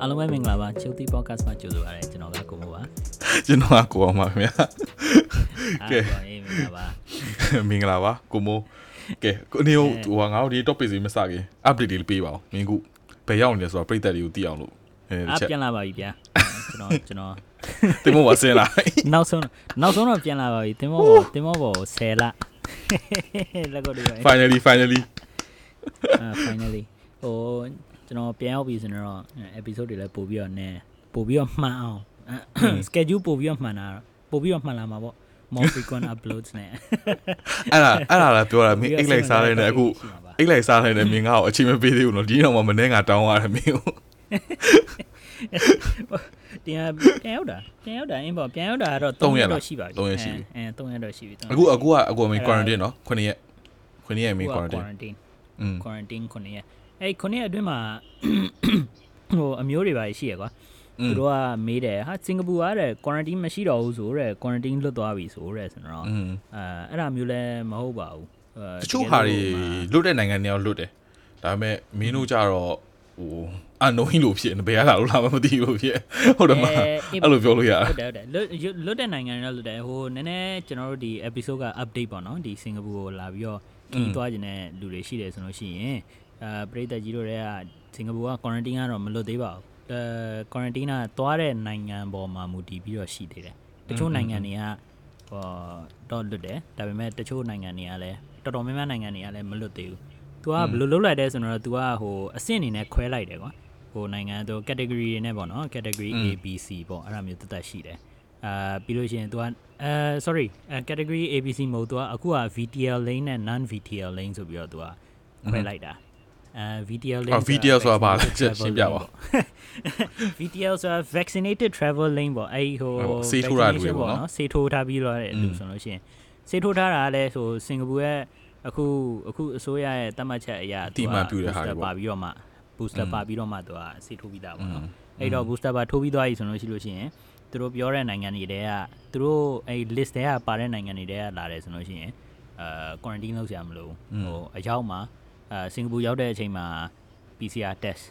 အားလုံးပဲမင်္ဂလာပါချုပ်တီ podcast မှာကြိုဆိုပါရစေကျွန်တော်ကကိုမိုးပါကျွန်တော်ကကိုအောင်ပါခင်ဗျာအားလုံးအေးမင်္ဂလာပါမင်္ဂလာပါကိုမိုးကဲကိုနေဟိုဟိုငါတို့ဒီ topic စီမစခင် update လေးပေးပါဦးမင်းခုဘယ်ရောက်နေလဲဆိုတော့ပြည်သက်တွေကိုသိအောင်လို့အဲအားချက်ပြန်လာပါပြီဗျာကျွန်တော်ကျွန်တော်တင်မပါစင်လာနောက်ဆုံးနောက်ဆုံးတော့ပြန်လာပါပြီတင်မောဘောတင်မောဘော10လလက်ကိုဒီပဲ finally finally အာ finally ဟို ကျွန်တော်ပြန်ရောက်ပြီဆိုတော့ episode တွေလည်းပို့ပြီးတော့နည်းပို့ပြီးတော့မှန်အောင် schedule ပို့ပြီးတော့မှန်တာပို့ပြီးတော့မှန်လာမှာပေါ့ more frequent uploads နဲ့အဲ့ဒါအဲ့ဒါလည်းပြောတာမင်းအိတ်လိုက်စားလိုက်နေအခုအိတ်လိုက်စားလိုက်နေမင်းငါ့ကိုအချိန်မပေးသေးဘူးနော်ဒီတော့မှမနေ့ကတောင်းရတယ်မင်းကိုပြန်ပြန်ရောက်တာပြန်ရောက်တာအင်းပေါ့ပြန်ရောက်တာကတော့သုံး3ရက်ရက်လားတော့ရှိပါပြီသုံးရက်ရှိပြီအဲ3ရက်တော့ရှိပြီသုံးအခုအခုကအခုမင်း quarantine နော်9ရက်9ရက်မင်းအခုက quarantine quarantine อืม quarantine 9ရက် အဲ့ခုနှစ်အတွင်းမှာဟိုအမျိုးတွေပါရှိရကွာသူတို့ကမေးတယ်ဟာစင်ကာပူကတဲ့ quarantine မရှိတော့ဘူးဆိုတော့ quarantine လွတ်သွားပြီဆိုတော့ဆိုတော့အဲအဲ့ဒါမျိုးလည်းမဟုတ်ပါဘူးတချို့ဟာတွေလွတ်တဲ့နိုင်ငံတွေအောင်လွတ်တယ်ဒါပေမဲ့မင်းတို့ကြတော့ဟိုအန်နိုင်းလို့ဖြစ်နေဘယ်ရလာလို့လာမှမသိဘူးဖြစ်ဟုတ်တယ်မအဲ့လိုပြောလို့ရဟုတ်တယ်ဟုတ်တယ်လွတ်တဲ့နိုင်ငံတွေတော့လွတ်တယ်ဟိုနည်းနည်းကျွန်တော်တို့ဒီ episode က update ပေါ့နော်ဒီစင်ကာပူကိုလာပြီးတော့ကြီးသွားခြင်းတဲ့လူတွေရှိတယ်ဆိုလို့ရှိရင် အဲပြည်သက်ကြီးတို့တွေကစင်ကာပူက quarantine ကတော့မလွတ်သေးပါဘူးအဲ quarantine ကသွားတဲ့နိုင်ငံပေါ်မှာမူတည်ပြီးတော့ရှိသေးတယ်တချို့နိုင်ငံတွေကဟောတော့လွတ်တယ်ဒါပေမဲ့တချို့နိုင်ငံတွေကလည်းတော်တော်များများနိုင်ငံတွေကလည်းမလွတ်သေးဘူး तू ကဘယ်လိုလုပ်လိုက်လဲဆိုတော့ तू ကဟိုအဆင့်အနေနဲ့ခွဲလိုက်တယ်ကွာဟိုနိုင်ငံသူ category တွေနဲ့ပေါ့နော် category A B C ပေါ့အဲ့ဒါမျိုးတက်တက်ရှိတယ်အာပြီးလို့ရှိရင် तू ကအဲ sorry အဲ category A B C မဟုတ် तू ကအခုက VTL lane နဲ့ non VTL lane ဆိုပြီးတော့ तू ကခွဲလိုက်တာ အဲ VTL lane အော် VTL ဆိုတာဘာလဲရှင်းပြပါ VTL ဆိုတာ vaccinated travel lane ပေါ့အဲ့ဒီဟိုဟုတ်ဆေးထိုးတာလူတွေပေါ့နော်ဆေးထိုးထားပြီးတော့တဲ့လူဆိုလို့ရှိရင်ဆေးထိုးထားတာကလည်းဆိုစင်ကာပူရဲ့အခုအခုအစိုးရရဲ့တတ်မှတ်ချက်အရာအတိအမှန်ပြုတဲ့ဟာတွေပေါ့ပါပြီးတော့မှ booster ပါပြီးတော့မှသူကဆေးထိုးပြီးသားပေါ့နော်အဲ့တော့ booster ပါထိုးပြီးသွားပြီဆိုလို့ရှိလို့ရှိရင်သူတို့ပြောတဲ့နိုင်ငံတွေတဲကသူတို့အဲ့ list တဲကပါတဲ့နိုင်ငံတွေတဲကလာတယ်ဆိုလို့ရှိရင်အာ quarantine လုပ်စရာမလိုဘူးဟိုအရောက်မှာ အာစင်ကာပူရောက်တဲ့အချိန်မှာ PCR test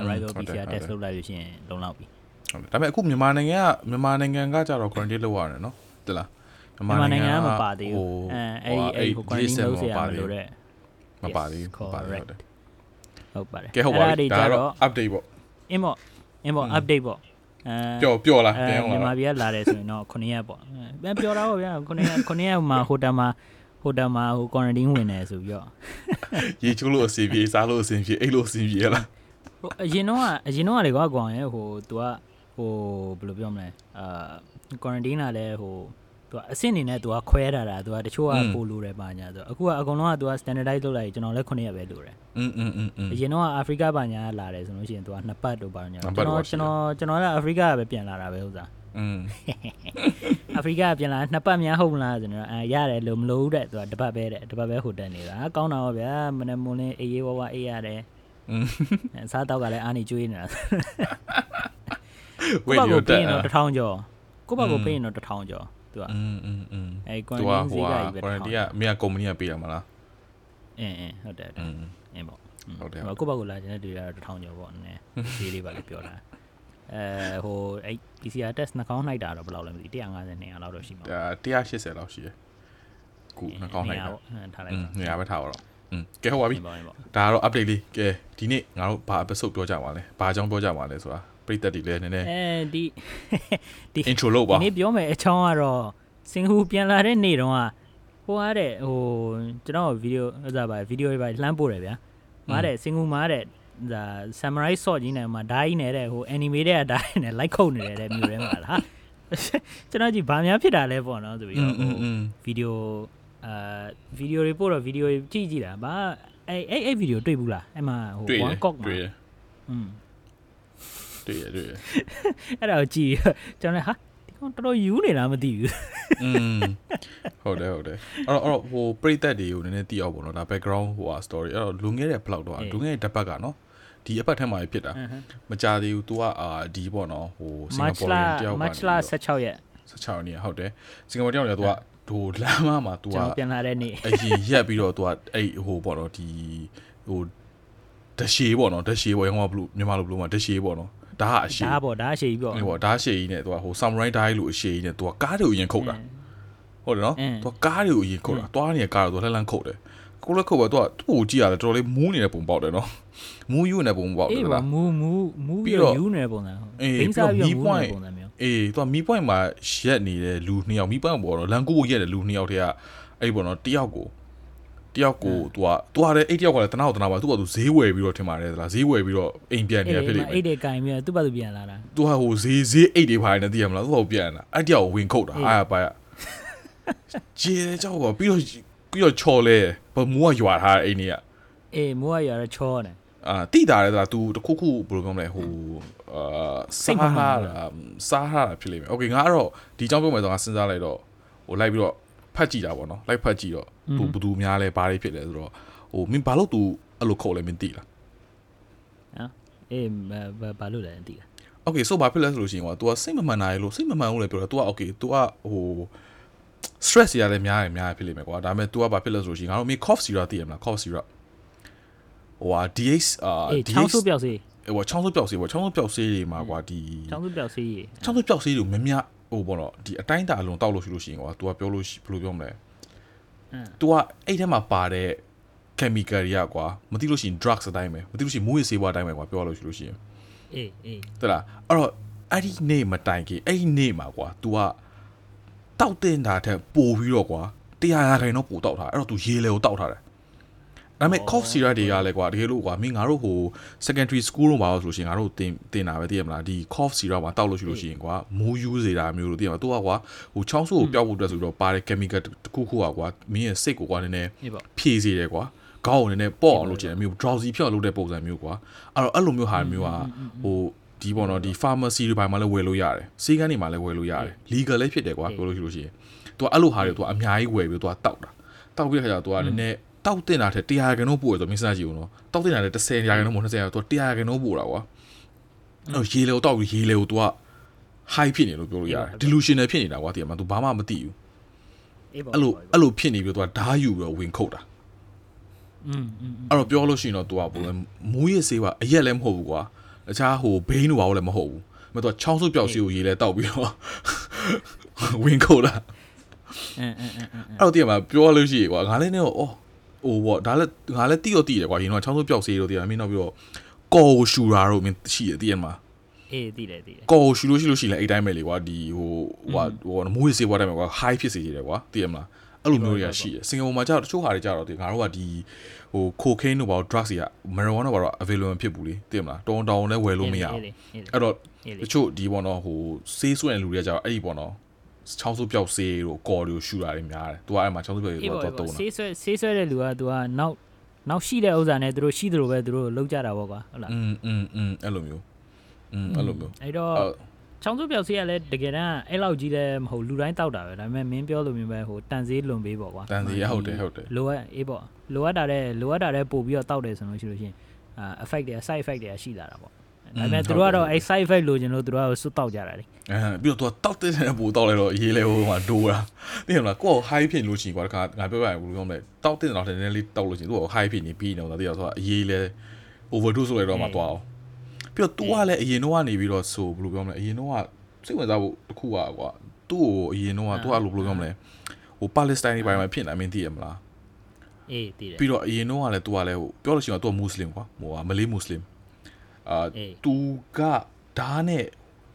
arrival ဟုတ်တယ် PCR ဟုတ် test တယ်လုပ်လိုက်လို့ရှိရင်လုံလောက်ပြီဟုတ်တယ်ဒါပေမဲ့အခုမြန်မာနိုင်ငံကမြန်မာနိုင်ငံကကြတော့ quarantine လုပ်ရတယ်နော်တလားမြန်မာနိုင်ငံကမပါသေးဘူးဟိုအဲအဲ့ဒီအဲ့ဟို quarantine လုပ်စရာမလိုတဲ့မပါသေး Yes, ဘူးမပါသေး correct ဟုတ်တယ်ဟုတ်ပါတယ်ကဲဟုတ်ပါအဲ့ပြီဒါဒါတွေကြတော့တော့ update ပေါ့အင်းပေါ့အင်းပေါ့ update ပေါ့အဲပျော်ပျော်လားအဲပြန်အောင်မြန်မာလားပြည်ကလာတယ်ဆိုရင်တော့9ရက်ပေါ့အဲပြောတာပေါ့ဗျာ9ရက်9ရက်မှာဟိုတယ်မှာ ဟိုတယ်မှာဟို quarantine ဝင်တယ်ဆိုပြီးတော့ ရေချိုးလို့အစီပြေစားလို့အစီပြေအိတ်လို့အစီပြေလား ဟိုအရင်တော့ကအရင်တော့ကလေကွာကွန်ရဲ့ဟို तू ကဟိုဘယ်လိုပြောမလဲအာ quarantine လာလဲဟို तू အဆင့်အနေနဲ့ तू ကခွဲထားတာ तू ကတချို့ကပို့လို့တယ်ပါညာဆိုအခုကအကုန်လုံးက तू က standardize လုပ်လိုက်ကျွန်တော်လည်း9ရက်ပဲလို့တယ် อืมอืมอืมอืม အရင်တော့အာဖရိကပါညာလာတယ်ဆိုလို့ရှိရင် तू ကနှစ်ပတ်တော့ပါညာ နှစ်ပတ် ကျွန် တော့ တော် ရှိတယ် ကျွန်တော်ကျွန်တော်လည်းအာဖရိကကပဲပြန်လာတာပဲဥစား อืม အာဖရိကကပြန်လာနှစ်ပတ်များဟုတ်မလားဆိုတော့အဲရတယ်လို့မလို့တဲ့ तू ကတစ်ပတ်ပဲတဲ့တစ်ပတ်ပဲဟိုတက်နေတာကောင်းတာပါဗျာမနေ့မွန်းလင်းအေးရေးဝဝအေးရတယ် อืม အစားတောက်ကလည်းအားနေကျွေးနေတာ ဝေ့ ကိုယ့်ဘ ရော က် တ ကို က် ပေးရင်တော့တစ်ထောင်ကျော်ကိုယ့်ဘက်ကိုပေးရင်တော့တစ်ထောင်ကျော်သူက อืมอืมอืม အဲ သူက quarantine ဟို ဈေး က ကကြီးပဲတစ်ထောင် quarantine ကမြေကုမ္ပဏီကပေးရမလား အင်းအင်းဟုတ်တယ်ဟုတ်တယ် อืม အင်းပေါ့ ဟုတ်တယ် ဟိုကိုယ့်ဘက်ကိုလာခြင်းတဲ့တွေကတော့တစ်ထောင်ကျော်ပေါ့နည်းနည်းဈေးလေးပါလေပြောတာ အဲဟိုအဲ့ PCR test နှာခေါင်းနှိုက်တာတော့ဘယ်လောက်လဲမသိ150 200လောက်တော့ရှိမှာအဲ180လောက်ရှိတယ်ခုနှာခေါင်းနှိုက်တော့ထားလိုက်နေရာပဲထားတော့อืมကဲဟုတ်ပါပြီဒါကတော့ update လေးကဲဒီနေ့ငါတို့ဘာ episode ပြောကြပါလဲဘာအကြောင်းပြောကြပါလဲဆိုတာပရိသတ်တွေလည်းနည်းနည်းအဲဒီဒီ intro လုပ်ပါဒီနေ့ပြောမယ်အကြောင်းကတော့စင်ကာပူပြန်လာတဲ့နေ့တုန်းကဟိုအားတဲ့ဟိုကျွန်တော်ဗီဒီယိုဥစားပါဗီဒီယိုတွေပါလှမ်းပို့တယ်ဗျာမားတဲ့စင်ကာပူမှာတဲ့ ဒါ samurai sword ကြီးနဲ့မှာဓာတ်ကြီးနဲ့တဲ့ဟို anime တဲ့ဓာတ်နဲ့ like ခုန်နေတယ်တဲ့မျိုးထဲမှာလားကျွန်တော်ကြည့်ဗာများဖြစ်တာလဲပေါ့နော်ဆိုပြီးတော့ဗီဒီယိုအာဗီဒီယိုတွေပို့တော့ဗီဒီယိုကြည့်ကြည့်တာဗာအဲ့အဲ့အဲ့ဗီဒီယိုတွေ့ဘူးလားအဲ့မှာဟို one cock မှာတွေ့တယ်อืมတွေ့ရတွေ့ရအဲ့ဒါကိုကြည့်ကျွန်တော်ဟာ တော်တော်ယူနေလားမသိဘူးอืมဟုတ်တယ်ဟုတ်တယ်အဲ့တော့အဲ့တော့ဟိုပရိသတ်တွေကိုနည်းနည်းသိအောင်ပေါ့နော်ဒါ background ဟိုဟာ story အဲ့တော့လွန်ခဲ့တဲ့ဘလောက်တော့လွန်ခဲ့တဲ့တစ်ပတ်ကနော်ဒီအပတ်ထက်မှာဖြစ်တာမကြသေးဘူး तू ကအာဒီပေါ့နော်ဟိုစင်ကာပူရန်တယောက်ကမတ်လ16ရက်16ရက်နေ့ဟုတ်တယ်စင်ကာပူတယောက်ကလည်း तू ကဒိုလမ်းမမှာ तू ကပြန်လာတဲ့နေ့အရင်ရက်ပြီးတော့ तू ကအဲ့ဟိုပေါ့နော်ဒီဟိုတရှေပေါ့နော်တရှေပေါ့ရောင်းမဘလူးမြန်မာလိုဘလူးမှာတရှေပေါ့နော် ဒါကအရှိဒါပေါ့ဒါအရှိကြီးပေါ့ဟိုပေါ့ဒါရှေ့ကြီးနဲ့သူကဟို samurai die လို့အရှိကြီးနဲ့သူကကားတွေကိုအရင်ခုတ်တာဟုတ်တယ်နော်အင်းသူကကားတွေကိုအရင်ခုတ်တာသွားနေတဲ့ကားတော့သူလှမ်းလှမ်းခုတ်တယ်ကိုလည်းခုတ်ပဲသူကသူ့ကိုကြည့်ရတယ်တော်တော်လေးမူးနေတဲ့ပုံပေါက်တယ်နော်မူးယူနေတဲ့ပုံပေါက်တအေးယ်ပါလားမူမူမူပြီးပြီးတော့တော့ယူနေတဲ့ပုံစံဟုတ်အေးဘိန်းစားပြီးပြီးတော့တော့မီးမူပွိုင်းနေတဲ့ပုံစံမျိုးအေးသူကမီးပွိုင်းမှာရက်နေတဲ့လူနှစ်ယောက်မီးပွိုင်းပေါ်တော့လန်ကိုကိုရက်တဲ့လူနှစ်ယောက်တည်းကအဲ့ပေါ်တော့တယောက်ကို တယောက်ကိုသူကသူကလည်းအဲ့တယောက်ကလည်းတနာကိုတနာပါသူကသူဈေးဝယ်ပြီးတော့ထင်ပါတယ်သလားဈေးဝယ်ပြီးတော့အိမ်ပြန်နေရဖြစ်လိမ့်မယ်အဲ့ဒီကင်ပြီးတော့သူ့ဘာသူပြန်လာတာသူကဟိုဈေးဈေးအိတ်တွေဖိုင်နေသိရမလားသူကဟိုပြန်လာအဲ့တယောက်ကိုဝင်ခုတ်တာအေးအားရပါရကျေတယ်ကြောက်ပါပြီးတော့ပြီးတော့ချော်လဲဘမူးကရွာထားတဲ့အိမ်ကြီးကအေးမိုးကရတော့ချောတယ်အာတိတာလဲသလား तू တခုခုဘယ်လိုပြောမလဲဟိုအာစိတ်စားမမှန်ဟာဘူးတာစားဟာတာဖြစ်လိမ့်မယ်။ Okay ငါကတော့ဒီအကြောင်းပြောမယ်ဆိုတော့ငါစဉ်းစားလိုက်တော့ဟိုလိုက်ပြီးတော့ဖတ်ကြည့်တာပေါ့နော်။လိုက်ဖတ်ကြည့်တော့ तू ဘယ်သူများလဲဘာတွေဖြစ်လဲဆိုတော့ဟိုမင်းဘာလို့ तू အဲ့လိုခုတ်လဲမင်းသိလား အေးဘာဘာလို့လဲမသိလား ။ Okay ဆိုဘာဖြစ်လဲဆိုလို့ရှိရင်ကွာ तू ကစိတ်မမှန်တာလေလို့စိတ်မမှန်ဘူးလေပြောတာ तू က Okay तू ကဟို stress ရတယ်များတယ်များတယ်ဖြစ်လိမ့်မယ်ကွာဒါပေမဲ့ तू ကဘာဖြစ်လဲဆိုလို့ရှိရင်ငါတို့မင်း cough syrup သိရမလား cough syrup ဟိုဟာ DH အာ အေးချောင်းစုပြောက်စေး ဟိုချောင်းစုပြောက်စေးပေါ့ချောင်းစုပြောက်စေးတွေမှာကွာဒီ ချောင်းစုပြောက်စေးရေ ချောင်းစုပြောက်စေးတွေမမြဟိုပေါ့နော်ဒီအတိုင်းတာအလုံးတောက်လို့ရှိလို့ရှိရင်ကွာ तू ကပြောလို့ရှိဘယ်လိုပြောမလဲ အင်း तू ကအဲ့ထဲမှာပါတဲ့ chemical တွေကကွာမသိလို့ရှိရင် drugs အတိုင်းပဲမသိလို့ရှိရင်မူးယစ်ဆေးဝါးအတိုင်းပဲကွာပြောရလို့ရှိလို့ရှိရင် အေးအေး တလားအဲ့တော့အဲ့ဒီနေ့မတိုင်ခင်အဲ့ဒီနေ့မှာကွာ तू ကတောက်တင်တာတဲ့ပို့ပြီးတော့ကွာတရားရာခိုင်တော့ပို့တောက်ထားအဲ့တော့ तू ရေလေကိုတောက်ထားတယ် ဒါပေမဲ့ cough syrup တွေကလည်းကွာတကယ်လို့ကွာမင်းငါတို့ဟို secondary school တော့ပါလို့ဆိုလို့ရှိရင်ငါတို့တင်တင်တာပဲသိရမလားဒီ cough syrup မှာတောက်လို့ရှိလို့ရှိရင်ကွာမူးယူစေတာမျိုးလို့သိရမလား तू ကကွာဟိုချောင်းဆိုးကိုပျောက်ဖို့အတွက်ဆိုတော့ပါတဲ့ chemical တစ်ခုခုကကွာမင်းရဲ့စိတ်ကိုကွာနည်းနည်း အေးပေါ့ ဖြည့်စေတယ်ကွာခေါင်းကိုနည်းနည်းပေါ့အောင်လုပ်ချင်တယ်မျိုး drowsy ဖြစ်အောင်လုပ်တဲ့ပုံစံမျိုးကွာအဲ့တော့အဲ့လိုမျိုးဟာမျိုးကဟိုဒီပေါ့နော်ဒီ pharmacy တွေပိုင်းမှာလည်းဝယ်လို့ရတယ်စီးကန်းတွေမှာလည်းဝယ်လို့ရတယ် legal လည်းဖြစ်တယ်ကွာပြောလို့ရှိလို့ရှိရင် तू အဲ့လိုဟာတွေ तू အများကြီးဝယ်ပြီး तू တောက်တာတောက်ပြီးတဲ့ခါကျတော့ तू ကနည်းနည်း တောက်တင်တာထက်100ကနုံးပို့ရဆိုမင်းစကြည့်ဦးနော်တောက်တင်တာထက်10ရာကနုံးပို့20ရာသူက100ကနုံးပို့တာကွာအဲ့တော့ရေလေကိုတောက်ပြီးရေလေကိုသူက high ဖြစ်နေလို့ပြောလို့ရတယ် delusional ဖြစ်နေတာကွာတကယ်မှ तू ဘာမှမသိဘူးအဲ့လိုအဲ့လိုဖြစ်နေပြီးတော့ तू ဓာယူပြီးတော့ဝင်ခုတ်တာอืมအဲ့တော့ပြောလို့ရှိရင်တော့ तू ကဘယ်လဲမူးရစ်ဆေးပါအရက်လည်းမဟုတ်ဘူးကွာတခြားဟိုဘိန်းတို့ဘာလို့လည်းမဟုတ်ဘူးမတော်ချောင်းစုပ်ပြောက်စီကိုရေလဲတောက်ပြီးတော့ဝင်ခုတ်တာအဲ့တော့တကယ်မှပြောလို့ရှိရေကွာငါလည်းနေတော့အော် ဟိုပေါ့ဒါလည်းငါလည်းတိတော့တိတယ်ကွာရင်တော့ချောင်းစုပ်ပြောက်ဆေးတို့တည်းမင်းတော့ပြီးတော့ကော်ကိုရှူတာတို့မင်းရှိတယ်တည်းမှာအေးသိတယ်သိတယ်ကော်ကိုရှူလို့ရှိလို့ရှိရင်လည်းအဲ့တိုင်းပဲလေကွာဒီဟိုဟိုဟိုမူးရစ်ဆေးဘွားတိုင်းပဲကွာ high ဖြစ်စေတယ်ကွာတည်းမလားအဲ့လိုမျိုးတွေကရှိတယ်စင်ကာပူမှာကျတော့တချို့ဟာတွေကျတော့ဒီငါတို့ကဒီဟို cocaine တို့ဘာလို့ drugs တွေက marijuana ဘာလို့ available ဖြစ်ဘူးလေသိမလားတောင်းတောင်းလည်းဝယ်လို့မရဘူးအေးအေးအဲ့တော့အေးတချို့ဒီပေါ့နော်ဟိုဆေးဆွဲတဲ့လူတွေကကျတော့အဲ့ဒီပေါ့နော် ချောင်းစုပ်ပြောက်ဆေးတို့ကော်တွေကိုရှူတာတွေများတယ်။ तू ကအဲ့မှာချောင်းစုပ်ပြောက် အေး တွေ ပေါ့ တော့ အေး တုံး ပေါ့ တာ ဆေးဆွဲဆေးဆွဲတဲ့လူက तू ကနောက်နောက်ရှိတဲ့ဥစ္စာနဲ့သူတို့ရှိသလိုပဲသူတို့လောက်ကြတာပေါ့ကွာဟုတ်လား ။อืมอืมอืมအဲ့လိုမျိုး။อืมအဲ့လိုမျိုး အဲ့တော့ အဲ့ ချောင်းစုပြောက်ဆေးကလည်းတကယ်တမ်းအဲ့လောက်ကြီးလည်းမဟုတ်လူတိုင်းတောက်တာပဲဒါပေမဲ့မင်းပြောလိုမျိုးပဲဟိုတန်ဆေးလွန်ပေးပေါ့ကွာ တန်စီရဟုတ်တယ်ဟုတ်တယ် လိုအပ်အေးပေါ့လိုအပ်တာတဲ့လိုအပ်တာတဲ့ပို့ပြီးတော့တောက်တယ်ဆိုလို့ရှိလို့ရှိရင်အာ effect တွေ side effect တွေကရှိလာတာပေါ့ ဒါပေမဲ့သူတို့ကတော့အဲ side effect လိုချင်လို့သူတို့ကစွတ်တောက်ကြတာလေအဲပြီးတော့သူကတောက်တဲ့နဲ့ပိုတောက်လဲတော့ရေးလဲဟိုမှာဒိုးတာသိရမလားကိုယ့် high ဖြစ်လို့ရှိကွာတခါငါပြောပြရင်ဘူးလို့ပြောမလဲတောက်တဲ့တော့လည်းနည်းနည်းလေးတောက်လို့ရှိရင်သူက high ဖြစ်နေပြီးနေတော့သိရဆိုတော့ရေးလဲ overdose ဆိုလဲတော့မှသွားအောင်ပြီးတော့သူကလည်းအရင်တော့ကနေပြီးတော့ဆိုဘယ်လိုပြောမလဲအရင်တော့ကစိတ်ဝင်စားဖို့တစ်ခုอ่ะကွာသူ့ကိုအရင်တော့ကသူကဘယ်လိုပြောမလဲဟိုပါလက်စတိုင်းတွေပိုင်းမှာဖြစ်နေအမင်းသိရမလားအေးသိတယ်ပြီးတော့အရင်တော့ကလည်းသူကလည်းဟိုပြောလို့ရှိရင်သူကမွတ်စလင်ကွာဟိုကမလေးမွတ်စလင် အာသူကဓာတ်နဲ့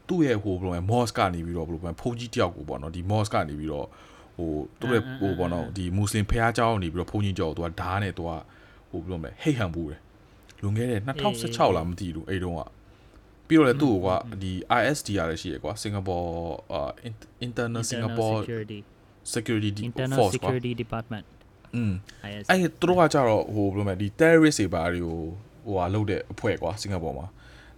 သူ့ရဲ့ဟိုဘယ်လိုလဲမော့စ်ကနေပြီးတော့ဘယ်လိုလဲဖုန်ကြီးတယောက်ကိုပေါ့နော်ဒီမော့စ်ကနေပြီးတော့ဟိုသူ့ရဲ့ဟိုပေါ့နော်ဒီမွတ်စလင်ဖះเจ้าနေပြီးတော့ဖုန်ကြီးကြောက်သူကဓာတ်နဲ့သူကဟိုဘယ်လိုလဲဟိတ်ဟန်ဘူးတယ်လွန်ခဲ့တဲ့2016လားမသိဘူးအဲ့တုန်းကပြီးတော့လည်းသူ့ကိုကဒီ ISD ရလည်းရှိရကွာ Singapore uh, Internal Singapore Security Force Security Department อืมไอ้ตัวก็จ้ะတော့ဟိုဘယ်လိုမလဲဒီ terrorist တွေဘာတွေကို ဟိုဟာလုပ်တဲ့အဖွဲ့ကွာစင်ကာပူမှာ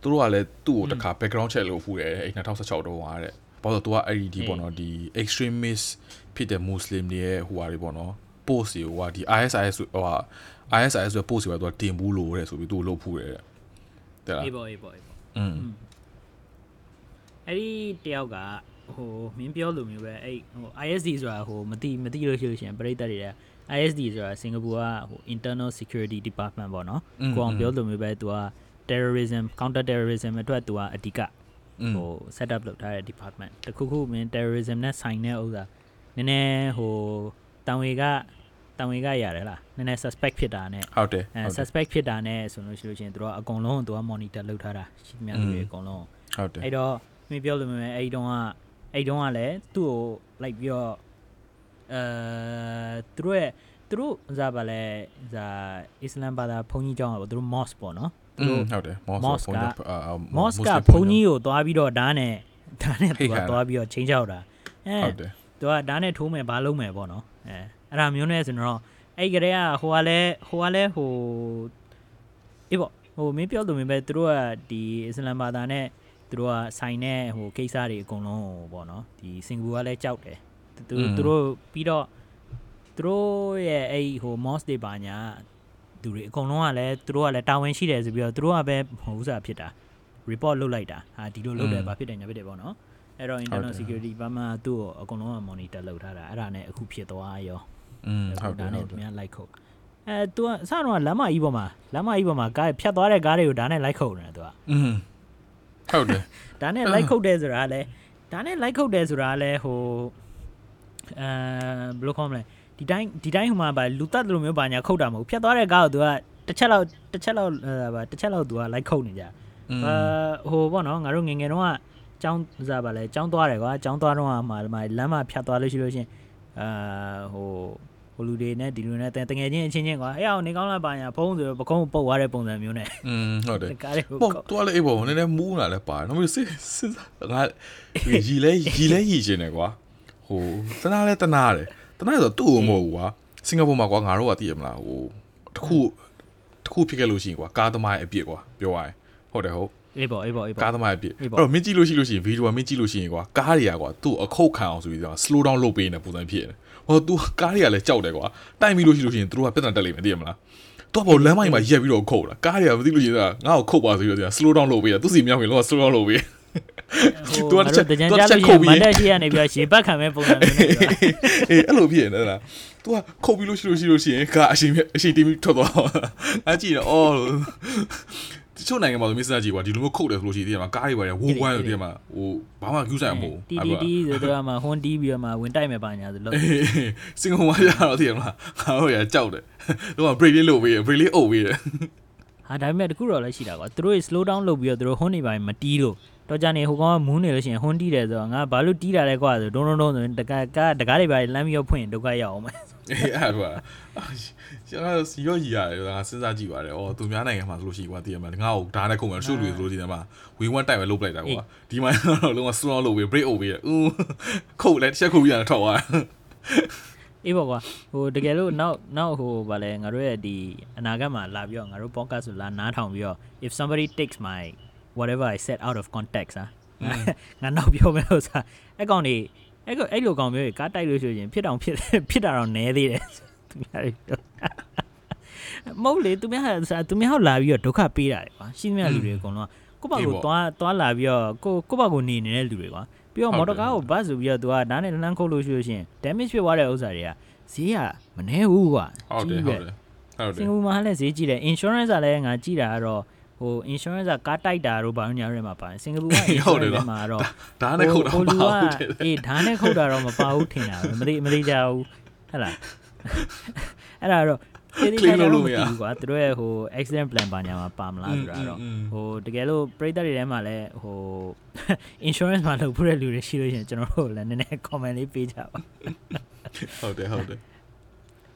သူတို့ကလည်းသူ့ကိုတခါ background check လုပ်ဖူးတယ်အဲ့2016တုန်းကတဲ့ဘာလို့လဲသူကအဲ့ဒီဒီပေါ့နော်ဒီ extremist ဖြစ်တဲ့ muslim တွေရဲ့ဟိုဟာတွေပေါ့နော် post တွေကိုကဒီ ISIS ဟိုဟာ ISIS ဆို post တွေကသူကတင်ဘူးလို့တဲ့ဆိုပြီးသူ့ကိုလုပ်ဖူးတယ်တဲ့တဲ့လားအေးပေါ့အေးပေါ့အေးပေါ့อืมအဲ့ဒီတယောက်ကဟိုမင်းပြောလိုမျိုးပဲအဲ့ဟို ISD ဆိုတာဟိုမသိမသိလို့ရှိလို့ရှိရင်ပရိသတ်တွေက ISD ဆိုတာစင်ကာပူကဟို internal security department ပေါ့နော်ကိုအောင်ပြောလိုမျိုးပဲသူကတ terrorism counter terrorism အတွက် तू ကအဓိက อืม ဟို set up လုပ်ထားတဲ့ department တခုခုမင်း terrorism နဲ့ဆိုင်တဲ့ဥစ္စာနည်းနည်းဟိုတောင်ဝေကတောင်ဝေကရတယ်လားနည်းနည်း suspect ဖြစ်တာနဲ့ ဟုတ်တယ် အဲ ဟုတ်တယ် suspect ဖြစ်တာနဲ့ဆိုလို့ရှိလို့ချင်းသူတို့ကအကုန်လုံးသူက monitor လုပ်ထားတာရှိသမျှလူတွေအကုန်လုံး ဟုတ်တယ် အဲ့တော့မင်းပြောလို့မမယ်အဲ့ဒီတုန်းကအဲ့ဒီတုန်းကလည်းသူ့ကို like ပြီးတော့ အဲသူတို့ရဲ့သူတို့ဇာပါလဲဇာအစ္စလမ်ဘာသာဘုန်းကြီးကျောင်းကပေါ့သူတို့ mosque ပေါ့နော်သူတို့ဟုတ်တယ် mosque ကအာ mosque ကဘုန်းကြီးကိုသွားပြီးတော့ဓာတ်နဲ့ဓာတ်နဲ့သူကသွားပြီးတော့ချင်းချောက်တာအဲဟုတ်တယ်သူကဓာတ်နဲ့ထိုးမယ်ဘာလုပ်မယ်ပေါ့နော်အဲအဲ့ဒါမျိုးနဲ့ဆိုတော့အဲ့ကလေးကဟိုကလည်းဟိုကလည်းဟိုအေးပေါ့ဟိုမင်းပြောလို့မင်းပဲသူတို့ကဒီအစ္စလမ်ဘာသာနဲ့သူတို့ကဆိုင်တဲ့ဟိုကိစ္စတွေအကုန်လုံးဟိုပေါ့နော်ဒီစင်ကာပူကလည်းကြောက်တယ် သူသူတို့ပြီးတော့သူတို့ရဲ့အဲ့ဟို mosque တွေပါညာသူတွေအကုန်လုံးကလည်းသူတို့ကလည်းတာဝန်ရှိတယ်ဆိုပြီးတော့သူတို့ကပဲဟိုဥစားဖြစ်တာ report လုပ်လိုက်တာဟာဒီလိုလုပ်တယ်ဘာဖြစ်တယ်ညာဖြစ်တယ်ပေါ့နော်အဲ့တော့ internal security ဘာမှသူ့ကိုအကုန်လုံးက monitor လုပ်ထားတာအဲ့ဒါနဲ့အခုဖြစ်သွားရော อืมဟုတ်တယ် ဒါ ဟု နဲ့ တ် သူ တယ် များ like ခုတ်အဲသူကအစတော့လမ်းမကြီးပေါ်မှာလမ်းမကြီးပေါ်မှာကားဖြတ်သွားတဲ့ကားတွေကိုဒါနဲ့ like ခုတ်နေတာသူက อืมဟုတ်တယ် ဒါနဲ့ like ခုတ်တယ်ဆိုတာကလည်းဒါနဲ့ like ခုတ်တယ်ဆိုတာကလည်းဟို အဲဘယ်လိုခေါ်မလဲဒီတိုင်းဒီတိုင်းဟိုမှာဗာလူတက်လိုမျိုးဗာညာခုတ်တာမဟုတ်ဖြတ်သွားတဲ့ကားကိုသူကတစ်ချက်လောက်တစ်ချက်လောက်ဗာတစ်ချက်လောက်သူကလိုက်ခုတ်နေကြအာဟိုပေါ့နော်ငါတို့ငငယ်တုန်းကကျောင်းစားပါလေကျောင်းသွားတယ်ကွာကျောင်းသွားတော့မှလမ်းမှာဖြတ်သွားလို့ရှိလို့ရှင်အာဟိုဟိုလူတွေနဲ့ဒီလူနဲ့တငယ်ချင်းအချင်းချင်းကွာအဲ့အောင်နေကောင်းလားပါညာဖုံးဆိုပကုံးပုတ်သွားတဲ့ပုံစံမျိုးနဲ့อืมဟုတ်တယ်ပုတ်သွားလဲအေးပေါ့နည်းနည်းမူးလာလဲပါတယ်နောက်ပြီးစစ်စစ်ငါရီလဲရီလဲရီချင်းတယ်ကွာ ဟိုတနာလဲတနာတယ်တနာဆိုသူ့ကိုမဟုတ်ဘူးကွာစင်ကာပူမှာကွာငါတို့ကသိရမလားဟိုတခုတခုဖြစ်ခဲ့လို့ရှိရင်ကွာကားသမားရဲ့အပြစ်ကွာပြောရရင်ဟုတ်တယ်ဟုတ်အေးပေါ့အေးပေါ့အေးကားပေါ့သမားရဲ့အပြစ်အေးအဲ့ပေါ့တော့မင်းကြည့်လို့ရှိလို့ရှိရင်ဗီဒီယိုကမင်းကြည့်လို့ရှိရင်ကွာကားတွေကကွာသူ့အခုတ်ခံအောင်ဆိုပြီးတော့ slow down လုပ်ပေးနေပုံစံဖြစ်နေဟို तू ကားတွေကလည်းကြောက်တယ်ကွာတိုက်ပြီးလို့ရှိလို့ရှိရင်သူတို့ကပြဿနာတက်လိမ့်မယ်သိရမလားတော့ဘောလမ်းမိုင်းမှာရက်ပြီးတော့ခုတ်လာကားတွေကမသိလို့ရှိရင်ငါ့ကိုခုတ်ပါဆိုပြီးတော့ slow down လုပ်ပေးတာသူစီမြောက်ရင်လောက slow down လုပ်ပေးသူက တချက်တကြံကြလို့မန်တက်ရှိရနေပြီးရေပတ်ခံမဲ့ပုံစံမျိုးနဲ့အေးအဲ့လိုဖြစ်နေတယ်လား तू ကခုတ်ပြီးလို့ရှိလို့ရှိလို့ရှိရင်ကားအရှင်အရှင်တင်ပြီးထွက်သွားအကြည့်တော့အော်တချို့နိုင်ငံမှာဆိုမစ္စတာကြီးကွာဒီလိုမျိုးခုတ်တယ်ဆိုလို့ရှိရင်သိရမှာကားတွေပါရဝိုးဝိုင်းလို့သိရမှာဟိုဘာမှကျူးဆိုင်မဟုတ်တီတီတီဆိုတော့မှဟွန်တီးပြီးတော့မှဝင်တိုက်မဲ့ပါညာဆိုလို့စင်ကာပူမှာရတော့သိရမလားငါတို့ရကြောက်တယ်တော့ break လေးလုပ်ပေးရ break လေးအုပ်ပေးတယ်ဟာဒါပေမဲ့တခုတော့လည်းရှိတာကွာသူတို့ slow down လုပ်ပြီးတော့သူတို့ဟွန်းနေပါမတီးလို့တော့ကြနေဟိုကောင်ကမူးနေလို့ရှိရင်ဟွန်းတီးတယ်ဆိုတော့ငါဘာလို့တီးတာလဲကွာဆိုဒုံဒုံဒုံဆိုရင်တကကတကားတွေပါလမ်းပြီးတော့ဖွင့်ဒုက္ခရောက်အောင်မယ်အေးအဲ့ဒါကျွန်တော်စီရောကြီးရတယ်ငါစဉ်းစားကြည့်ပါတယ်။အော်သူများနိုင်ငံမှာဆိုလို့ရှိရင်ကွာတည်ရမှာငါ့ကိုဓာတ်နဲ့ခုံမှာရှုပ်လို့ဆိုလို့ဒီမှာဝီဝမ်တိုက်ပဲလုတ်ပလိုက်တာကွာဒီမှာတော့လုံးဝ slow လုပ်ပြီး break over ပြီးဦးခုတ်လိုက်တစ်ချက်ခုတ်ပြီးရတော့ထောက်သွားအေးပေါ့ကွာဟိုတကယ်လို့နောက်နောက်ဟိုဗာလဲငါတို့ရဲ့ဒီအနာဂတ်မှာလာပြီးတော့ငါတို့ podcast ဆိုလာနားထောင်ပြီးတော့ if somebody takes my whatever i said out of context อ่ะငါနောက်ပြောမယ်ဥစားအဲ့ကောင်နေအဲ့ကောင်အဲ့လိုကောင်မျိုးကြီးကားတိုက်လို့ဆိုရင်ဖြစ်တောင်ဖြစ်ဖြစ်တာတော့နဲသေးတယ်သူများတွေပြောမဟုတ်လေသူများဟာသူများဟောက်လာပြီးတော့ဒုက္ခပေးတာလေကွာရှင်းမြလူတွေအကုန်လုံးကိုယ့်ဘာကိုသွားသွားလာပြီးတော့ကိုကိုယ့်ဘာကိုနေနေတဲ့လူတွေကွာပြီးတော့မော်တော်ကားကိုဘတ်ဆိုပြီးတော့သူကဓာတ်နဲ့လမ်းခုတ်လို့ရှိလို့ရှိရင် damage ဖြစ်သွားတဲ့ဥစ္စာတွေကဈေးကမနှဲဘူးကွာဟုတ်တယ်ဟုတ်တယ်ဟုတ်တစင်ယ်ကာပူမှာလည်းဈေးကြီးတယ် insurance ကလည်းငါကြည့်တာကတော့ ဟို insurance ကကားတိုက်တာတို့ဘာလို့ညာရဲမှာပါတယ်စင်ကာပူက insurance မှာတော့ဓာတ်နဲ့ခုတ်တော့ဟိုပါလူကဘူးတဲ့အေးဓာတ်နဲ့ခုတ်တာတော့မပါဘူးထင်တာပဲမသိမသိကြဘူးဟဲ့လားအဲ့ဒါတော့ဒီဒီကတော့မသိဘူးကွာသူတို့ရဲ့ဟို accident plan ပါညာမှာပါမလားဆိုတာတော့ဟိုတကယ်လို့ပရိသတ်တွေထဲမှာလည်းဟို insurance မှာလုပ်ဖို့တဲ့လူတွေရှိလို့ရှိရင်ကျွန်တော်တို့လည်းနည်းနည်း comment လေးပေးကြပါဟုတ်တယ်ဟုတ်တယ်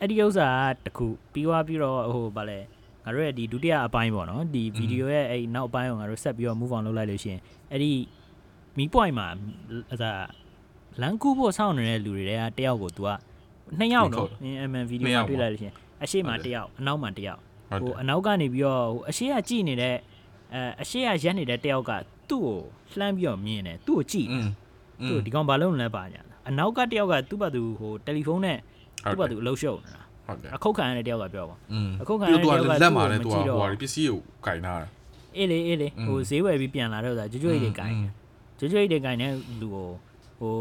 အဲ့ဒီဥစ္စာကတခုပြီးသွားပြီးတော့ဟိုဗာလဲ ငါတို့ရဲ့ဒီဒုတိယအပိုင်းပေါ့နော်ဒီဗီဒီယိုရဲ့အဲ့နောက်အပိုင်းကိုငါတို့ဆက်ပြီးတော့ move on လုပ်လိုက်လို့ရှိရင်အဲ့ဒီမီ point မှာအစားလန်ကူဖို့စောင့်နေတဲ့လူတွေတဲကတယောက်ကို तू ကနှစ်ယောက်နော် MN ဗီဒီယိုမှာတွေ့လိုက်လို့ရှိရင်အရှိမတယောက်အနောက်မှာတယောက် ဟုတ် ဟို တယ် အနောက်ကနေပြီးတော့ဟိုအရှိကကြည့်နေတဲ့အဲအရှိကရက်နေတဲ့တယောက်ကသူ့ကိုလှမ်းပြီးတော့မြင်တယ်သူ့ကိုကြည့် อืม သူ့ကိုဒီကောင်ဘာလုပ်နေလဲပါညာအနောက်ကတယောက်ကသူ့ဘာသူဟိုတယ်လီဖုန်းနဲ့ ဟု သူ့ဘာ တ်တ သူ ယ် အလုပ်ရှုပ်နေတာ ဟုတ်တယ်အခုတ်ခံရတဲ့တယောက်ကပြောပါအခုတ်ခံရတဲ့တယောက်ကလက်မှာလည်းသူကဟိုဟာပစ္စည်းကိုခြင်ထားတာအေးလေအေးလေဟိုဈေးဝယ်ပြီးပြန်လာတော့ဆိုတာကျွကျွိတ်တွေခြင်ကျွကျွိတ်တွေခြင်တဲ့လူကိုဟို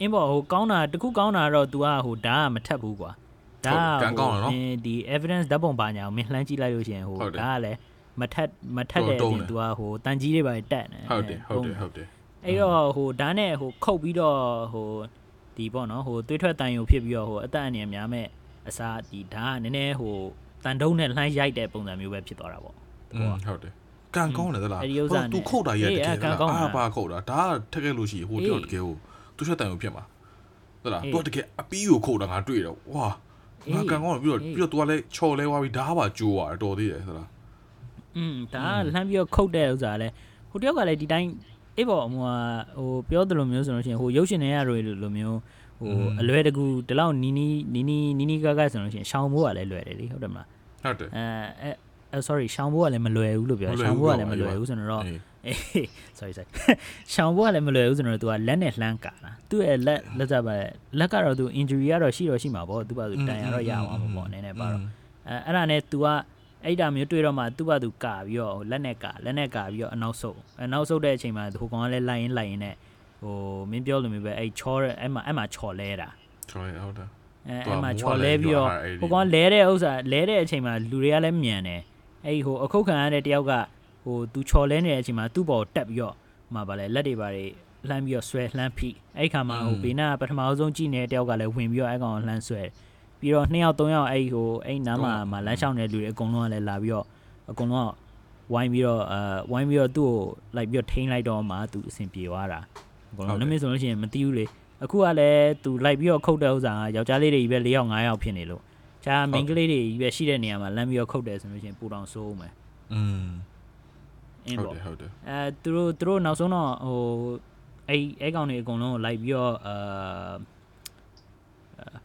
အင်းပေါ့ဟိုကောင်းတာတခုကောင်းတာတော့ तू ကဟိုဓာတ်ကမထက်ဘူးကွာဓာတ်ကကောင်းတယ်နော်ဒီ evidence ဓာတ်ပုံပါညာကိုမင်းလှမ်းကြည့်လိုက်လို့ရှင်ဟိုဓာတ်ကလည်းမထက်မထက်တဲ့အပြင် तू ကဟိုတန်ကြီးတွေပါတက်နေဟုတ်တယ်ဟုတ်တယ်ဟုတ်တယ်အဲ့တော့ဟိုဓာတ်နဲ့ဟိုခုတ်ပြီးတော့ဟိုဒီပေါ့နော်ဟိုသွေးထွက်တန်ရုံဖြစ်ပြီးတော့ဟိုအသက်အန္တရာယ်များမဲ့ အစားဒီဒါကနည်းနည်းဟိုတန်တုံးနဲ့လှမ်းရိုက်တဲ့ပုံစံမျိုးပဲဖြစ်သွားတာပေါ့ဟုတ်တယ်ကန်ကောင်းတယ်သလားဟိုသူခုတ်တာရတကယ်လားအာပါခုတ်တာဒါကထက်ကက်လို့ရှိရင်ဟိုပြောတကယ်ဟိုသူချက်တန်ကိုဖြစ်မှာသလားသူကတကယ်အပီးကိုခုတ်တာငါတွေ့တော့ဝါငါကန်ကောင်းပြီးတော့ပြီးတော့သူကလည်းချော်လဲသွားပြီးဒါကပါကြိုးသွားတယ်တော်သေးတယ်သလားอืมဒါကလှမ်းပြီးတော့ခုတ်တဲ့ဥစ္စာလဲဟိုတယောက်ကလည်းဒီတိုင်းအေးပေါ့ဟိုဟိုပြောသလိုမျိုးဆိုလို့ရှိရင်ဟိုရုပ်ရှင်တွေကလိုလိုမျိုး ဟိုအလွယ်တကူဒီလောက်နီးနီးနီးနီးနီးနီးကားကားဆိုလို့ရှိရင်ရှောင်းဖို့ကလည်းလွယ်တယ်လေဟုတ်တယ်မလား ဟုတ်တယ် အဲအဲ sorry ရှောင်းဖို့ကလည်းမလွယ်ဘူးလို့ပြောရှောင်းဖို့ကလည်းမလွယ်ဘူးဆိုတော့ အေး အေး sorry sorry ရှောင်းဖို့ကလည်းမလွယ်ဘူးဆိုတော့ तू ကလက်နဲ့လှမ်းကာတာသူ့ရဲ့လက်လက်ကြပါလက်ကတော့ तू injury ကတော့ရှိတော့ရှိမှာပေါ့ तू ပါ तू တန်ရတော့ရအောင်မှာပေါ့နည်းနည်းပါတော့ အဲအဲ့ဒါနဲ့ तू ကအဲ့ဒါမျိုးတွေ့တော့မှ तू ပါ तू ကာပြီးတော့ဟိုလက်နဲ့ကာလက်နဲ့ကာပြီးတော့အနောက်ဆုပ်အနောက်ဆုပ်တဲ့အချိန်မှာဟိုကောင်ကလည်းလိုက်ရင်လိုက်ရင်နဲ့ ဟိုမင်းပြောလို့မျိုးပဲအဲ့ချောတဲ့အဲ့မှာအဲ့မှာချော်လဲတာချော်ရဟုတ်တယ်အဲသူကအဲ့မှာမိုးကချော်လဲလည်းပြီးတော့ရွာအဲ့ဒီဟိုကောင်လဲတဲ့ဥစ္စာလဲတဲ့အချိန်မှာလူတွေကလည်းမြန်တယ်အဲ့ဟိုအခုတ်ခံရတဲ့တယောက်ကဟို तू ချော်လဲနေတဲ့အချိန်မှာသူ့ဘော်တက်ပြီးတော့ဟိုမှာဗာလဲလက်တွေပါတွေလှမ်းပြီးတော့ဆွဲလှမ်းဖိအဲ့ခါမှာဟိုဘေးနားပထမအဆုံးကြည့်နေတဲ့တယောက်ကလည်းဝင်ပြီးတော့အဲ့ကောင်ကိုလှမ်းဆွဲတယ်ပြီးတော့နှစ်ယောက်သုံးယောက်အဲ့ဟိုအဲ့နားမှာမှာလမ်းလျှောက်နေတဲ့လူတွေအကုန်လုံးကလည်းလာပြီးတော့အကုန်လုံးကဝိုင်းပြီးတော့အဲဝိုင်းပြီးတော့သူ့ကိုလိုက်ပြီးတော့ထိန်းလိုက်တော့မှသူအဆင်ပြေသွားတာ အကုန်လုံးလည်းမင်းဆိုလို့ရှိရင်မသိဘူးလေအခုကလည်းသူလိုက်ပြီးတော့ခုတ်တဲ့ဥစ္စာကယောက်ျားလေးတွေကြီးပဲ၄ယောက်၅ယောက်ဖြစ်နေလို့ကျာမိန်းကလေးတွေကြီးပဲရှိတဲ့နေရာမှာလမ်းပြီးတော့ခုတ်တယ်ဆိုလို့ရှိရင်ပူတောင်ဆိုးမယ်อืมအင်းဟုတ်ပေါ့တယ်ဟုတ်တယ်အဲသူတို့သူတို့နောက်ဆုံးတော့ဟိုအဲ့အဲ့ကောင်တွေအကုန်လုံးကိုလိုက်ပြီးတော့အာ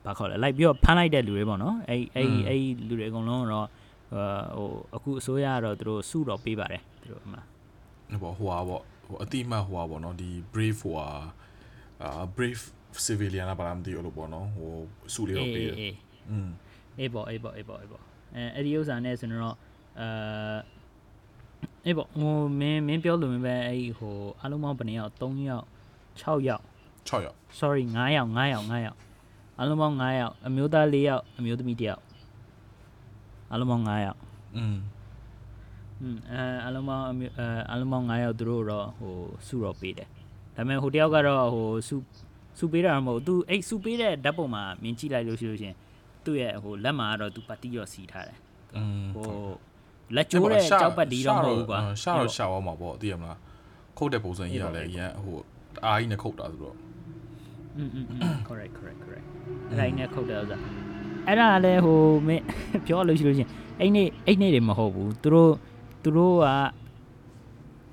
ဘာခေါ်လဲလိုက်ပြီးတော့ဖမ်းလိုက်တဲ့လူတွေပေါ့နော်အဲ့အဲ့အဲ့လူတွေအကုန်လုံးကတော့အာဟိုအခုအစိုးရကတော့သူတို့စုတော့ပေးပါတယ်သူတို့အမှဟိုဟိုဟာပေါ့ ဟိုအတိမတ်ဟိုဟာပေါ့နော်ဒီ brave ဟိုဟာအာ brave civilian လာပါလားမသိဘူးလို့ပေါ့နော်ဟိုစုလေးတော့ပေးတယ် အေး อืม အေးပေါ့အေးပေါ့အေးပေါ့အေးပေါ့အဲအဲ့ဒီဥစ္စာနဲ့ဆိုတော့အာအေးပေါ့ဟိုမင်းမင်းပြောလို့မင်းပဲအဲ့ဟိုအားလုံးပေါင်းဘယ်နှစ်ယောက်3ယောက်6ယောက် 6ရောက် sorry 9ယောက်9ယောက်9ယောက်အားလုံးပေါင်း9ယောက်အမျိုးသား4ယောက်အမျိုးသမီး1ယောက်အားလုံးပေါင်း9ယောက် อืม อืมအဲအားလုံးပေါင်းအမျိုးအဲအားလုံးပေါင်း9ယောက်သူတို့တော့ဟိုစုတော့ပေးတယ်ဒါပေမဲ့ဟိုတယောက်ကတော့ဟိုစုစုပေးတာမဟုတ်သူအဲ့စုပေးတဲ့ဓာတ်ပုံမှာမြင်ကြည့်လိုက်လို့ရှိလို့ရှင်သူ့ရဲ့ဟိုလက်မှာကတော့သူပတ်တီရောစီထားတယ် อืม ဟိုလက်ကျိုးတဲ့ကြောက်ပတ်ဒီတော့မဟုတ်ဘူးကွာ ရှာတော့ရှာအောင်မှာပေါ့သိရမလားခုတ်တဲ့ပုံစံကြီးကလည်းအရင်ဟိုအားကြီးနဲ့ခုတ်တာဆိုတော့ อืมอืม correct correct correct အဲ့ဒါကြီးနဲ့ခုတ်တယ်ဥစ္စာအဲ့ဒါလည်းဟိုမင်း ပြောလို့ရှိလို့ရှင်အဲ့နေ့အဲ့နေ့တွေမဟုတ်ဘူးသူတို့ သူတို့က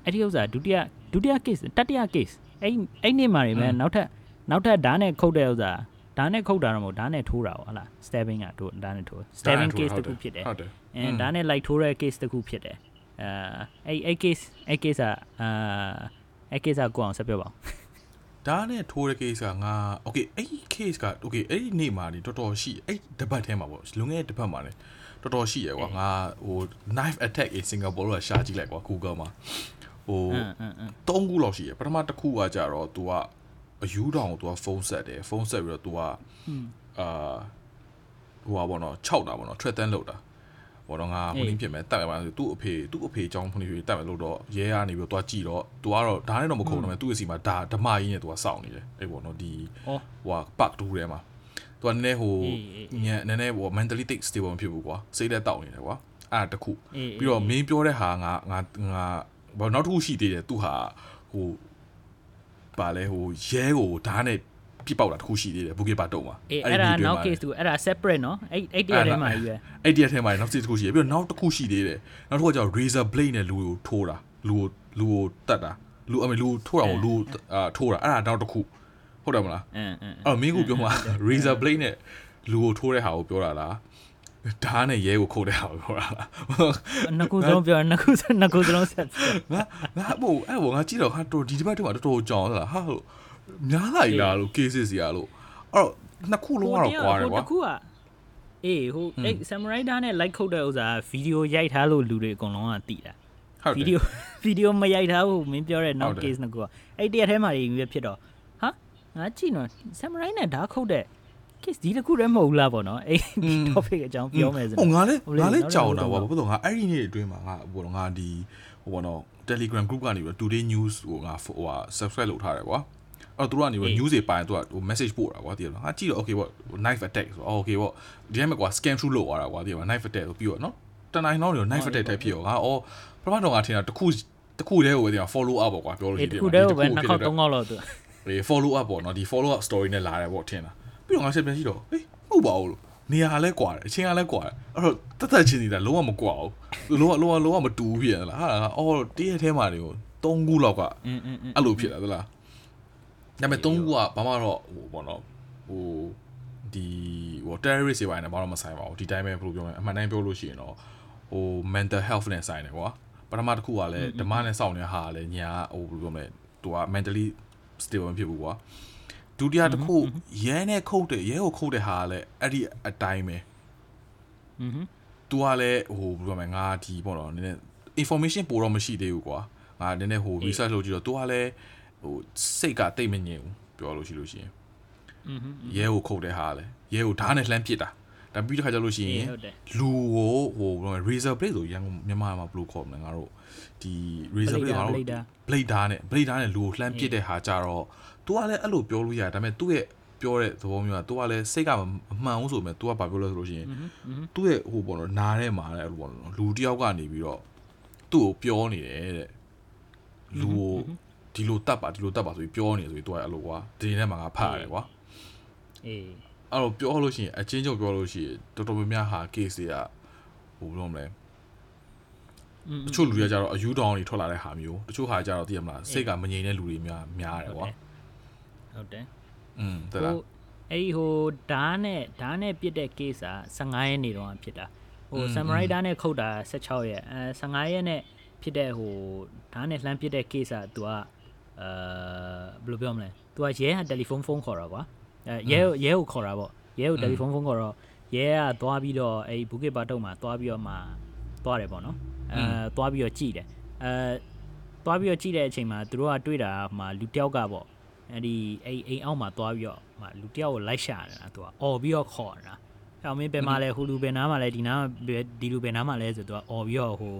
အဲ့ဒီဥစ္စာဒုတိယဒုတိယ case တတိယ case အဲ့အဲ့နေ့မှာတွေပဲနောက်ထပ်နောက်ထပ်ဓာတ်နဲ့ခုတ်တဲ့ဥစ္စာဓာတ်နဲ့ခုတ်တာတော့မဟုတ်ဓာတ်နဲ့ထိုးတာဟုတ်လား stabbing ကတို့ဓာတ်နဲ့ထိုး stabbing case တစ်ခုဖြစ်တယ်ဟုတ်တယ်အဲဓာတ်နဲ့လိုက်ထိုးတဲ့ case တစ်ခုဖြစ်တယ်အဲအဲ့အဲ့ case အဲ့ case ကအာအဲ့ case ကကိုအောင်ဆက်ပြောပါဦးဒါနဲ့ထိုးတဲ့ case ကငါ okay အဲ့ဒီ case က okay အဲ့ဒီနေ့မှာနေတော်တော်ရှိအဲ့တပတ်ထဲမှာပေါ့လွန်ခဲ့တဲ့တပတ်မှာနေ တော်တော်ရှိရကွာငါဟို knife attack in Singapore ကရှာကြည့်လိုက်ကွာ Google မှာဟို အင်းအင်းအင်း ၃ခုလောက်ရှိရပထမတစ်ခုကကြတော့ तू ကအယူတောင်ကို तू ကဖုန်းဆက်တယ်ဖုန်းဆက်ပြီးတော့ तू ကအာဟိုပါဘောနော်6တာဘောနော်ထွက်တန်းလောက်တာဘောတော့ငါဟိုနည်းဖြစ်မယ်တက်မယ်ပါဆိုသူ့အဖေသူ့အဖေအကြောင်းဖုန်းကြီးတက်မယ်လို့တော့ရဲကနေပြီးတော့ तू ကြည့်တော့ तू ကတော့ဒါနဲ့တော့မခုံတော့မယ်သူ့အစီမှာဒါဓမကြီးနဲ့ तू ကစောင့်နေတယ်အဲ့ဘောနော်ဒီ ဩ ဟိုကပတ်တူထဲမှာ तू ကနည်းနည်းဟိုအေးအေးအေးညံနည်းနည်းဟို mentally stable မဖြစ်ဘူးကွာစိတ်သက်တောက်နေတယ်ကွာအဲ့ဒါတစ်ခုအေးအေးပြီးတော့မင်းပြောတဲ့ဟာငါငါငါဘာနောက်တစ်ခုရှိသေးတယ်သူဟာဟိုပါလဲဟိုရဲကိုဓာတ်နဲ့ပြစ်ပေါက်တာတစ်ခုရှိသေးတယ်ဘူကေပါတုံးမှာအေးအဲ့ဒါနောက် case တူအဲ့ဒါ separate နော်အဲ့အဲ့တရထဲမှာကြီးပဲအဲ့ဒီအထဲမှာနောက်တစ်ခုရှိတယ်ပြီးတော့နောက်တစ်ခုရှိသေးတယ်နောက်တစ်ခုကကျတော့ razor blade နဲ့လူကိုထိုးတာလူကိုလူကိုတတ်တာလူအမေလူထိုးတာကိုလူအာထိုးတာအဲ့ဒါနောက်တစ်ခု ဟုတ်တယ်မလားအင်းအင်းအဲ့မင်းကပြောမှာ razor blade နဲ့လူကိုထိုးတဲ့ဟာကိုပြောတာလားဓာတ်နဲ့ရဲကိုခုတ်တဲ့ဟာကိုပြောတာလားနှစ်ခုစလုံးပြောနှစ်ခုစနှစ်ခုစလုံးဆက်ငါငါမို့အဲ့ဘောငါကြည့်တော့ဟာတော်ဒီဒီဘက်ထဲမှာတော်တော်ကြောင်သလားဟာလို့များလိုက်လားလို့ cases စီရလို့အဲ့တော့နှစ်ခုလုံးကတော့ကွာတယ်ကွာတစ်ခုကအေးဟိုအဲ့ samurai ဓာတ်နဲ့ like ခုတ်တဲ့ဥစ္စာဗီဒီယိုရိုက်ထားလို့လူတွေအကုန်လုံးကတည်တာဟုတ်ဗီတယ်ဒီယိုဗီဒီယိုမရိုက်ထားဘူးမင်းပြောတဲ့နောက်ဟုတ်တယ် case နှစ်ခုကအဲ့တရထဲမှာကြီးပဲဖြစ်တော့ဟာ ငါကြည့်နော် samurai နဲ့ဓာတ်ခုတ်တဲ့ case ဒီတစ်ခုတည်းမဟုတ်ဘူးလားပေါ့နော်အဲ့ဒီ topic အကြောင်းပြောမယ်ဆိုဟိုတော့ငါလည်းဟုတ်လေငါလည်းနောက်ကြောက်တစ်တာခုကွာတော့ဘာလို့လဲငါအဲ့ဒီနေ့အတွင်းမှာငါဟိုတော့ငါဒီဟိုဘောနော် Telegram group ကနေပြီးတော့ Today News ဟိုငါဟိုဟာ subscribe လုပ်ထားတယ်ကွာအဲ့တော့သူတို့ကနေပြီးအေး news တွေပိုင်းသူကဟို message ပို့တာကွာတည်လားငါကြည့်တော့ okay ပေါ့ knife attack ဆိုတော့ okay ပေါ့ဒီထဲမှာကွာ scam through လုပ်သွားတာကွာတည်လား knife attack ဆိုပြီးတော့နော်တနိုင်တော့နေ knife attack တိုက်ဖြစ်ရောငါအော်ပထမတော့ငါထင်တာတစ်ခုတစ်ခုတည်းကိုပဲတည် follow up ပေါ့ကွာပြောလို့ရှိအဲ့ရင်တစ်ခုတည်းကိုပဲဒီနှစ်တစ်ခေါက်ဖြစ်သုံးခေါက်လောက်သူ လေ follow up ပေါ့နော်ဒီ follow up story နဲ့လာတယ်ပေါ့ထင်တာပြီးတော့ငါချက်ပြန်ကြည့်တော့ဟေးဟုတ်ပါဘူးလို့နေရာလဲကွာတယ်အချင်းကလဲကွာတယ်အဲ့တော့တက်တက်ချင်းစီတာလုံးဝမကွာဘူးလုံးဝလုံးဝလုံးဝမတူဘူးဖြစ်တယ်လားဟာအော်တည့်ရက်ထဲမှာတွေကို၃ခုလောက်ကအဲ့လိုဖြစ်တာသလားဒါပေမဲ့၃ခုကဘာမှတော့ဟိုပေါ့နော်ဟိုဒီဟို terrorist တွေပိုင်းနဲ့ဘာမှမဆိုင်ပါဘူးဒီတိုင်းပဲဘယ်လိုပြောမလဲအမှန်တိုင်းပြောလို့ရှိရင်တော့ဟို mental health နဲ့ဆိုင်တယ်ကွာပထမတစ်ခုကလည်းဓမ္မနဲ့စောင့်နေတဲ့ဟာလည်းညာဟိုဘယ်လိုပြောမလဲသူက mentally stable မဖြစ်ဘူးကွာဒုတိယတစ်ခုရဲနဲ့ခုတ်တယ်ရဲကိုခုတ်တဲ့ဟာကလည်းအဲ့ဒီအတိုင်းပဲ อืม သူကလည်းဟိုဘယ်လိုပြောမလဲငါဒီပေါ့နော်နည်းနည်း information ပိုတော့မရှိသေးဘူးကွာငါနည်းနည်းဟို research လုပ်ကြည့်တော့သူကလည်းဟိုစိတ်ကတိတ်မငြိမ်ဘူးပြောလို့ရှိလို့ရှိရင် อืม ရဲကိုခုတ်တဲ့ဟာကလည်းရဲကိုဓာတ်နဲ့လှမ်းပစ်တာဒါပြီးတဲ့ခါကျလို့ရှိရင် ဟုတ်တယ် လူကိုဟိုဘယ်လိုလဲ razor blade ဆိုရန်ကုန်မြန်မာမှာဘယ်လိုခေါ်မလဲငါတို့ ဒီ razor blade ငါတို့ blade ဓာတ် blade ဓာတ်နဲ့ blade ဓာတ်နဲ့လူကိုလှမ်းပစ်တဲ့ဟာကြတော့ तू ကလည်းအဲ့လိုပြောလို့ရတယ်ဒါပေမဲ့သူ့ရဲ့ပြောတဲ့သဘောမျိုးက तू ကလည်းစိတ်ကမမှန်ဘူးဆိုပေမဲ့ तू ကဘာပြောလဲဆိုလို့ရှိရင် သူ့ရဲ့ဟိုပေါ့နော်နားထဲမှာလည်းအဲ့လိုပေါ့နော်လူတယောက်ကနေပြီးတော့သူ့ကိုပြောနေတယ်တဲ့လူကိုဒီလိုတတ်ပါဒီလိုတတ်ပါဆိုပြီးပြောနေဆိုပြီးသူကအဲ့လိုကွာဒီထဲမှာငါဖတ်ရတယ်ကွာ အေး အဲ့တော့ပြောလို့ရှိရင်အချင်းချုပ်ပြောလို့ရှိရင်တော်တော်များများဟာ case တွေကဟိုဘယ်လိုမလဲ อืม တချို့လူတွေကြတော့အယူတောင်းတွေထွက်လာတဲ့ဟာမျိုးတချို့ဟာကြတော့သိရမလားစိတ်ကမငြိမ်တဲ့လူတွေများများတယ်ကွာ ဟုတ်တယ် อืมတဲ့လား ဟိုအဲ့ဒီဟိုဓာတ်နဲ့ဓာတ်နဲ့ပြစ်တဲ့ case က15ရက်နေတော့ဖြစ်တာဟို samurai ဓာတ်နဲ့ခုတ်တာ16ရက်အဲ15ရက်နဲ့ဖြစ်တဲ့ဟိုဓာတ်နဲ့လှမ်းပြစ်တဲ့ case က तू ကအဲဘယ်လိုပြောမလဲ तू ကရဲဟာတယ်လီဖုန်းဖုန်းခေါ်တာကွာအဲရဲကိုရဲကိုခေါ်တာပေါ့ရဲကိုတယ်လီဖုန်းဖုန်းခေါ်တော့ရဲကသွားပြီးတော့အဲ့ဘူကေပါတုံမှာသွားပြီးတော့မှသွားတယ်ပေါ့နော် အဲသွားပြီးတော့ကြည်တယ်အဲသွားပြီးတော့ကြည်တဲ့အချိန်မှာသူတို့ကတွေ့တာမှာလူတယောက်ကပေါ့အဲ့ဒီအဲ့အိမ်အောက်မှာသွားပြီးတော့မှလူတယောက်ကိုလိုက်ရှာနေတာသူကအော်ပြီးတော့ခေါ်နေတာောင်မင်းဘယ်မှာလဲဟိုလူဘယ်နားမှာလဲဒီနားဒီလူဘယ်နားမှာလဲဆိုတော့အော်ပြီးတော့ဟို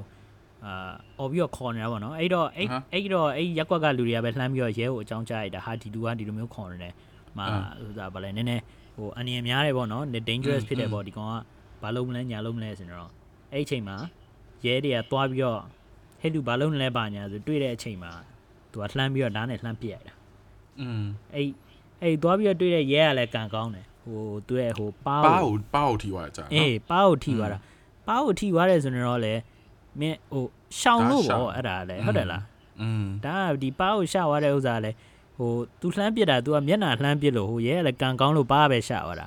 အာအော်ပြီးတော့ခေါ်နေတာပေါ့နော်အဲ့တော့အဲ့အဲ့တော့အဲ့ရက်ကွက်ကလူတွေကပဲလှမ်းပြီးတော့ရဲကိုအကြောင်းကြားလိုက်တာဟာဒီလူကဒီလိုမျိုးခေါ်နေတယ်မာဆိုတာဗာလဲနည်းနည်းဟိုအန္တရာယ်များတယ်ပေါ့နော် dangerous ဖြစ်တယ်ပေါ့ဒီကောင်ကဘာလုံးမလဲညာလုံးမလဲဆိုတော့အဲ့အချိန်မှာ ရဲတွေကသွားပြီးတော့ဟဲ့လူဘာလုံးလဲပါညာဆိုတွေ့တဲ့အချိန်မှာသူကလှမ်းပြီးတော့ဓာတ်နဲ့လှမ်းပြစ်လိုက်တာ อืม အဲ့အဲ့သွားပြီးတော့တွေ့တဲ့ရဲကလည်းကန်ကောင်းတယ်ဟိုသူရဲ့ဟိုပါ ပါ ကို ကိုပါကိုထိသွားကြနော် အေးပါကိုထိသွားတာပါကိုထိသွားတယ်ဆိုတော့လေမင်းဟိုရှောင်းလို့ပေါ့အဲ့ဒါလည်းဟုတ်တယ်လား อืม ဒါကဒီပါကိုရှာသွားတဲ့ဥစ္စာလည်းဟို तू လှမ်းပစ်တာ तू ကမျက်နှာလှမ်းပစ်လို့ဟိုရဲကလည်းကန်ကောင်းလို့ပါပဲရှာသွားတာ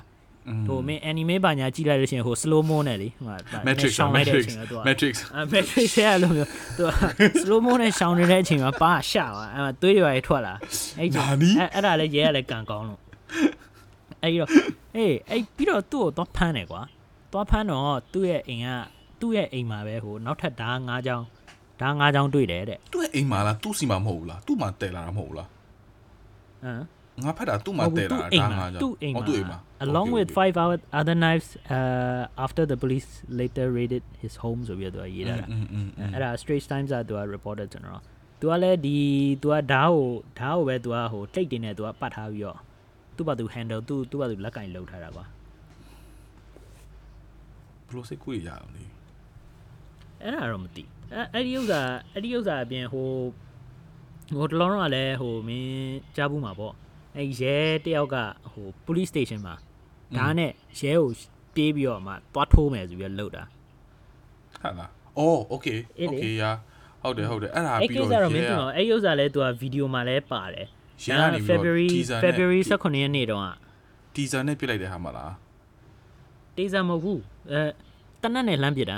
ဟိုမင်း anime ဘာညာကြည့်လိုက်လို့ရှိရင်ဟို slow mo နဲ့လေဟို matrix ရှောင်းလိုက်တဲ့အ matrix ချိန်က तू က matrix အဲ matrix ရဲ့အဲ့လိုမျိုး तू slow mo နဲ့ရှောင်းနေတဲ့အချိန်မှာပါရှာသွားအဲသွေးတွေပါထွက်လာအဲ့ချိန်အဲ့အဲ့ဒါလည်းရဲကလည်းကန်ကောင်းလို့အဲ့တော့အေးအဲ့ပြီးတော့သူ့ကိုသွားဖမ်းတယ်ကွာသွားဖမ်းတော့သူ့ရဲ့အိမ်ကသူ့ရဲ့အိမ်မှာပဲဟိုနောက်ထပ်ဓာတ်၅ချောင်းဓာတ်၅ချောင်းတွေ့တယ်တဲ့သူ့ရဲ့အိမ်မှာလားသူ့စီမှာမဟုတ်ဘူးလားသူ့မှာတည်လာတာမဟုတ်ဘူးလားဟမ် ငါဖတ်တာသူ့မှာတဲတာဒါငါကြောင့်သူ့အိမ်မှာ along with 5 hour other knives uh after the police later raided his home ဆိုပြီးတော့ရေးတာအဲ့ဒါ straight times ကသူက reporter ကျွန်တော်သူကလည်းဒီသူကဓာတ်ကိုဓာတ်ကိုပဲသူကဟိုတိတ်တင်နေသူကပတ်ထားပြီးတော့သူ့ဘာသူ handle သူ့သူ့ဘာသူလက်ကင်လှုပ်ထားတာကွာဘလို့စိတ်ကူရအောင်လေအဲ့ဒါတော့မသိအဲ့ဒီဥစ္စာအဲ့ဒီဥစ္စာအပြင်ဟိုဟိုတလောတော့ကလည်းဟိုမင်းကြားဘူးမှာပေါ့ အဲရဲတယောက်ကဟို police station မှာဒါနဲ့ရဲကိုပြေးပြီးတော့မှသွားထိုးမယ်ဆိုပြီးတော့လှုပ်တာဟုတ်လားအော် okay okay ရာဟုတ်တယ်ဟုတ်တယ်အဲ့ဒါပြီးတော့ရဲအဲ့ကိစ္စတော့မင်းတို့အဲ့ဥစ္စာလဲသူကဗီဒီယိုမှာလဲပါတယ်ရဲကနေ February February 18ရက်နေ့တုန်းကတီဇာနဲ့ပြစ်လိုက်တဲ့ဟာမလားတီဇာမဟုတ်ဘူးအဲတနက်နဲ့လှမ်းပြစ်တာ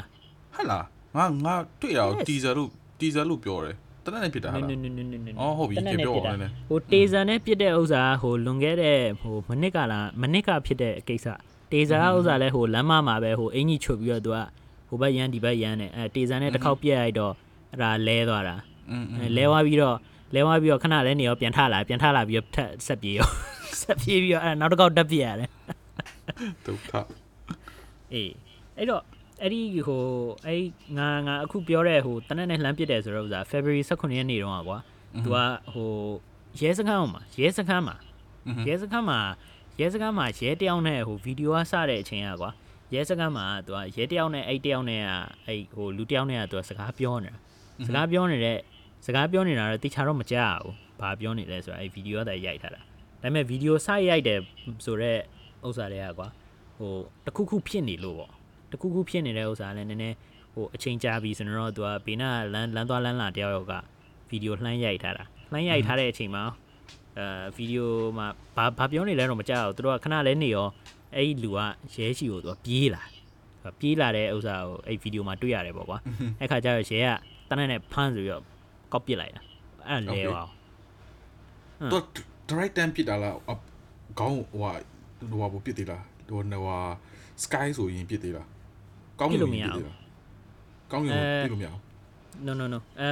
ဟုတ်လားငါငါတွေ့ရအောင်တီဇာလို့တီဇာလို့ပြောတယ် တနက်နဲ့ပြစ်တာဟာနလားနနနနနအော်ဟုတ်ပြီတနက်နဲ့ပြောပစ်ပါတာဦးနည်းနည်းဟိုတေးစားနဲ့ပစ်တဲ့ဥစ္စာဟိုလွန်ခဲ့တဲ့ဟိုမနစ်ကလားမနစ်ကဖြစ်တဲ့ကိစ္စတေးစားဥစ္စာလဲဟိုလမ်းမမှာပဲဟိုအင်ကြီးချွတ်ပြီးတော့သူကဟိုဘက်ရန်ဒီဘက်ရန်နဲ့အဲတေးစားနဲ့တစ်ခေါက်ပြက်လိုက်တော့အဲ့ဒါလဲသွားတာอืมအဲလဲသွားပြီးတော့လဲသွားပြီးတော့ခဏလဲနေရောပြန်ထလာပြန်ထလာပြီးတော့ထက်ဆက်ပြေးရောဆက်ပြေးပြီးတော့အဲ့ဒါနောက်တစ်ခေါက်တက်ပြက်ရတယ်ဒုက္ခအေးအဲ့တော့ အဲ့ဒီဟိုအဲ့ငါငါအခုပြောတဲ့ဟိုတနက်နဲ့လှမ်းပစ်တယ်ဆိုတော့ဥစား February 18ရက်နေ့တုန်းကကွာသူကဟိုရဲစခန်းမှာရဲစခန်းမှာရဲစခန်းမှာရဲစခန်းမှာရဲတယောက်နဲ့ဟိုဗီဒီယိုကစတဲ့အချိန်ကကွာရဲစခန်းမှာသူကရဲတယောက်နဲ့အဲ့တယောက်နဲ့ကအဲ့ဟိုလူတယောက်နဲ့ကသူကစကားပြောနေတာစကားပြောနေတဲ့စကားပြောနေတာတော့တိချာတော့မကြဘူးဘာပြောနေလဲဆိုတော့အဲ့ဗီဒီယိုကတည်းရိုက်ထားတာဒါပေမဲ့ဗီဒီယိုစရိုက်တယ်ဆိုတော့ဥစ္စာတွေကကွာဟိုတခုခုဖြစ်နေလို့ပေါ့ တခုခုဖြစ်နေတဲ့ဥစ္စာလည်းနည်းနည်းဟိုအချိန်ကြာပြီဆိုတော့သူကဘေးနာလမ်းလမ်းသွားလမ်းလာတယောက်ယောက်ကဗီဒီယိုလှမ်းရိုက်ထားတာလှမ်းရိုက်ထားတဲ့အချိန်မှာအဲဗီဒီယိုမှာဘာဘာပြောနေလဲတော့မကြောက်ဘူးသူတို့ကခဏလဲနေရောအဲ့ဒီလူကရဲရှိကိုသူကပြေးလာပြေးလာတဲ့ဥစ္စာကိုအဲ့ဗီဒီယိုမှာတွေ့ရတယ်ပေါ့ကွာအဲ့ခါကျတော့ရဲကတနက်နဲ့ဖမ်းဆိုပြီးတော့ကောက်ပစ်လိုက်တာအဲ့လဲပါတော့ direct time ဖြစ်တာလားခေါင်းဟိုဟာဟိုဟာပစ်သေးလားဟိုဟို sky ဆိုရင်ပစ်သေးလား ကောင်းကင်ပစ်သေးလားကောင်းကင်ပစ်လို့မရဘူး no no no အဲ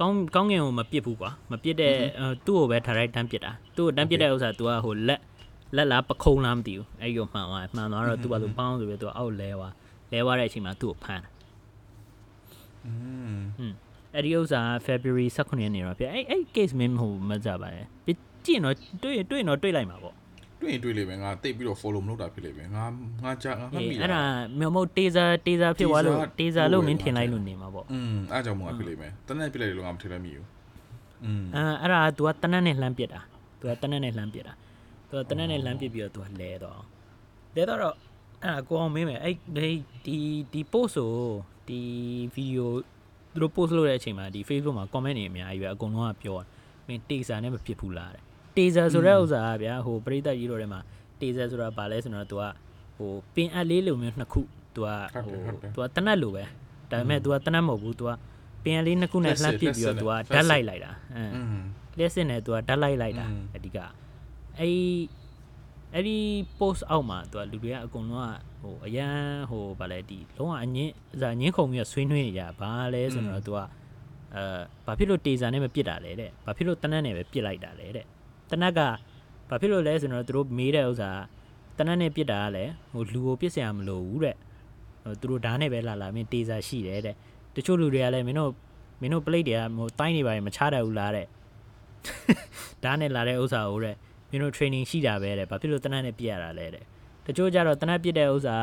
ကောင်းကောင်းငင်ကိုမပစ်ဘူးကွာမပစ်တဲ့သူ့ကိုပဲ direct တန်းပစ်တာသူ့ကိုတန်းပစ်တဲ့ဥစ္စာ तू ကဟိုလက်လက်လားပခုံးလားမသိဘူးအဲ့ဒီကိုမှန်သွားမှန်သွားတော့ तू ကသူပေါင်းဆိုပြီး तू အောက်လဲသွားလဲသွားတဲ့အချိန်မှာသူ့ကိုဖမ်းတာ อืม အဲ့ဒီဥစ္စာ February 18ရက်နေ့တော့ပြအဲ့အဲ့ case မင်းဟိုမကြပါနဲ့ပြကြည့်ရင်တော့တွေ့ရင်တွေ့ရင်တော့တွေ့လိုက်မှာပေါ့ တွေ့ရင်တွေ့လိမ့်မယ်ငါတိတ်ပြီးတော့ follow မလုပ်တာဖြစ်လိမ့်မယ်ငါငါကြာငါမှတ်မိ အဲ့ဒါမဟုတ် taser taser ဖြစ်သွားလို့ taser လို့မင်းထင်လိုက်လို့နေမှာပေါ့ อืมအားကြောင့်မငါဖြစ်လိမ့်မယ်တနက်ပြလိုက်လို့ငါမထင်လည်းမိဘူးอืม အဲအဲ့ဒါ तू ကတနက်နဲ့လှမ်းပစ်တာ तू ကတနက်နဲ့လှမ်းပစ်တာ तू ကတနက်နဲ့လှမ်းပစ်ပြီးတော့ तू ကလဲတော့လဲတော့အဲ့ဒါကိုအောင်မင်းမယ်အဲ့ဒီဒီ post ကိုဒီ video သူတို့ post လုပ်တဲ့အချိန်မှာဒီ Facebook မှာ comment တွေအများကြီးပဲအကုန်လုံးကပြောတာမင်း taser နဲ့မဖြစ်ဘူးလားတဲ့ တေဇာဆိုတဲ့ဥစ္စာကဗျာဟိုပရိသတ်ကြီးတို့ထဲမှာတေဇာဆိုတာဘာလဲဆိုတော့ तू ကဟိုပင်အပ်လေးလိုမျိုးနှစ်ခု तू ကဟို तू ကတနတ်လိုပဲဒါပေမဲ့ तू ကတနတ်မဟုတ်ဘူး तू ကပင်အပ်လေးနှစ်ခုနဲ့လှမ်းပစ်ပြီးတော့ तू ကဓာတ်လိုက်လိုက်တာအင်းလျှက်စစ်နဲ့ तू ကဓာတ်လိုက်လိုက်တာအဓိကအဲ့အဲ့ဒီ post အောက်မှာသူကလူတွေကအကုန်လုံးကဟိုအရန်ဟိုဗာလဲဒီလုံးဝအငင်းဇာငင်းခုံပြီးဆွေးနွေးနေကြဘာလဲဆိုတော့သူကအဲဘာဖြစ်လို့တေစာနဲ့မပစ်တာလဲတဲ့ဘာဖြစ်လို့တနတ်နဲ့ပဲပစ်လိုက်တာလဲတဲ့ တနက်ကဘာဖြစ်လို့လဲဆိုတော့သူတို့မေးတဲ့ဥစ္စာတနက်နဲ့ပြစ်တာကလည်းဟိုလူကိုပြစ်စရာမလိုဘူးတဲ့ဟိုသူတို့ဓာတ်နဲ့ပဲလာလာမင်းတေးစာရှိတယ်တဲ့တချို့လူတွေကလည်းမင်းတို့မင်းတို့ plate တွေကဟိုတိုင်းနေပါရင်မချတတ်ဘူးလားတဲ့ဓာတ်နဲ့လာတဲ့ဥစ္စာကိုတဲ့မင်းတို့ training ရှိတာပဲတဲ့ဘာဖြစ်လို့တနက်နဲ့ပြစ်ရတာလဲတဲ့တချို့ကြတော့တနက်ပြစ်တဲ့ဥစ္စာ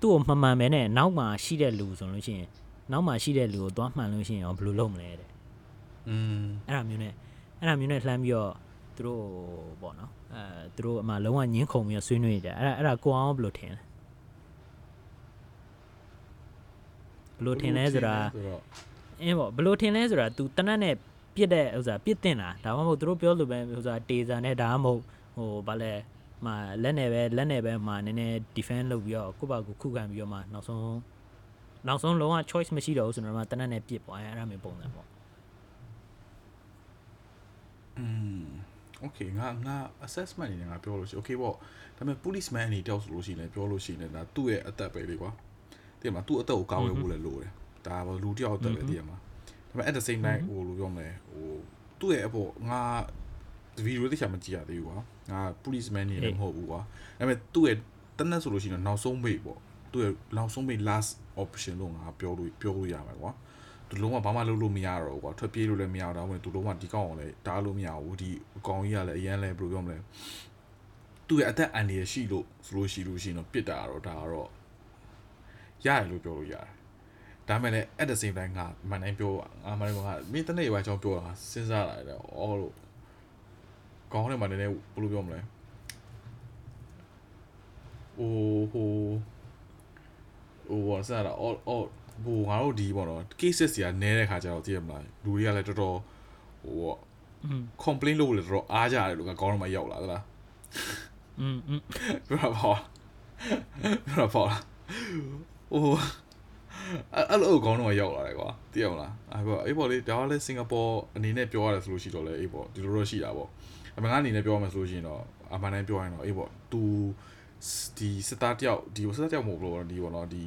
သူ့ကိုမှန်မှန်ပဲနဲ့နောက်မှရှိတဲ့လူဆိုလို့ရှိရင်နောက်မှရှိတဲ့လူကိုသွားမှန်လို့ရှိရင်ရောဘယ်လိုလုပ်မလဲတဲ့อืมအဲ့ဒါမျိုးနဲ့အဲ့ဒါမျိုးနဲ့လှမ်းပြီးတော့ သူတို့ပေါ့နော်အဲသူတို့အမှလုံးဝညင်းခုန်ပြီးတော့ဆွေးနွေးကြအဲ့ဒါအဲ့ဒါကိုအောင်ဘယ်လိုထင်လဲဘယ်လိုထင်လဲဆိုတာ ဆိုတော့ အင်းပေါ့ဘယ်လိုထင်လဲဆိုတာ तू တနတ်နဲ့ပြစ်တဲ့ဥစ္စာပြစ်တင်တာဒါမှမဟုတ်သူတို့ပြောလို့ပဲဥစ္စာတေဇာနဲ့ဒါမှမဟုတ်ဟိုဗာလဲမလက်နဲ့ပဲလက်နဲ့ပဲမနည်းနည်း defend လုပ်ပြီးတော့ကိုယ့်ဘာကိုခုခံပြီးတော့မှနောက်ဆုံးနောက်ဆုံးလုံးဝ choice မရှိတော့ဘူးဆိုတော့မှတနတ်နဲ့ပြစ်ပေါ့အဲ့အဲ့ဒါမျိုးပုံစံပေါ့ อืม okay ငါငါ assessment နေငါပြောလို့ရှိ okay ပေါ့ဒါပေမဲ့ policeman အနေတောက်ဆိုလို့ရှိရင်ပြောလို့ရှိရင်ဒါသူ့ရဲ့အသက်ပဲလေကွာတကယ်မှာသူ့အသက်ကိုကာဝယ်ဖို့လည်းလိုတယ်ဒါဘာလူတယောက်အသက်ပဲတကယ်မှာဒါပေမဲ့ at the same time ဟိုလိုပြောမလဲဟိုသူ့ရဲ့အဖို့ငါဗီဒီယိုတိကျမကြည့်ရသေးဘူးကွာငါ policeman နေလည်းမဟုတ်ဘူးကွာဒါပေမဲ့သူ့ရဲ့တနက်ဆိုလို့ရှိရင်နောက်ဆုံးမိတ်ပေါ့သူ့ရဲ့နောက်ဆုံးမိတ် last option လို့ငါပြောလို့ပြောလို့ရမှာကွာ သူလုံးဝဘာမှလုပ်လို့မရတော့ဘူးကွာထွက်ပြေးလို့လည်းမရတော့ဘူးသူလုံးဝဒီကောင်အောင်လည်းတားလို့မရဘူးဒီအကောင်ကြီးကလည်းအရန်လဲဘယ်လိုပြောမလဲသူ့ရဲ့အသက်အန္တရာယ်ရှိလို့ဆိုလို့ရှိလို့ရှိရင်တော့ပြစ်တာတော့ဒါကတော့ရတယ်လို့ပြောလို့ရတယ်ဒါမဲ့လည်း at the same time ငါမန်တိုင်းပြောငါမန်တိုင်းကမင်းတနေ့ရွာချောင်းပြောတာစဉ်းစားလာတယ်အော်လို့ကောင်းတယ်မှနည်းနည်းဘယ်လိုပြောမလဲဟိုဟိုဟိုဘာစတာအော်အော် ဟိုငါတို့ဒီပေါ့နော် cases တွေကနဲတဲ့ခါကျတော့သိရမလားလူတွေကလည်းတော်တော်ဟိုပေါ့ อืม complain လုပ်လို့တော်တော်အားကြတယ်လို့ကကောင်းတော့မှရောက်လာသလား อืมอืม ပြောတာပေါ့ပြောတာပေါ့ဟိုအဲ့အဲ့လိုကောင်းတော့မှရောက်လာတယ်ကွာသိရမလားအဲ့ပေါ့အေးပေါ့လေဒါကလည်းစင်ကာပူအနေနဲ့ပြောရတယ်ဆိုလို့ရှိတော့လေအေးပေါ့ဒီလိုတော့ရှိတာပေါ့အမှန်ကအနေနဲ့ပြောရမယ်ဆိုလို့ရှိရင်တော့အမှန်တမ်းပြောရင်တော့အေးပေါ့ तू ဒီစစ်သားတယောက်ဒီစစ်သားတယောက်မဟုတ်ဘူးလို့ဒီပေါ့နော်ဒီ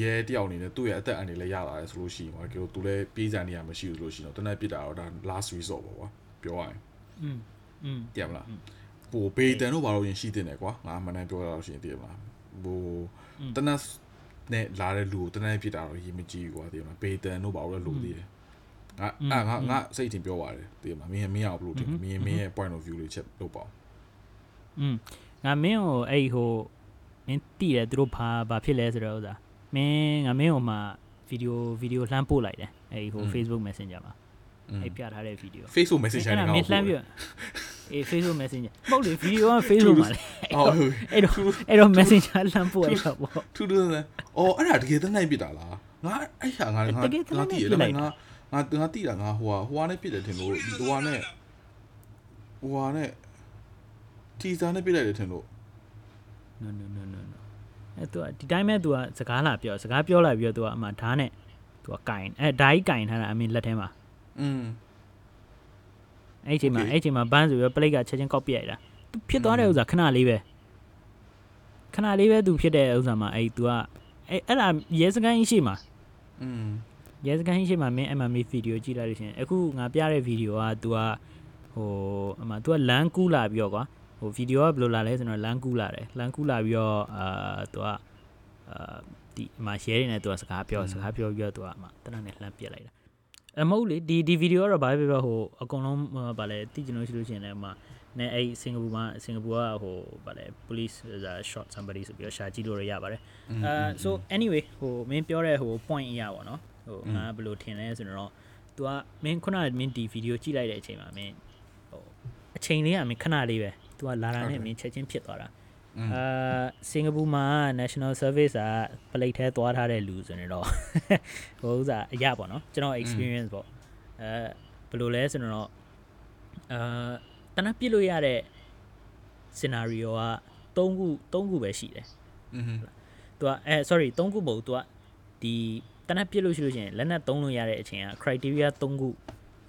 ရဲတယောက်အနေနဲ့သူ့ရဲ့အသက်အန္တရာယ်လည်းရလာတယ်ဆိုလို့ရှိရင်ဟောကဲသူလည်းပြေးစံနေရမရှိဘူးဆိုလို့ရှိရင်တော့တနက်ပြစ်တာတော့ဒါ last resort ပေါ့ကွာပြောရရင် อืมอืม သိရမလား ဟိုဘေးတန်တို့ဘာလို့ရင်ရှိတင်တယ်ကွာငါမနိုင်ပြောရတော့ရှင်တည်မလားဟိုတနက်နဲ့လာတဲ့လူကိုတနက်ဖြစ်တာတော့ရေးမကြည့်ဘူးကွာတည်မလားဘေးတန်တို့ဘာလို့လဲလူသေးတယ်ငါအာငါငါစိတ်ထင်ပြောပါတယ်တည်မလားမင်းမင်းအောင်ဘလို့တင်မင်းမင်းရဲ့ point of view လေးချက်လုပ်ပါအောင် อืม ငါမင်းကိုအဲ့ဟိုမင်းတည်တယ်သူတို့ဘာဘာဖြစ်လဲဆိုတော့ဥစားမင်းငါမင်းဟိုမှာဗီဒီယိုဗီဒီယိုလှမ်းပို့လိုက်တယ်အဲ့ဟို Facebook Messenger မှာအဲ့ပြထားတဲ့ဗီဒီယို Facebook message အဲ့နဲ့ဒါငါမင်းလှမ်းပြအေး Facebook Messenger မဟုတ်လေဗီဒီယိုက Facebook မှာလေအော်အဲ့တော့အဲ့တော့ Messenger လှမ်းပို့ရတာပေါ့ထူးထူးနဲ့အော်အဲ့ဒါတကယ်တနိုင်ပြစ်တာလားငါအဲ့ဟာငါငါငါတည်တယ်ငါငါငါတည်တာငါဟိုဟာဟိုဟာနဲ့ပြစ်တယ်ထင်လို့ဟိုဟာနဲ့ဟိုဟာနဲ့ တီဇာနဲ့ပြစ်လိုက်တယ်ထင်လို့ no no no no no အဲ့သူကဒီတိုင်းမဲ့သူကစကားလာပြောစကားပြောလာပြီးတော့သူကအမှဓာတ်နဲ့သူကကင်အဲဓာတ်ကြီးကင်ထားတာအမင်းလက်ထဲမှာ อืม အဲ့ဒီချိန်မှာ Okay. အဲ့ဒီချိန်မှာဘန်းဆိုပြီးပလိတ်ကချက်ချင်းကောက်ပြလိုက်တာသူဖြစ်သွားတဲ့ဥစ္စာခဏလေးပဲခဏလေးပဲသူဖြစ်တဲ့ဥစ္စာမှာအဲ့ तू ကအဲ့အဲ့ဒါရဲစကန်ရှိမှာ อืม ရဲစကန်ရှိမှာမင်းအမှမီဗီဒီယိုကြည့်လိုက်လို့ရှရင်အခုငါပြတဲ့ဗီဒီယိုက तू ကဟိုအမှ तू ကလမ်းကူးလာပြီးတော့ကွာဟို ိုဗီဒီယိုကဘယ်လိုလာလဲဆိုတော့လမ်းကူးလာတယ်လမ်းကူးလာပြီးတော့အာသူကအာဒီမှာ share နေတယ်သူကစကားပြောစကားပြောပြီးတော့သူကမှတနက်နဲ့လှမ်းပြစ်လိုက်တာအမဟုတ်လေဒီဒီဗီဒီယိုကတော့ဘာပဲပြောဟိုအကုန်လုံးဗာလဲသိကျင်လို့ရှိလို့ရှိရင်လည်းမှနဲ့အဲ့စင်ကာပူမှာစင်ကာပူကဟိုဗာလဲ police is a shot somebody ဆိုပြီးတော့ရှာကြည့်လို့ရပါတယ်အဲ so anyway ဟိုမင်းပြောတဲ့ဟို point အရာပေါ့နော်ဟိုငါဘယ်လိုထင်လဲဆိုတော့ तू ကမင်းခုနကမင်းဒီဗီဒီယိုကြည့်လိုက်တဲ့အချိန်မှာမင်းဟိုအချိန်လေးကမင်းခဏလေးပဲ तू ကလာတာနဲ့မင်းချက်ချင်းဖြစ်သွားတာအာစင်ကာပူမှာ national service ကပလိတ်ထဲသွားထားတဲ့လူဆိုနေတော့ဟိုဥစားအရာပေါ့နော်ကျွန်တော် experience ပေါ့အဲဘယ်လိုလဲဆိုတော့အာတနပ်ပြစ်လို့ရတဲ့ scenario က3ခု3ခုပဲရှိတယ် อืม သူကအဲ sorry 3ခုမဟုတ်သူကဒီတနက်ပြစ်လို့ရှိလို့ရှိရင်လက်နက်သုံးလို့ရတဲ့အချိန်က criteria 3ခု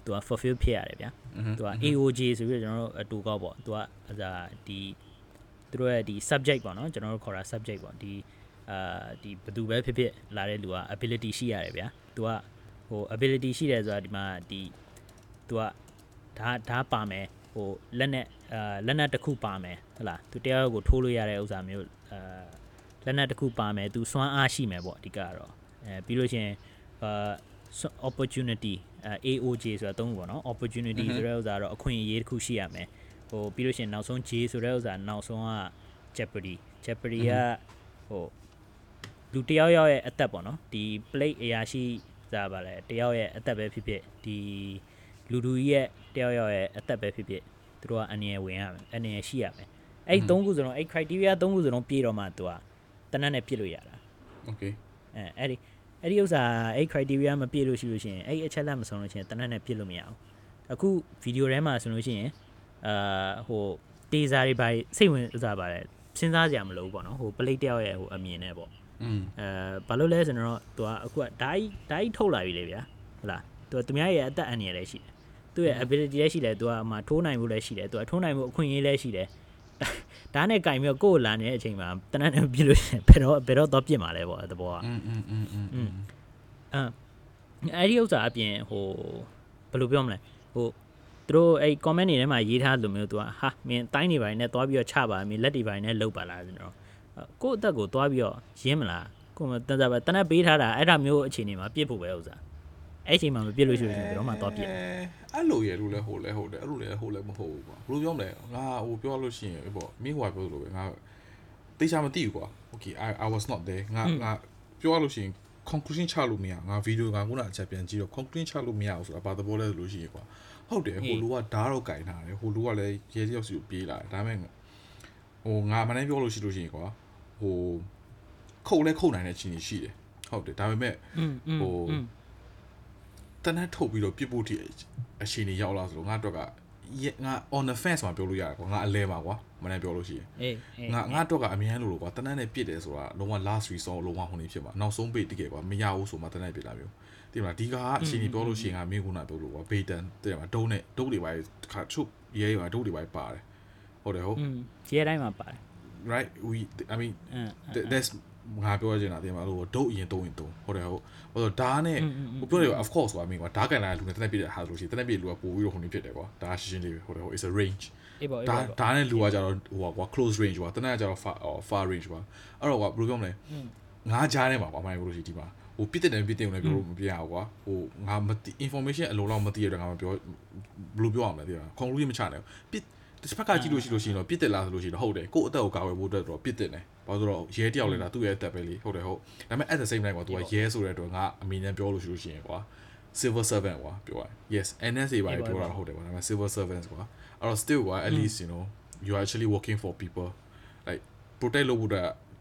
သူက fulfill ဖြစ်ရတယ်ဗျာသူက AOJ ဆိုပြီးတော့ကျွန်တော်တို့အတူကောက်ပေါ့သူကအဲဒါဒီသူတို့ရဲ့ဒီ subject ပေါ့နော်ကျွန်တော်တို့ခေါ်တာ subject ပေါ့ဒီအာဒီဘယ်သူပဲဖြစ်ဖြစ်လာတဲ့လူက ability ရှိရတယ်ဗျာသူကဟို ability ရှိတယ်ဆိုတာဒီမှာဒီသူကဒါဒါပါမယ်ဟိုလက်နဲ့အာလက်နက်တစ်ခုပါမယ်ဟုတ်လားသူတရားကိုထိုးလို့ရတဲ့ဥစ္စာမျိုးအာလက်နက်တစ်ခုပါမယ်သူစွမ်းအားရှိမယ်ပေါ့အဓိကကတော့အဲပြီးလို့ရှိရင်အာ opportunity AOJ ဆိုတာအသုံးပေါ့နော် opportunity ဆိုတဲ့ဥစ္စာတော့အခွင့်အရေးတစ်ခုရှိရမယ်ဟိုပြီးလို့ရှိရင်နောက်ဆုံး J ဆိုတဲ့ဥစ္စာနောက်ဆုံးက jeopardy jeopardy ကဟိုလူတယောက်ယောက်ရဲ့အသက်ပေါ့နော်ဒီ plate အရာရှိဇာပါလေတယောက်ရဲ့အသက်ပဲဖြစ်ဖြစ်ဒီလူလူကြီးရဲ့တယောက်ယောက်ရဲ့အသက်ပဲဖြစ်ဖြစ်သူတို့ကအနည်းဝင်ရမယ်အနည်းရှိရမယ်အဲ့၃ခုစလုံးအဲ့ criteria ၃ခုစလုံးပြည့်တော့မှသူကတနက်နဲ့ပြည့်လို့ရတာ okay အဲအဲ့ဒီ အဲ့ဒီဥစ္စာအဲ့ criteria မပြည့်လို့ရှိလို့ရှိရင်အဲ့ဒီအချက်လက်မဆုံးလို့ရှိရင်တနတ်နဲ့ပြစ်လို့မရအောင်အခုဗီဒီယိုထဲမှာဆိုလို့ရှိရင်အာဟိုတေးစားတွေပါစိတ်ဝင်စားပါတယ်စဉ်းစားကြရမလို့ပေါ့နော်ဟိုပလိတ်တယောက်ရဲ့ဟိုအမြင်နဲ့ပေါ့อืมအဲဘာလို့လဲဆိုတော့သူကအခုကဓာတ်ဓာတ်ထုတ်လာပြီလေဗျာဟုတ်လားသူကသူများရဲ့အသက်အန္တရာယ်လည်းရှိတယ်သူရဲ့ ability လည်းရှိတယ်သူကမှထိုးနိုင်မှုလည်းရှိတယ်သူကထိုးနိုင်မှုအခွင့်အရေးလည်းရှိတယ် ဒါနဲ့ကင်ပြီးတော့ကိုယ်လာနေတဲ့အချိန်မှာတနက်နေ့ပြလို့ရှင်ဘယ်တော့ဘယ်တော့တော့ပြစ်မှာလဲပေါ့တဘောကအင်းအင်းအင်းအင်းအဲအဲ့ဒီဥစ္စာအပြင်ဟိုဘယ်လိုပြောမလဲဟိုသူတို့အဲ့ comment တွေထဲမှာရေးထားလိုမျိုးသူကဟာမင်းတိုင်းနေပိုင်းနဲ့သွားပြီးတော့ချပါမင်းလက်တွေပိုင်းနဲ့လှုပ်ပါလားဆိုတော့ကိုယ့်အသက်ကိုသွားပြီးတော့ရင်းမလားကိုယ်မတန်စားပဲတနက်ပေးထားတာအဲ့ဒါမျိုးအခြေအနေမှာပြစ်ဖို့ပဲဥစ္စာအဲ့အချိန်မှာမပြစ်လို့ရှိရင်ဘယ်တော့မှသွားပြစ် အဲ့လိုရလို့လဲဟိုလဲဟုတ်တယ်အဲ့လိုလဲဟိုလဲမဟုတ်ဘူးကွာဘယ်လိုပြောမလဲငါဟိုပြောလို့ရှိရင်ပေါ့မင်းဟိုကပြောလို့ပဲငါတေချာမသိဘူးကွာ okay i i was not there ငါငါပြောလို့ရှိရင် conclusion ချလို့မရငါဗီဒီယိုကခုနအချက်ပြန်ကြည့်တော့ conclusion ချလို့မရဘူးဆိုတာဘာသဘောလဲဆိုလို့ရှိရင်ကွာဟုတ်တယ်ဟိုလူကဓာတ်တော့ကင်ထားတယ်ဟိုလူကလည်းရဲကြောက်စီကိုပြေးလာတယ်ဒါပေမဲ့ဟိုငါမနေ့ပြောလို့ရှိလို့ရှိရင်ကွာဟိုခုတ်လဲခုတ်နိုင်တဲ့အခြေအနေရှိတယ်ဟုတ်တယ်ဒါပေမဲ့ဟို တနက်ထုတ်ပြီးတော့ပြစ်ဖို့တိအချိန်ကြီးရောက်လာဆိုတော့ငါတော့ကငါ on the fence မှာပြောလို့ရတယ်ကွာငါအလဲမှာကွာမနေ့ပြောလို့ရှိရင်အေးအေးငါငါတော့ကအမြဲလို့လို့ကွာတနက်နဲ့ပြစ်တယ်ဆိုတာလုံးဝ last resort လုံးဝဟိုနေဖြစ်မှာနောက်ဆုံးပိတ်တကယ်ကွာမရဘူးဆိုမှတနက်ပြစ်လာမျိုးဒီမှာဒီကအချိန်ကြီးပြောလို့ရှိရင်ငါမင်းကနာပြောလို့ကွာဘေတန်တဲ့မှာဒုံးနဲ့ဒုံးတွေပါခါချုပ်ရဲရွာဒုံးတွေပါပါတယ်ဟုတ်တယ်ဟုတ်อืมရဲတိုင်းမှာပါတယ် right we i mean အင်း th- there's ငါပြောရချင်တာတင်ပါလို့ဒုတ်အရင်တုံးရင်တုံးဟုတ်တယ်ဟုတ်ဟိုတော့ဓာတ်နဲ့ဟိုပြောတယ် of course ကွာမင်းကွာဓာတ်ကန်လာလူနဲ့တနက်ပြည့်တဲ့ဟာဆိုလို့ရှိရင်တနက်ပြည့်လူကပို့ပြီးတော့ဟိုနေဖြစ်တယ်ကွာဒါရှင်းရှင်းလေးပဲဟုတ်တယ်ဟုတ် is a range အေးပေါ့အေးဒါပေါ့ဒါနဲ့လူကကြတော့ဟိုကွာ close range ကွာတနက်ကကြတော့ far far range ကွာအဲ့တော့ကွာဘယ်လိုပြောမလဲငါကြားထဲမှာကွာမိုင်းဘလို့ရှိဒီမှာဟိုပြစ်တဲ့တယ်ပြစ်တဲ့ုံနဲ့ပြောလို့မပြရဘူးကွာဟိုငါမသိ information အလုံးလောက်မသိရတဲ့ငါမပြောဘယ်လိုပြောအောင်လဲသိလား conclusion မချနိုင်ဘူးပြစ် တစ်ဖက်ကကြည့်လို့ရှိလို့ရှိရင်တော့ပြစ်တက်လားဆိုလို့ရှိရင်တော့ဟုတ်တယ်ကို့အသက်ကိုကာဝယ်ဖို့အတွက်တော့ပြစ်တက်တယ်ဘာလို့ဆိုတော့ရဲတယောက်လည်းဒါသူ့ရဲ့အသက်ပဲလေဟုတ်တယ်ဟုတ်ဒါပေမဲ့ at the same time ကွာသူကရဲဆိုတဲ့အတွက်ငါအမိန်နဲ့ပြောလို့ရှိလို့ရှိရင်ကွာ civil servant ကွာပြောရ yes NSA ဘာတွေပြောတာဟုတ်တယ်ကွာဒါပေမဲ့ civil servants ကွာအဲ့တော့ still ကွာ at least you know you are actually working for people like protect လုပ်ဖို့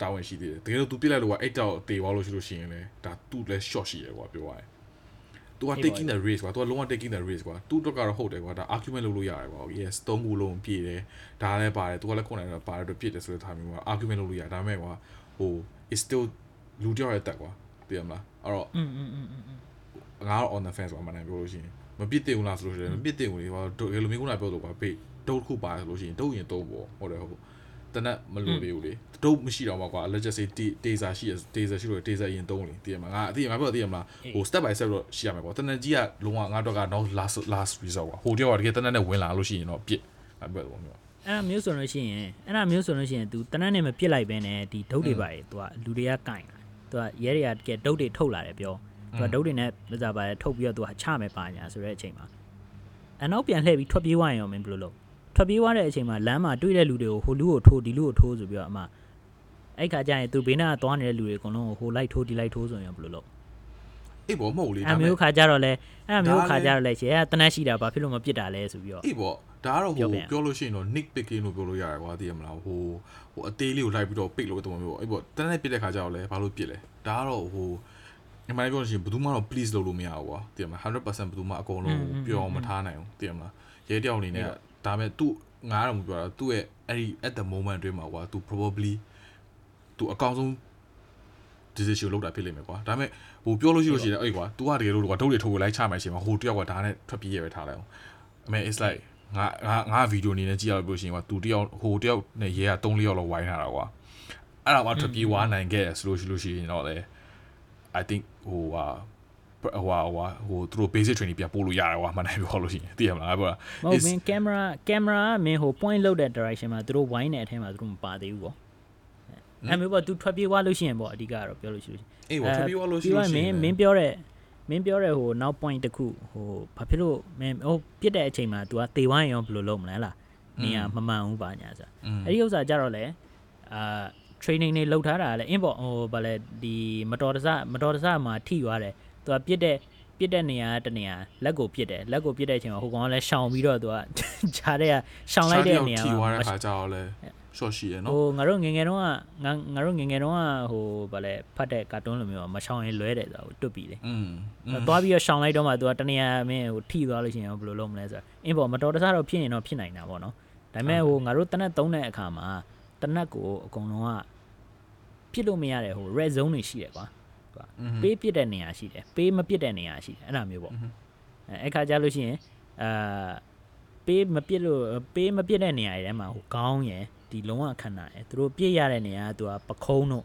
တာဝန်ရှိသေးတယ်တကယ်လို့ तू ပြစ်လိုက်လို့ကွာအဲ့တောက်တေသွားလို့ရှိလို့ရှိရင်လည်းဒါ तू လည်း short ရှိတယ်ကွာပြောရရင် သူက taking the risk ကွာသူကလုံးဝ taking the risk ကွာသူတို့ကတော့ဟုတ်တယ်ကွာဒါ argument လုပ်လို့ရတယ်ကွာ yes သုံးခုလုံးပြည့်တယ်ဒါလည်းပါတယ်သူကလည်းခုနကပါတယ်တော့ပြည့်တယ်ဆိုတဲ့ထားမျိုးကွာ argument လုပ်လို့ရဒါပေမဲ့ကွာဟို is still လူတယောက်ရဲ့တက်ကွာသိရမလားအဲ့တော့อืมอืมอืมอืมငါတော့ on the fence ကွာမနိုင်ပြောလို့ရှိရင်မပြစ်တင်ဘူးလားဆိုလို့ရှိရင်မပြစ်တင်ဘူးလေကွာဒီလိုမျိုးခုနပြောလို့ကွာဘေးဒုတ်ခုပါဆိုလို့ရှိရင်ဒုတ်ရင်သုံးပေါ့ဟုတ်တယ်ဟုတ် တနက်မလို့လေးဘူးလေဒုတ်မရှိတော့မှာကွာ let's just say taser ရှိရ taser ရှိလို့ taser ရင်သုံးလေတည်ရမှာငါအတိငါပြောတည်ရမလားဟို step by step တော့ရှိရမှာကွာတနက်ကြီးကလုံးဝငါတော့က now last last result ကွာဟိုတယောက်ကတကယ်တနက်နဲ့ဝင်လာလို့ရှိရင်တော့ပြစ်ငါပြောတော့မျိုး အဲ့ဒါမျိုးဆိုလို့ရှိရင်အဲ့ဒါမျိုးဆိုလို့ရှိရင် तू တနက်နဲ့မပြစ်လိုက်ဘဲနဲ့ဒီဒုတ်တွေပါလေ तू ကလူတွေကကင်လာ तू ကရဲတွေကတကယ်ဒုတ်တွေထုတ်လာတယ်ပြော तू ကဒုတ်တွေနဲ့မစားပါလေထုတ်ပြီးတော့ तू ကချမယ်ပါညာဆိုတဲ့အချိန်မှာအနောက်ပြန်လှည့်ပြီးထွက်ပြေးသွားရင်ရောမင်းဘယ်လိုလုပ် ထွက်ပြေးသွားတဲ့အချိန်မှာလမ်းမှာတွေ့တဲ့လူတွေကိုဟိုလူကိုထိုးဒီလူကိုထိုးဆိုပြီးတော့အမအဲ့ခါကျရင် तू ဘေးနားသွားနေတဲ့လူတွေအကုန်လုံးကိုဟိုလိုက်ထိုးဒီလိုက်ထိုးဆိုရင်ဘယ်လိုလုပ်အေးပေါ့မဟုတ်လေအဲ့မျိုးခါကြတော့လဲအဲ့မျိုးခါကြတော့လဲရှယ်ကတနက်ရှိတာဘာဖြစ်လို့မပြစ်တာလဲဆိုပြီးတော့အေးပေါ့ဒါကတော့ဟိုပြောပြန်ပြောလို့ရှိရင်တော့ nick picking လို့ပြောလို့ရတယ်ကွာသိရမလားဟိုဟိုအသေးလေးကိုလိုက်ပြီးတော့ pick လို့တော့မျိုးပေါ့အေးပေါ့တန်းနဲ့ပြစ်တဲ့ခါကျတော့လဲဘာလို့ပြစ်လဲဒါကတော့ဟိုအမှန်ပြောလို့ရှိရင်ဘယ်သူမှတော့ please လုပ်လို့မရဘူးကွာသိရမလား100%ဘယ်သူမှအကုန်လုံးပြောအောင်မထားနိုင်ဘူးသိရမလားရဲတယောက်အနေနဲ့ ဒါပေမဲ့သူငားတော့မပြောတာသူ့ရဲ့အဲ့ဒီ at the moment အတွင်းမှာကွာသူ probably သူအကောင်းဆုံး decision လောက်တာဖြစ်လိမ့်မယ်ကွာဒါပေမဲ့ဟိုပြောလို့ရှိလို့ရှိရင်အဲ့ကွာ तू ကတကယ်လို့ကွာဒုတ်တွေထိုးကိုလိုက်ချမှိုင်ရှင်မှာဟိုတယောက်ကဒါနဲ့ထွက်ပြေးရပဲထားလိုက်အောင်အမေ it's like ငါငါငါဗီဒီယိုအနေနဲ့ကြည့်ရလို့ရှင်ကွာ तू တယောက်ဟိုတယောက်နဲ့ရဲက3 4ယောက်လောက်ဝိုင်းထားတာကွာအဲ့ဒါမှထွက်ပြေးွားနိုင်ခဲ့ရဆိုလို့ရှိလို့ရှိရင်တော့လေ I think ဟိုဟာ ဟိုဟာဟိုဟာဟိုသူတို့ basic training ပြန်ပို့လို့ရတယ်ကွာမနိုင်ပြောလို့ရှိရင်သိရမလားပြောတာမဟုတ်မင်းကင်မရာကင်မရာမင်းဟို point လောက်တဲ့ direction မှာသူတို့ wine တဲ့အထဲမှာသူတို့မပါသေးဘူးပေါ့အဲ့မျိုးပေါ့ तू ထွက်ပြေးသွားလို့ရှိရင်ပေါ့အဓိကတော့ပြောလို့ရှိလို့ရှိရင်အေးဘောထွက်ပြေးသွားလို့ရှိလို့ရှိမရင်င်းမင်းပြောတဲ့မင်းပြောတဲ့ဟိုနောက် point တစ်ခုဟိုဘာဖြစ်လို့မင်းဟိုပြစ်တဲ့အချိန်မှာ तू ကတေဝိုင်းရောဘယ်လိုလုပ်မလဲလားနေရမမှန်ဘူးပါညာဆိုအဲ့ဒီဥစ္စာကြတော့လေအာ training တွေလုပ်ထားတာလည်း import ဟိုဗာလဲဒီမတော်တဆမတော်တဆမှာထိသွားတယ် သူကပြစ်တဲ့ပြစ်တဲ့နေရာတနေရာလက်ကိုပြစ်တယ်လက်ကိုပြစ်တဲ့အချိန်မှာဟိုကောင်ကလည်းရှောင်ပြီးတော့သူကဂျားတဲ့ကရှောင်လိုက်တဲ့နေရာမှာထိသွားတဲ့အခါကျတော့လည်းရှော့ရှိရယ်နော်ဟိုငါတို့ငငယ်တုန်းကငါငါတို့ငငယ်တုန်းကဟိုဗာလဲဖတ်တဲ့ကာတွန်းလိုမျိုးမရှောင်ရင်လွဲတယ်ဆိုတော့တွတ်ပြီးလေอืมသွားပြီးတော့ရှောင်လိုက်တော့မှသူကတနေရာမင်းဟိုထိသွားလို့ရှိရင်ဘယ်လိုလုပ်မလဲဆိုတော့အင်းပေါ်မတော်တဆတော့ဖြစ်ရင်တော့ဖြစ်နိုင်တာပေါ့နော်ဒါပေမဲ့ဟိုငါတို့တနက်သုံးတဲ့အခါမှာတနက်ကိုအကုန်လုံးကဖြစ်လို့မရတဲ့ဟို red zone တွေရှိတယ်ကွာ ပေးပြစ်တဲ့နေရာရှိတယ်ပေးမပြစ်တဲ့နေရာရှိတယ်အဲ့ဒါမျိုးပေါ့အဲအဲ့ခါကြလို့ရှိရင်အာပေးမပြစ်လို့ပေးမပြစ်တဲ့နေရာတွေထဲမှာဟိုခေါင်းရယ်ဒီလုံးဝခန္ဓာရယ်သူတို့ပြစ်ရတဲ့နေရာက तू ကပခုံးတို့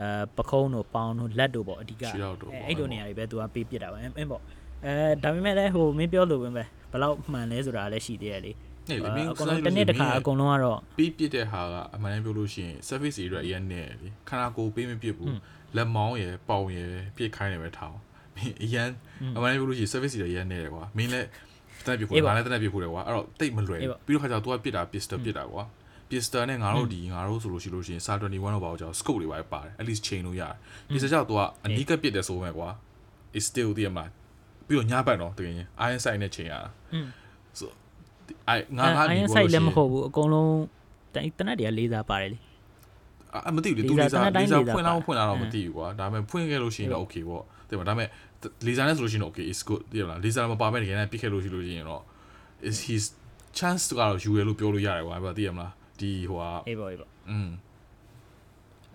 အဲပခုံးတို့ပေါင်းတို့လက်တို့ပေါ့အဓိကခြေထောက်တို့ပေါ့အဲ့လိုနေရာတွေပဲ तू ကပေးပြစ်တာပါအင်းပေါ့အဲဒါပေမဲ့လည်းဟိုမင်းပြောလို့ပဲဘယ်လောက်မှန်လဲဆိုတာလည်းရှိသေးတယ်လေနေလေမင်းအကုန်လုံးတစ်နေ့တစ်ခါအကုန်လုံးကတော့ပြီးပြစ်တဲ့ဟာကအမှန်တမ်းပြောလို့ရှိရင် service area အရင်နဲ့လေခန္ဓာကိုယ်ပေးမပြစ်ဘူး လက်မောင်းရယ်ပေါင်ရယ်ပြစ်ခိုင်းတယ်ပဲထားအောင်မင်းအရင်အမှန်တမ်းပြောလို့ရှိရင် service area အရင်နဲ့တယ်ကွာမင်းလည်းတနက်ပြစ်ဖို့ငါလည်းတနက်ပြစ်ဖို့တယ်ကွာအဲ့တော့တိတ်မလွယ်ပြီးတော့ခါကျတော့ तू ကပြစ်တာ pistol ပြစ်တာကွာ pistol နဲ့ငါတို့ဒီငါတို့ဆိုလို့ရှိလို့ရှိရင် SAR 21တော့ပါတော့ကြော scope တွေပါပါတယ် at least chain လို့ရတယ် pistol ကြောင့် तू ကအနီးကပ်ပြစ်တယ်ဆိုမဲ့ကွာ is still တည်ရမှာပြီးတော့ညဘက်တော့တကယ်ရင် iron sight နဲ့ချိန်ရတာ so အဲငါငါအိုင်းဆိုင်လည်းမဟုတ်ဘူးအကုန်လုံးတနက်တည်းကလေးစားပါတယ်လေ အမသိဘူးလေသူလေးစားလေးစားဖွင့်တော့ဖွင့်လာတော့မသိဘူးကွာဒါပေမဲ့ဖွင့်ခဲ့လို့ရှိရင်တော့ okay ပေါ့တဲ့မှာဒါပေမဲ့လေးစားနဲ့ဆိုလို့ရှိရင်တော့ okay is good တည်ရမလားလေးစားမပါမဲ့တကယ်နဲ့ပြစ်ခဲ့လို့ရှိလို့ရှိရင်တော့ is his chance ကတော့ယူရလို့ပြောလို့ရတယ်ကွာအဲ့ဒါတည်ရမလားဒီဟိုဟာ အေးပေါ့အေးပေါ့ อืม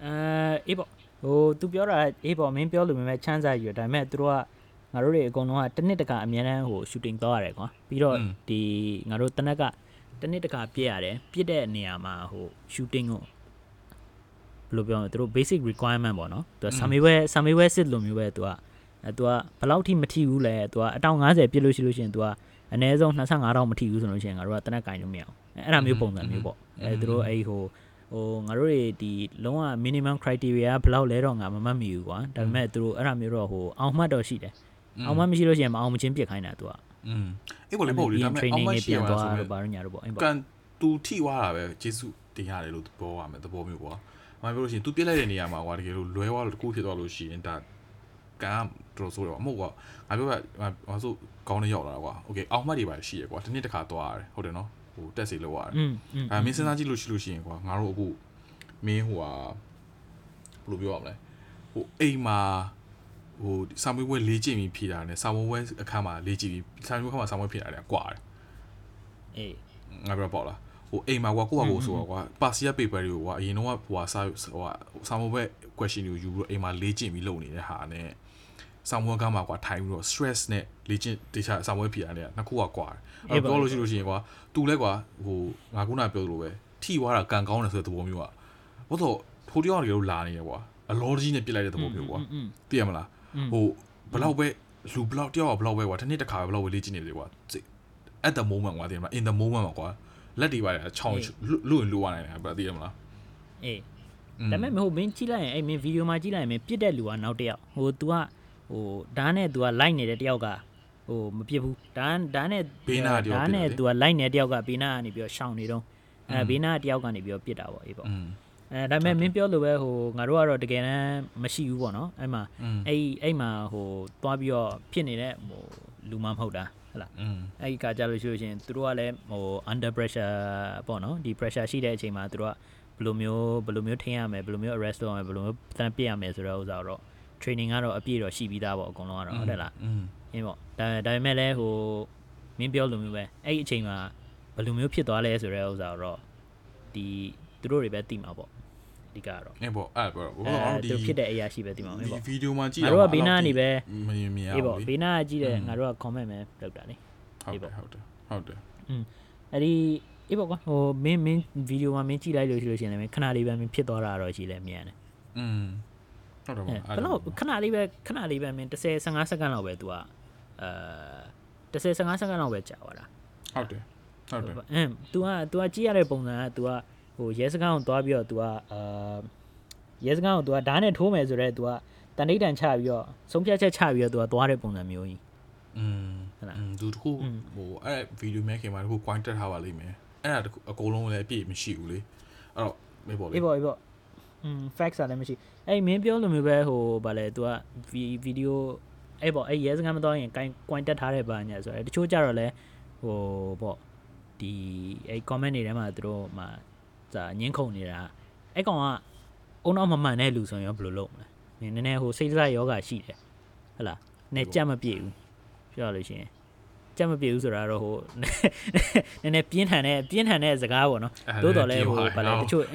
အဲအေးပေါ့ဟို तू ပြောတာအေးပေါ့မင်းပြောလို့မင်းချမ်းစာယူဒါပေမဲ့သူတို့ကငါတို့တွေအကုန်လုံးကတစ်နှစ်တခါအများတန်းဟို shooting သွားရတယ်ကွာပြီးတော့ဒီငါတို့တနက်ကတစ်နှစ်တခါပြည့်ရတယ်ပြည့်တဲ့နေရာမှာဟို shooting ကို ယ်လိုပြောမလဲသူတို့ basic requirement ပေါ့နော်သူက survival survival စစ်လိုမျိုးပဲသူကအဲသူကဘယ်လောက်ထိမထိဘူးလဲသူကအတောင်90ပြစ်လို့ရှိလို့ရှိရင်သူကအနည်းဆုံး25တောင်မထိဘူးဆိုလို့ရှိရင်ငါတို့ကတနက်ကင်လို့မရအောင်အဲ့ဒါမျိုးပုံစံမျိုးပေါ့အဲသူတို့အဲ့ဟိုဟိုငါတို့တွေဒီလုံးဝ minimum criteria ဘယ်လောက်လဲတော့ငါမမှတ်မိဘူးကွာဒါပေမဲ့သူတို့အဲ့ဒါမျိုးတော့ဟိုအောင်မှတ်တော့ရှိတယ်အောင်မှတ်မရှိလို့ရှိရင်မအောင်မချင်းပြစ်ခိုင်းတာသူကอืมအေးပေါ့လေပေါ့လေဒါပေမဲ့ training အောင်မတွေရှိပြန်ရမှာသွားဆိုတော့ဘာလို့ညာတော့ပေါ့အဲ့ပေါ့ကန်တူထိသွားတာပဲဂျေစုတင်ရတယ်လို့ပြောရမယ်သဘောမျိုးကွာ။ မပြောလို့ရှိရင် तू ပြစ်လိုက်တဲ့နေရာမှာကွာတကယ်လို့လွဲသွားလို့တကူဖြစ်သွားလို့ရှိရင်ဒါကန်ကတော်ဆိုးတယ်ကွာမဟုတ်ကွာငါပြောကငါဆိုကောင်းနေရောက်လာတာကွာ။ Okay အောင်မှတ်တွေပါရှိရကွာဒီနေ့တစ်ခါသွားရတယ်ဟုတ်တယ်နော်ဟိုတက်စီလောက်ရတယ် อืมอืม အဲမင်းစဉ်းစားကြည့်လို့ရှိလို့ရှိရင်ကွာငါတို့အခုမင်းဟိုဟာဘယ်လိုပြောရမလဲဟိုအိမ်မှာဟိုစာမွေးပွဲလေးကျင့်ပြီးဖြေတာနဲ့စာမွေးပွဲအခန်းမှာလေးကျင့်ပြီးစာမွေးခန်းမှာစာမွေးဖြေတာနဲ့ကွာတယ် အေး ငါပြောပေါ့လား ဟိုအိမ်မှာကွာကိုယ့်ဟာကိုယ်ဆိုတော့ကွာ partial paper တွေကိုကွာအရင်တော့ဟိုဟာစာဟိုဟာစာမေးပွဲ question တွေကိုယူပြီးတော့အိမ်မှာလေ့ကျင့်ပြီးလုပ်နေတဲ့ဟာနဲ့စာမေးပွဲကမှကွာထိုင်ပြီးတော့ stress နဲ့လေ့ကျင့်တေချာစာမေးပွဲဖြေတာနဲ့နှစ်ခုကကွာအဲ့တော့ပြောလို့ရှိလို့ရှိရင်ကွာသူလဲကွာဟိုငါခုနပြောသလိုပဲထိွားတာကံကောင်းတယ်ဆိုတဲ့သဘောမျိုးอ่ะဘာလို့ထိုးတယောက်တကယ်လို့လာနေရကွာအလောကြီးနဲ့ပြစ်လိုက်တဲ့သဘောမျိုးကွာသိရမလားဟိုဘလောက်ပဲလူဘလောက်တယောက်ကဘလောက်ပဲကွာတစ်နေ့တစ်ခါပဲဘလောက်ပဲလေ့ကျင့်နေတယ်ကွာ at the moment ကွာသိရမလား in the moment ကွာ လက်တွေပါတယ်ချောင်းလွတ်လွတ်နိုင်တယ်ဗျာသိရမလားအေးဒါပေမဲ့ဟိုမင်းကြည့်လိုက်ရင်အဲ့မင်းဗီဒီယိုမှာကြည့်လိုက်ရင်မင်းပြစ်တဲ့လူကနောက်တယောက်ဟို तू ကဟိုဓာတ်နဲ့ तू ကလိုက်နေတဲ့တယောက်ကဟိုမပြစ်ဘူးဓာတ်ဓာတ်နဲ့ဘေးနာတယောက်ဓာတ်နဲ့ तू ကလိုက်နေတဲ့တယောက်ကဘေးနာကနေပြီးတော့ရှောင်နေတော့အဲဘေးနာတယောက်ကနေပြီးတော့ပြစ်တာပေါ့အေးပေါ့အဲဒါပေမဲ့မင်းပြောလို့ပဲဟိုငါတို့ကတော့တကယ်တမ်းမရှိဘူးပေါ့နော်အဲ့မှာအဲ့အဲ့မှာဟိုသွားပြီးတော့ဖြစ်နေတဲ့ဟိုလူမမဟုတ်တာ ဟလားအဲ့ဒီကကြလို့ရှိလို့ရှင်သူတို့ကလည်းဟို under pressure ပေါ့နော်ဒီ pressure ရှိတဲ့အချိန်မှာသူတို့ကဘယ်လိုမျိုးဘယ်လိုမျိုးထင်းရမယ်ဘယ်လိုမျိုး arrest လုပ်ရမယ်ဘယ်လိုမျိုးတန်းပြစ်ရမယ်ဆိုတော့ဥစားတော့ training ကတော့အပြည့်တော့ရှိပြီးသားပေါ့အကုန်လုံးကတော့ဟုတ်တယ်လားအင်းပေါ့ဒါဒါပေမဲ့လည်းဟိုမင်းပြောလိုမျိုးပဲအဲ့ဒီအချိန်မှာဘယ်လိုမျိုးဖြစ်သွားလဲဆိုတော့ဥစားတော့ဒီသူတို့တွေပဲသိမှာပေါ့ အဓိကတော့ အေးပေါ့အဲ့ပေါ့ဘာ အဲ လို့ဒီ သူဖြစ်တဲ့အရာရှိပဲသိမှာ ဒီ အေးပေါ့ ဗီဒီယိုမှာကြည့် ငါတို့ကဘေးနားကနေပဲ မမြင်မြင်ရ အေး ဘူး ပေါ့ လေ ဘေးနားကကြည့်တဲ့ อืม ငါတို့က comment ပဲလုပ်တာလေ ဟုတ်တယ်ဟုတ်တယ်ဟုတ်တယ် အဲ့ဒီအေးပေါ့ကွာဟိုမင်းမင်းဗီဒီယိုမှာမင်းကြည့်လိုက်လို့ရှိလို့ရှိရင်လည်းခဏလေးပဲမင်းဖြစ်သွားတာတော့ရှိလဲမြန်တယ် อืมဟုတ်တယ် အဲ ပေါ့ ဘယ်တော့ခဏလေးပဲခဏလေးပဲမင်း30 15စက္ကန့်လောက်ပဲ तू อ่ะအဲ30 15စက္ကန့်လောက်ပဲကြာသွားတာ ဟုတ်တယ်ဟုတ်တယ် အင်း तू อ่ะ तू อ่ะကြည့်ရတဲ့ပုံစံက तू อ่ะဟို ရဲစခန်းကိုသွားပြီးတော့ तू อ่ะအာရဲစခန်းကို तू อ่ะဓာတ်နဲ့ထိုးမယ်ဆိုတော့ तू อ่ะတန်တိတ်တန်ချပြီးတော့ဆုံးဖြတ်ချက်ချပြီးတော့ तू อ่ะသွားတဲ့ပုံစံမျိုးကြီး อืม ဟုတ်လား อืมသူတခုဟိုအဲ့ဗီဒီယိုမဲခင်မှာတခု point တက်ထားပါလိမ့်မယ်အဲ့ဒါတခုအကုန်လုံးလည်းအပြည့်မရှိဘူးလေအဲ့တော့မေးပေါ့လေ အေးပေါ့အေးပေါ့อืม facts อ่ะလည်းမရှိအဲ့မင်းပြောလိုမျိုးပဲဟိုဗာလဲ तू อ่ะဗီဒီယိုအဲ့ပေါ့အဲ့ရဲစခန်းမသွားရင်ကိုင်ကွင်တက်ထားတဲ့ဘာညာဆိုတော့တချို့ကြတော့လဲဟိုပေါ့ဒီအဲ့ comment တွေထဲမှာသူတို့မှာ စာညင်းခုန်နေတာအဲ့ကောင်ကအုံနောက်မမှန်တဲ့လူဆိုရင်ရောဘယ်လိုလုပ်မလဲနည်းနည်းဟိုစိတ်စားယောဂရှိတယ်ဟဟလားနဲ့ကြက်မပြေဘူးပြောရလို့ရှိရင်ကြက်မပြေဘူးဆိုတာတော့ဟိုနည်းနည်းပြင်းထန်တဲ့ပြင်းထန်တဲ့စကားပေါ့နော်သို့တော်လည်းဟိုဗာလဲတချို့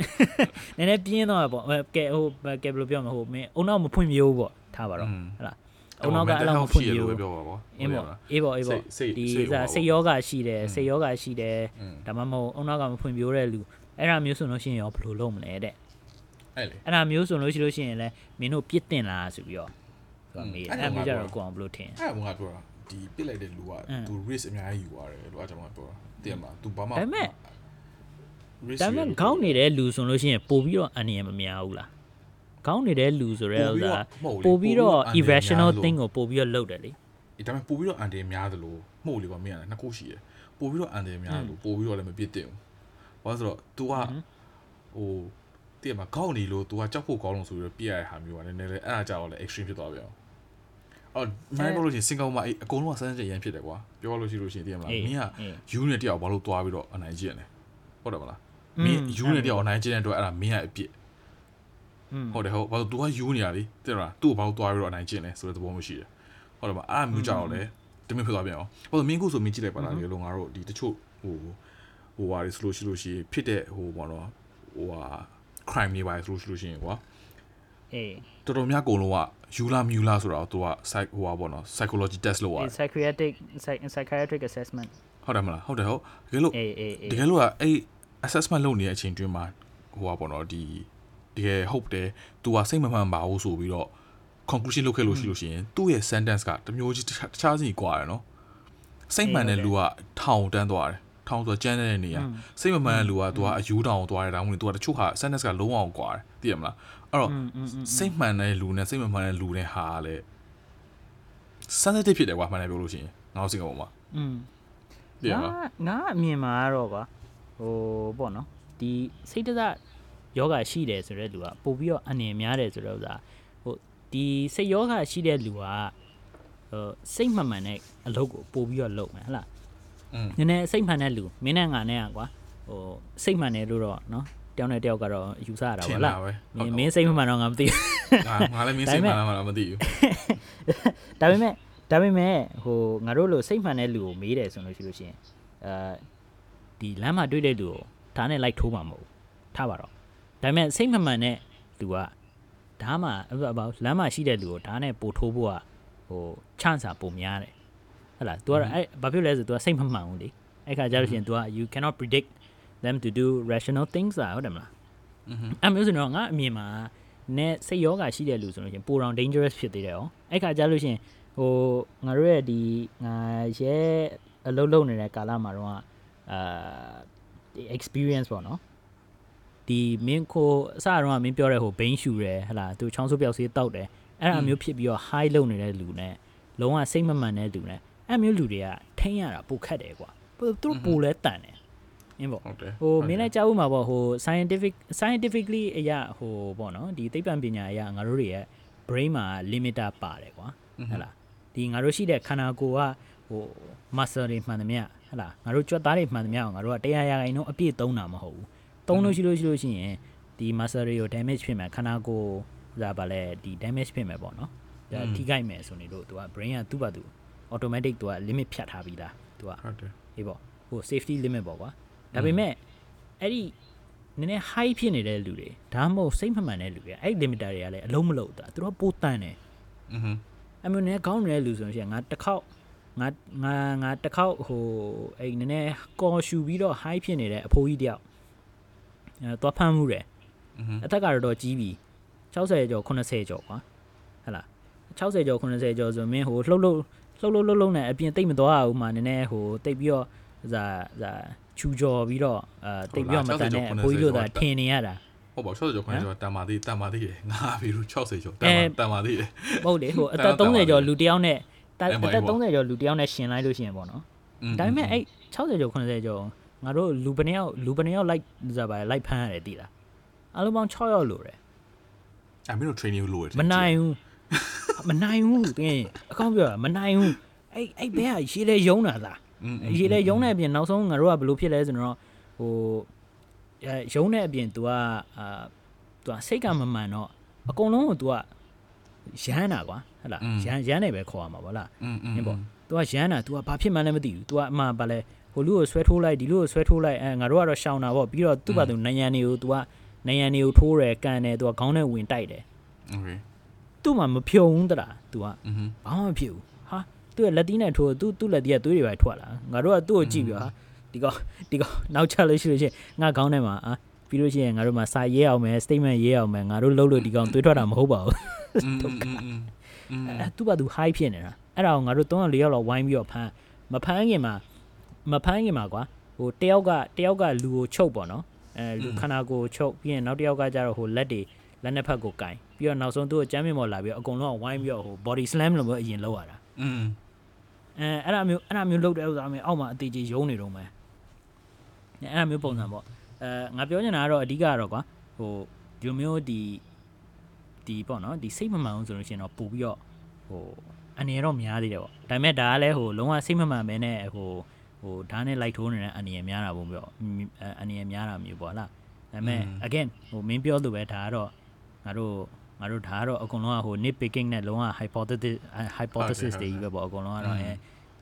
နည်းနည်းပြင်းတော့ပေါ့ကဲဟိုကဲဘယ်လိုပြောမလဲဟိုမင်းအုံနောက်မဖွင့်မျိုးပေါ့ထားပါတော့ဟုတ်လားအုံနောက်ကအဲ့လောက်မဖွင့်မျိုးပြောပါပေါ့အင်းပေါ့အေးပေါ့အေးပေါ့စိတ်ဒီစိတ်စားစိတ်ယောဂရှိတယ်စိတ်ယောဂရှိတယ်อืมဒါမှမဟုတ်အုံနောက်ကမဖွင့်ပြိုးတဲ့လူ အဲ့ဒါမျိုးဆိုလို့ရှိရင်ရောဘယ်လိုလုပ်မလဲတဲ့အဲ့လေအဲ့ဒါမျိုးဆိုလို့ရှိလို့ရှိရင်လည်းမင်းတို့ပြစ်တင်လားဆိုပြီးတော့သူကမေးတယ်အဲ့အဲ့ဒါဒါမျိုးကြငါတော့ကိုအောင်ဘယ်လိုထင်အဲ့ဒါကပြောတာဒီပစ်လိုက်တဲ့လူကအင်းသူ risk အများကြီးယူရတယ်လို့အကျွန်တော်ပြောတာတင်မှာ तू ဘာမှဒါပေမဲ့ risk ဒါပေမဲ့ခေါင်းနေတဲ့လူဆိုလို့ရှိရင်ပို့ပြီးတော့အန္တရာယ်မများဘူးလားခေါင်းနေတဲ့လူဆိုတဲ့ဥစ္စာပို့ပြီးတော့ irrational thing ကိုပို့ပြီးတော့လုပ်တယ်လေအေးဒါပေမဲ့ပို့ပြီးတော့အန်တယ်များသလိုမှုတ်လေပါမင်းကလည်းနှစ်ခုရှိတယ်ပို့ပြီးတော့အန်တယ်များသလိုပို့ပြီးတော့လည်းမပြစ်တင်ဘူး ဘာလို့ဆိုတော့ तू ကဟိုတည့်မှာကောင်းနေလို့ तू ကကြောက်ဖို့ကောင်းလို့ဆိုပြီးတော့ပြည့်ရတဲ့ဟာမျိုးကလည်းနည်းနည်းလေးအဲ့ဒါကြောင့်လည်း extreme ဖြစ်သွားပြန်အော်မင်းပြောလို့ရှိရင်စင်ကာပူမှာအဲ့အကုန်လုံးကစမ်းစမ်းရမ်းဖြစ်တယ်ကွာပြောလို့ရှိလို့ရှိရင်တည့်မလား အေး မင်းက အေး ယူနဲ့တယောက်ဘာလို့သွားပြီးတော့အနိုင်ကျင့်လဲဟုတ်တယ်မလားမင်းယူနဲ့တယောက်အနိုင်ကျင့်တဲ့အတွက်အဲ့ဒါမင်းရဲ့အပြစ် อืม ဟုတ်တယ်ဟုတ်ဘာလို့ तू ကယူနေရလေတဲ့လား तू ဘာလို့သွားပြီးတော့အနိုင်ကျင့်လဲဆိုတဲ့သဘောမျိုးရှိတယ်ဟုတ်တယ်မအဲ့အမျိုးကြောင့်လည်းတမင်ဖြစ်သွားပြန်အောင်ဘာလို့မင်းခုဆိုမင်းကြည့်လိုက်ပါလားဒီလိုငါတို့ဒီတချို့ဟို ဟိုဟာတွေဆိုလို့ရှိလို့ရှိရင်ဖြစ်တဲ့ဟိုဘောနော်ဟိုဟာ crime တွေပါဆိုလို့ရှိလို့ရှိရင်ကွာအေးတော်တော်များကုန်လုံးကယူလာမြူလာဆိုတော့ तू က psych ဟိုဟာဘောနော် psychology test လုပ်ရတယ် psychiatric psychiatric assessment ဟုတ်တယ်မလားဟုတ်တယ်ဟုတ်တကယ်လို့အေးအေးအေးတကယ်လို့ကအဲ့ assessment လုပ်နေတဲ့အချိန်တွင်းမှာဟိုဟာပေါ့နော်ဒီတကယ်ဟုတ်တယ် तू ကစိတ်မမှန်ပါဘူးဆိုပြီးတော့ conclusion လုပ်ခဲ့လို့ရှိလို့ရှိရင်သူ့ရဲ့ sentence ကတမျိုးကြီးတခြားစီကွာတယ်နော်စိတ်မှန်တဲ့လူကထောင်တန်းသွားတယ် ထောင်ဆိုကျန်းတဲ့နေရာစိတ်မမှန်တဲ့လူကသူကအယူတောင်ကိုသွားတယ်ဒါမှမဟုတ်သူကတချို့ဟာ sadness ကလုံးဝအောင်ကွာတယ်သိရမလားအဲ့တော့စိတ်မှန်တဲ့လူနဲ့စိတ်မမှန်တဲ့လူနဲ့ဟာလေ sensitive ဖြစ်တယ်ကွာမှန်တယ်ပြောလို့ရှိရင်ငါတို့စင်ကုန်မှာอืมဒီမှာငါအမြင်မှာတော့ကွာဟိုပေါ့နော်ဒီစိတ်တသက်ယောဂရှိတယ်ဆိုတဲ့လူကပို့ပြီးတော့အနေများတယ်ဆိုတော့ဥစားဟိုဒီစိတ်ယောဂရှိတဲ့လူကဟိုစိတ်မှန်မှန်တဲ့အလုပ်ကိုပို့ပြီးတော့လုပ်မယ်ဟလား နည်းနည်းစိတ်မှန်တဲ့လူမင်းနဲ့ငါနဲ့ကွာဟိုစိတ်မှန်တယ်လို့တော့နော်တယောက်နဲ့တယောက်ကတော့ယူဆရတာပါလားမင်းစိတ်မှန်တော့ငါမသိဘူးငါလည်းမင်းစိတ်မှန်တော့မသိဘူးဒါပေမဲ့ဒါပေမဲ့ဟိုငါတို့လိုစိတ်မှန်တဲ့လူကိုမေးတယ်ဆိုလို့ရှိလို့ရှိရင်အဲဒီလမ်းမှာတွေ့တဲ့လူကိုဒါနဲ့လိုက်ထိုးမှာမဟုတ်ထားပါတော့ဒါပေမဲ့စိတ်မှန်မှန်တဲ့လူကဒါမှလမ်းမှာရှိတဲ့လူကိုဒါနဲ့ပို့ထိုးဖို့ကဟို chance ပိုများတယ် ဟဲ့လား तू ကတော့အဲဘာဖြစ်လဲဆို तू ကစိတ်မမှန်ဘူးလေအဲ့ခါကျလို့ရှိရင် तू က you cannot predict them to do rational things อ่ะဟုတ်တယ်မလားအဲ့မျိုးဆိုတော့ငါအမြင်မှာ ਨੇ စိတ်ယောဂါရှိတဲ့လူဆိုလို့ရှိရင်ပိုတောင် dangerous ဖြစ်သေးတယ်ရောအဲ့ခါကျလို့ရှိရင်ဟိုငါတို့ရဲ့ဒီငါရဲအလုပ်လုပ်နေတဲ့ကာလမှာတော့အာ experience ပေါ့နော်ဒီမင်းကိုအစတော့မင်းပြောတဲ့ဟိုဘိန်းရှူတယ်ဟလာသူချောင်းဆုပ်ပြောက်စေးတောက်တယ်အဲ့ဒါမျိုးဖြစ်ပြီးတော့ high လုပ်နေတဲ့လူနဲ့လုံးဝစိတ်မမှန်တဲ့လူနဲ့ အဲ့မျိုးလူတွေကထိန်းရတာပိုခက်တယ်ကွာသူတို့ပိုလဲတန်တယ်အင်းပေါ့ဟုတ်တယ်ဟိုမင်းလည်းကြားဦးမှာပေါ့ဟို scientific scientifically အရာဟိုပေါ့နော်ဒီသိပ္ပံပညာအရာငါတို့တွေရဲ့ brain မှာ limiter ပါတယ်ကွာဟဲ့လားဒီငါတို့ရှိတဲ့ခန္ဓာကိုယ်ကဟို muscle တွေမှန်သမျှဟဲ့လားငါတို့ကြွက်သားတွေမှန်သမျှကိုငါတို့ကတရားရာခိုင်နှုန်းအပြည့်သုံးတာမဟုတ်ဘူးသုံးလို့ရှိလို့ရှိလို့ရှိရင်ဒီ muscle တွေကို damage ဖြစ်မယ်ခန္ဓာကိုယ်ဟိုဗာလဲဒီ damage ဖြစ်မယ်ပေါ့နော်ဒါထိခိုက်မယ်ဆိုနေလို့သူက brain ကသူ့ဘာသူ automatic သူက limit ဖြတ်ထားပြီးသားသူကဟုတ်တယ်ဟေးပေါ့ဟို safety limit ပေါ့ကွာဒါပေမဲ့အဲ့ဒီနည်းနည်း high ဖြစ်နေတဲ့လူတွေဒါမှမဟုတ်စိတ်မမှန်တဲ့လူတွေအဲ့ limiter တွေကလည်းအလုံးမလုံးတာသူတို့ပိုတန်တယ်อือဟึအမျိုးနည်းကောင်းနေတဲ့လူဆိုရင်ငါတစ်ခေါက်ငါငါငါတစ်ခေါက်ဟိုအဲ့နည်းနည်းကော်ရှူပြီးတော့ high ဖြစ်နေတဲ့အဖိုးကြီးတယောက်အဲသွားဖမ်းမှုတယ်အသက်ကတော့တော့ကြီးပြီ60ကျော်80ကျော်ကွာဟဟလား60ကျော်80ကျော်ဆိုမင်းဟိုလှုပ်လှုပ် လှုပ်လှုပ်လှုပ်လှုပ်နဲ့အပြင်တိတ်မသွားဘူးမှနည်းနည်းဟိုတိတ်ပြီးတော့ဇာဇာချူကြော်ပြီးတော့အဲတိတ်ပြီးတော့မတန်တဲ့အဖိုးကြီးတို့သာထင်နေရတာဟုတ်ပါ60ကျော်ခွန်းကျော်တန်ပါသေးတန်ပါသေးတယ်ငါဘီရူ60ကျော်တအဲန်ပါတန်ပါသေးတယ်ဟုတ်လေဟိုအတသက်န်တော့30ကျော်လူတစ်ယောက်နဲ့တက်အဲ့အမှာသက်အဲ့မှာ30ကျော်လူတစ်ယောက်နဲ့ရှင်လိုက်လို့ရှိရင်ပေါ့နော်อืมဒါပေမဲ့အဲ့60ကျော်80ကျော်ငါတို့လူဘယ်နှစ်ယောက်လူဘယ်နှစ်ယောက်လိုက်ဇာပါလိုက်ဖမ်းရတယ်တည်လားအလုံးပေါင်း6ယောက်လို့တယ်အမင်းတို့ training လို့လို့မနိုင်ဘူး မနိုင်ဘူးတင်းအကောင်းပြောတာမနိုင်ဘူးအဲ့အဲ့ဘဲကရေလေယုံတာလား อืม ရေလေယုံတဲ့အပြင်နောက်ဆုံးငါတို့ကဘယ်လိုဖြစ်လဲဆိုတော့ဟိုအဲယုံတဲ့အပြင် तू ကအာ तू ကစိတ်ကမမှန်တော့အကုန်လုံးကို तू ကရမ်းတာကွာဟဟလားရမ်းရမ်းနေပဲခေါ်ရမှာဗောလား อืมอืม နင်ပေါ့ तू ကရမ်းတာ तू ကဘာဖြစ်မှန်းလည်းမသိဘူး तू ကအမှဘာလဲဟိုလူကိုဆွဲထိုးလိုက်ဒီလူကိုဆွဲထိုးလိုက်အဲငါတို့ကတော့ရှောင်တာပေါ့ပြီးတော့သူ့ဘာသူနိုင်ရန်တွေကို तू ကနိုင်ရန်တွေကိုထိုးတယ်ကန်တယ် तू ကခေါင်းနဲ့ဝင်တိုက်တယ် โอเค သူ့မှာမဖြုံဘူးတလား तू อ่ะဘာမှမဖြစ်ဘူးဟာသူ့ရဲ့လက်တီးနဲ့ထိုးသူ့သူ့လက်တီးကသွေးတွေပဲထွက်လာငါတို့ကသူ့ကိုကြည့်ပြီးတော့ဟာဒီကောင်ဒီကောင်နောက်ချလို့ရှိလို့ရှိရင်ငါခေါင်းထဲမှာအာပြီးလို့ရှိရင်ငါတို့မှာစာရေးအောင်မယ် statement ရေးအောင်မယ်ငါတို့လှုပ်လို့ဒီကောင်သွေးထွက်တာမဟုတ်ပါဘူးဒုက္ခအဲသူ့ဘာသူ high ဖြစ်နေတာအဲ့ဒါကိုငါတို့3-4ယောက်လောက်ဝိုင်းပြီးတော့ဖမ်းမဖမ်းခင်မှာမဖမ်းခင်မှာကွာဟိုတယောက်ကတယောက်ကလူကိုချုပ်ပေါ့နော်အဲလူခန္ဓာကိုယ်ချုပ်ပြီးရင်နောက်တယောက်ကကျတော့ဟိုလက်တွေ လက်နှစ်ဖက်ကိုကင်ပြီးတော့နောက်ဆုံးသူ့ကိုကြမ်းမြင့်ပေါ်လာပြီးတော့အကုန်လုံးကဝိုင်းပြီးတော့ဟို body slam လို့မျိုးအရင်လောက်ရတာอืมအဲအဲ့ဒါမျိုးအဲ့ဒါမျိုးလုပ်တဲ့ဥစ္စာမျိုးအောက်မှာအသေးကြီးယုံနေတော့မယ်အဲအဲ့ဒါမျိုးပုံစံပေါ့အဲငါပြောချင်တာကတော့အဓိကကတော့ကွာဟိုဒီလိုမျိုးဒီဒီပေါ့နော်ဒီစိတ်မမှန်အောင်ဆိုလို့ရှိရင်တော့ပို့ပြီးတော့ဟိုအနေရတော့များသေးတယ်ပေါ့ဒါပေမဲ့ဒါကလည်းဟိုလုံးဝစိတ်မမှန်ပဲနဲ့ဟိုဟိုဓာတ်နဲ့လိုက်ထိုးနေတဲ့အနေရများတာပေါ့ပြောအဲအနေရများတာမျိုးပေါ့လားဒါပေမဲ့ again ဟိုမင်းပြောလို့ပဲဒါကတော့ ငါတို့ငါတို့ဒါကတော့အကုန်လုံးကဟို nit picking နဲ့လုံးဝ hypothesis hypothesis တွေကြီးပဲပေါ့အကုန်လုံးကတော့အဲ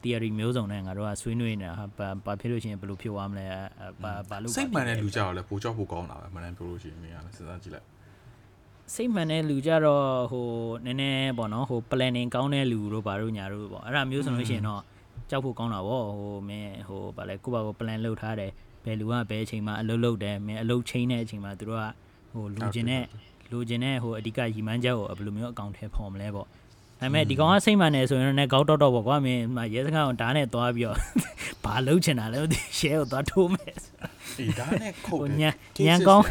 theory မျိုးစုံနဲ့ငါတို့ကဆွေးနွေးနေတာဟာဘာဘာဖြစ်လို့ရှိရင်ဘယ်လိုဖြစ်သွားမလဲအဲဘာဘာလို့စိတ်မှန်တဲ့လူကြောက်လဲပိုကြောက်ဖို့ကောင်းတာပဲမနန်ပြောလို့ရှိရင်မင်းကလည်းစဉ်းစားကြည့်လိုက်စိတ်မှန်တဲ့လူကြတော့ဟိုနည်းနည်းပေါ့နော်ဟို planning ကောင်းတဲ့လူတို့ဘာတို့ညာတို့ပေါ့အဲ့ဒါမျိုးဆိုလို့ရှိရင်တော့ကြောက်ဖို့ကောင်းတာဗောဟိုမင်းဟိုဗာလဲကိုယ့်ဘာကို plan လုပ်ထားတယ်ဘယ်လူကဘယ်အချိန်မှာအလုပ်လုပ်တယ်မင်းအလုပ်ချိန်တဲ့အချိန်မှာသူတို့ကဟဟိုလူကျင်တဲ့ လူကျင်တဲ့ဟိုအဓိကရီမန်းချက်ကိုဘယ်လိုမျိုးအကောင့်ထဲဖော်မလဲပေါ့ဒါပေမဲ့ဒီကောင်ကစိတ်မှန်နေဆိုရင်လည်းကောက်တော့တော့ပေါ့ကွာမင်းရဲစခန်းကိုဓာတ်နဲ့သွားပြီးတော့ဘာလုပ်ချင်တာလဲဒီ share ကိုသွားထိုးမယ်အေးဒါနဲ့ခုတ်ဟိုတယ်ညံညံကောင်း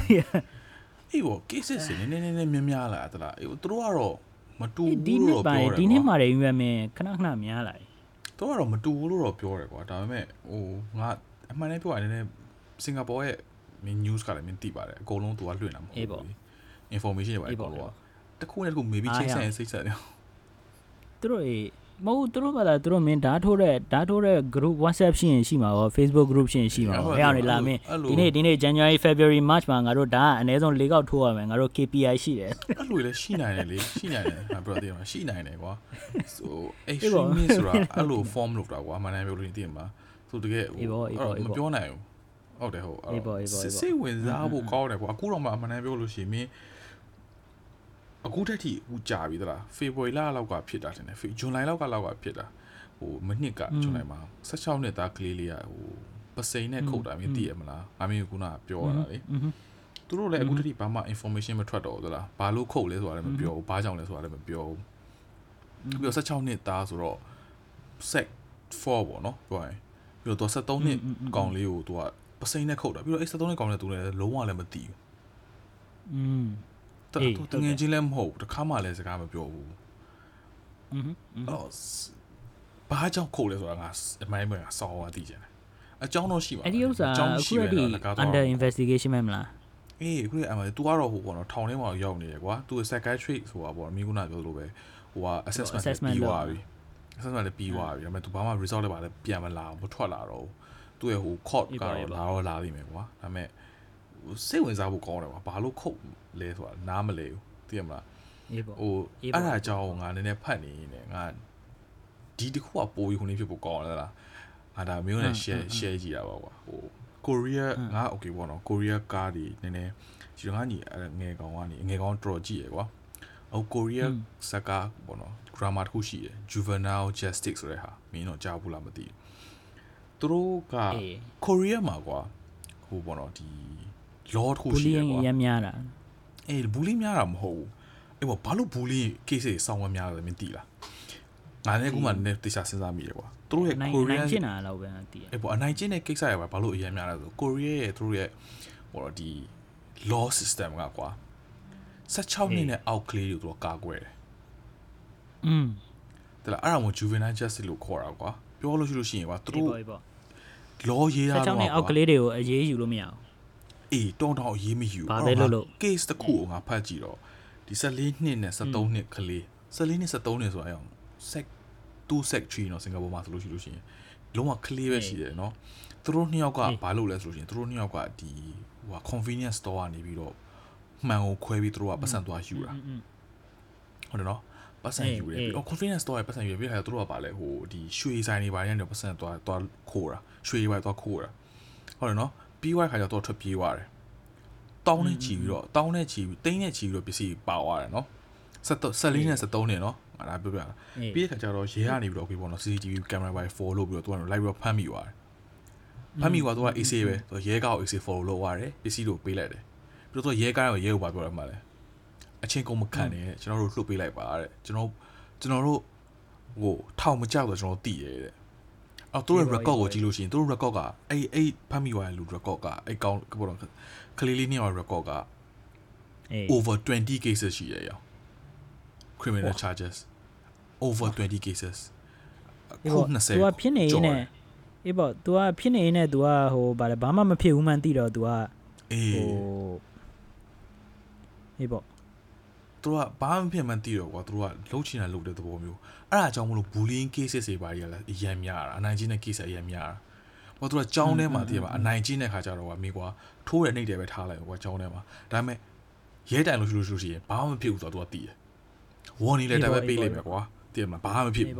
အေးဘော cases စနည်းနည်းနည်းများများလာတလားအေးသူတို့ကတော့မတူဒီဘူးနေ့လို့ပါပြောတယ်ဒီနေ့မှာတွေရွယ်မင်းခဏခဏများလာတယ်သူကတော့မတူဘူးလို့တော့ပြောတယ်ကွာဒါပေမဲ့ဟိုငါအမှန်တည်းပြောရရင်လည်းစင်ကာပူရဲ့ news ကလည်းမင်းသိပါတယ်အကုန်လုံးသူကလွှင့်တာမဟုတ်ဘူး information တွေပါအကုန်လုံးကတခုနဲ့တခု maybe ချိတ်ဆက်ရင်စိတ်ဆက်တယ်သူတို့အေးမဟုတ်သူတို့ကလာသူတို့မင်းဓာတ်ထိုးတဲ့ဓာတ်ထိုးတဲ့ group WhatsApp ရှိရင်ရှိမှာပေါ့ Facebook group ရှိရင်ရှိမှာပေါ့အဲ့အောင်နေလာမင်းဒီနေ့ဒီနေ့ January February March မှာငါတို့ဒါကအနည်းဆုံး၄កောက်ထိုးရမယ်ငါတို့ KPI ရှိတယ်အဲ့လိုလည်းရှိနိုင်တယ်လေရှိနိုင်တယ်ငါပြောသေးတယ်ရှိနိုင်တယ်ကွာ so extremist ဆိုတာအဲ့လို form လုပ်တာကွာမနိုင်ပြောလို့သိတယ်မှာဆိုတကယ်မပြောနိုင်ဘူးဟုတ်တယ်ဟုတ်စိတ်ဝင်စားဖို့ကောင်းတယ်ကွာအခုတော့မှအမှန်တမ်းပြောလို့ရှိရင်မင်း အခုတက်ထိအခုကြာပြီသလားဖေဖော်ဝါရီလလောက်ကဖြစ်တာတင်တယ်ဖေဇွန်လလောက်ကလောက်ကဖြစ်တာဟိုမနစ်ကဇွန်လမှာ16နှစ်သားကလေးလေးကဟိုပစိန်နဲ့ခုတ်တာမင်းသိရမလားအမင်းကခုနပြောရတာလေသူတို့လည်းအခုတည်းဘာမှ information မထွက်တော့ဘူးသလားဘာလို့ခုတ်လဲဆိုတာလည်းမပြောဘူးဘာကြောင့်လဲဆိုတာလည်းမပြောဘူးပြီးတော့16နှစ်သားဆိုတော့ set 4ပေါ့နော်ပြောရင်ပြီးတော့သူ73နှစ်ကောင်လေးကိုသူကပစိန်နဲ့ခုတ်တာပြီးတော့အဲ့73နှစ်ကောင်လေးသူလည်းလုံးဝလည်းမသိဘူးอืม တော်တငယ်ချင်းလည်းမဟုတ်ဘူးတခါမှလည်းစကားမပြောဘူးอืมအော်ဘာကြောင့်ခုတ်လဲဆိုတာကအမိုင်းမကစောင်းသွားသိကြတယ်အကြောင်းတော့ရှိပါအဲ့ဒီဥစ္စာအခုရဒီ under investigation မှမလားအေးခုအမှသူကတော့ဟိုပေါ့နော်ထောင်ထဲမှာရောက်နေတယ်ကွာသူ psychiatric ဆိုတာပေါ့မိကုနာပြောလို့ပဲဟိုက assessment ပြီးသွားပြီ assessment လည်းပြီးသွားပြီဒါပေမဲ့သူဘာမှ result လည်းပါလည်းပြန်မလာဘူးမထွက်လာတော့ဘူးသူရဲ့ဟို court ကတော့လာတော့လာလိမ့်မယ်ကွာဒါပေမဲ့ စိတ်ဝင်စားဖို့ကောင်းတယ်ကွာဘာလို့ခုတ်လဲဆိုတာနားမလဲဘူးသိရမလားအေးပေါ့ဟိုအဲ့ဒါကြောင့်ငါနည်းနည်းဖတ်နေနေငါဒီတခုကပိုပြီးခုနေဖြစ်ဖို့ကောင်းတယ်လားငါဒါမျိုးနဲ့ share share ကြည့်ရပါကွာဟိုကိုရီးယားငါ okay ပေါ့နော်ကိုရီးယားကားဒီနည်းနည်းဒီငါညီငယ်ကောင်ကနေငယ်ကောင်တော်ကြည့်ရကွာဟိုကိုရီးယားစကားပေါ့နော် grammar တခုရှိတယ် juvenile justice ဆိုတဲ့ဟာမင်းတော့ကြားဘူးလားမသိဘူးသူတို့ကကိုရီးယားမှာကွာဟိုပေါ့နော်ဒီ law တခုရှိတယ်ကွာရမ်းများတာအေးဘူးလေးများတာမဟုတ်ဘူးအေးဘာလို့ဘူးလေး case တွေစောင်းမများလဲမသိလားငါလည်းခုမှနည်းတေချာစဉ်းစားမိတယ်ကွာသူတို့ရဲ့ Korean ဖြစ်နေတာတော့ပဲတည်အေးပေါ့အနိုင်ကျင့်တဲ့ကိစ္စရပါဘာလို့အရင်များလဲဆို Korea ရဲ့သူတို့ရဲ့ဟိုဒီ law system ကကွာ16နှစ်နဲ့အောက်ကလေးတွေသူတို့ကာကွယ်တယ်อืมတလားအဲ့ဒါမို့ juvenile justice လို့ခေါ်တာကွာပြောလို့ရှိလို့ရှိရင်ကွာသူတို့ပေါ့ law ရေးတာတော့ကြောင့်နေအောက်ကလေးတွေကိုအရေးယူလို့မရဘူး အေးတောင်းတောင်းရေးမယူ ဘာပဲလုပ်လို့ case တစ်ခုကိုငါဖတ်ကြည့်တော့ဒီ14နှစ်နဲ့73နှစ်ကလေး14နှစ်73နှစ်ဆိုတာအောင် sec 2 sec 3เนาะစင်ကာပူမှာဆိုလို့ရှိလို့ရှိရင်လုံးဝကလေးပဲရှိတယ်เนาะသူတို့နှစ်ယောက်ကဘာလုပ်လဲဆိုလို့ရှိရင်သူတို့နှစ်ယောက်ကဒီဟို convenience store ကနေပြီးတော့မှန်ကိုခွဲပြီးသူတို့ကပတ်စံသွားယူတာဟုတ်တယ်เนาะပတ်စံယူတယ်ပြီးတော့ convenience store ရဲ့ပတ်စံယူရပြီးခါသူတို့ကပါလဲဟိုဒီရွှေဆိုင်တွေပါရင်တော့ပတ်စံသွားသွားခိုးတာရွှေတွေပါသွားခိုးတာဟုတ်တယ်เนาะ ပြီးသွားတဲ့ခါကျတော့ထွက်ပြေးသွားတယ်တောင်းနဲ့ချီပြီးတော့တောင်းနဲ့ချီပြီးတိမ့်နဲ့ချီပြီးတော့ပစ္စည်းပါသွားတယ်နော်ဆက်ဆက်လေးနဲ့73နဲ့နော်ငါဒါပြောပြတာပြီးတဲ့ခါကျတော့ရဲကနေပြီးတော့ okay ပေါ့နော် CCTV ကင်မရာပိုင်း follow လို့ပြီးတော့သူကလိုက်ပြီးတော့ဖမ်းမိသွားတယ်ဖမ်းမိသွားသူက AC ပဲသူရဲကောက် AC follow လုပ်သွားတယ်ပစ္စည်းတို့ပေးလိုက်တယ်ပြီးတော့သူရဲကားကိုရဲကိုပါပြောရမှာလဲအချင်းကုန်မခံနဲ့ကျွန်တော်တို့လှုပ်ပေးလိုက်ပါတဲ့ကျွန်တော်ကျွန်တော်တို့ဟိုထောင်မကြောက်တော့ကျွန်တော်တည်ရဲတဲ့ အော်သူတို့ record ကိုကြည့်လို့ရှိရင်သူတို့ record ကအဲ့အဲ့ဖမ်းမိသွားတဲ့လူ record ကအဲ့ကောင်းပေါ့နော်ကလေးလေးနှစ်ယောက် record က over 20 cases ရှိရရော criminal charges over 20 cases ခု20 तू ဖြစ်နေနေအေးပေါ့ तू ကဖြစ်နေနေ तू ကဟိုဗါလဲဘာမှမဖြစ်ဘူးမှန်သိတော့ तू က အေး ဟိုအေးပေါ့ သူကဘာမှဖြစ်မှန်းသိတော့ကွာသူကလှုပ်ချင်တာလှုပ်တဲ့သဘောမျိုးအဲ့ဒါကြောင့်မလို့ bullying cases တွေပါကြီးလည်းအရင်များတာအနိုင်ကျင့်တဲ့ case အရင်များတာဘာသူကကြောင်းထဲမှာတည်ပါအနိုင်ကျင့်တဲ့ခါကျတော့ကွာမိကွာထိုးရတဲ့နှိပ်တယ်ပဲထားလိုက်ကွာကြောင်းထဲမှာဒါပေမဲ့ရဲတိုင်လို့ရှိလို့ရှိရင်ဘာမှမဖြစ်ဘူးဆိုတော့သူကတည်တယ် warning letter ပဲပေးလိုက်မယ်ကွာတည်မှာဘာမှမဖြစ်ဘူး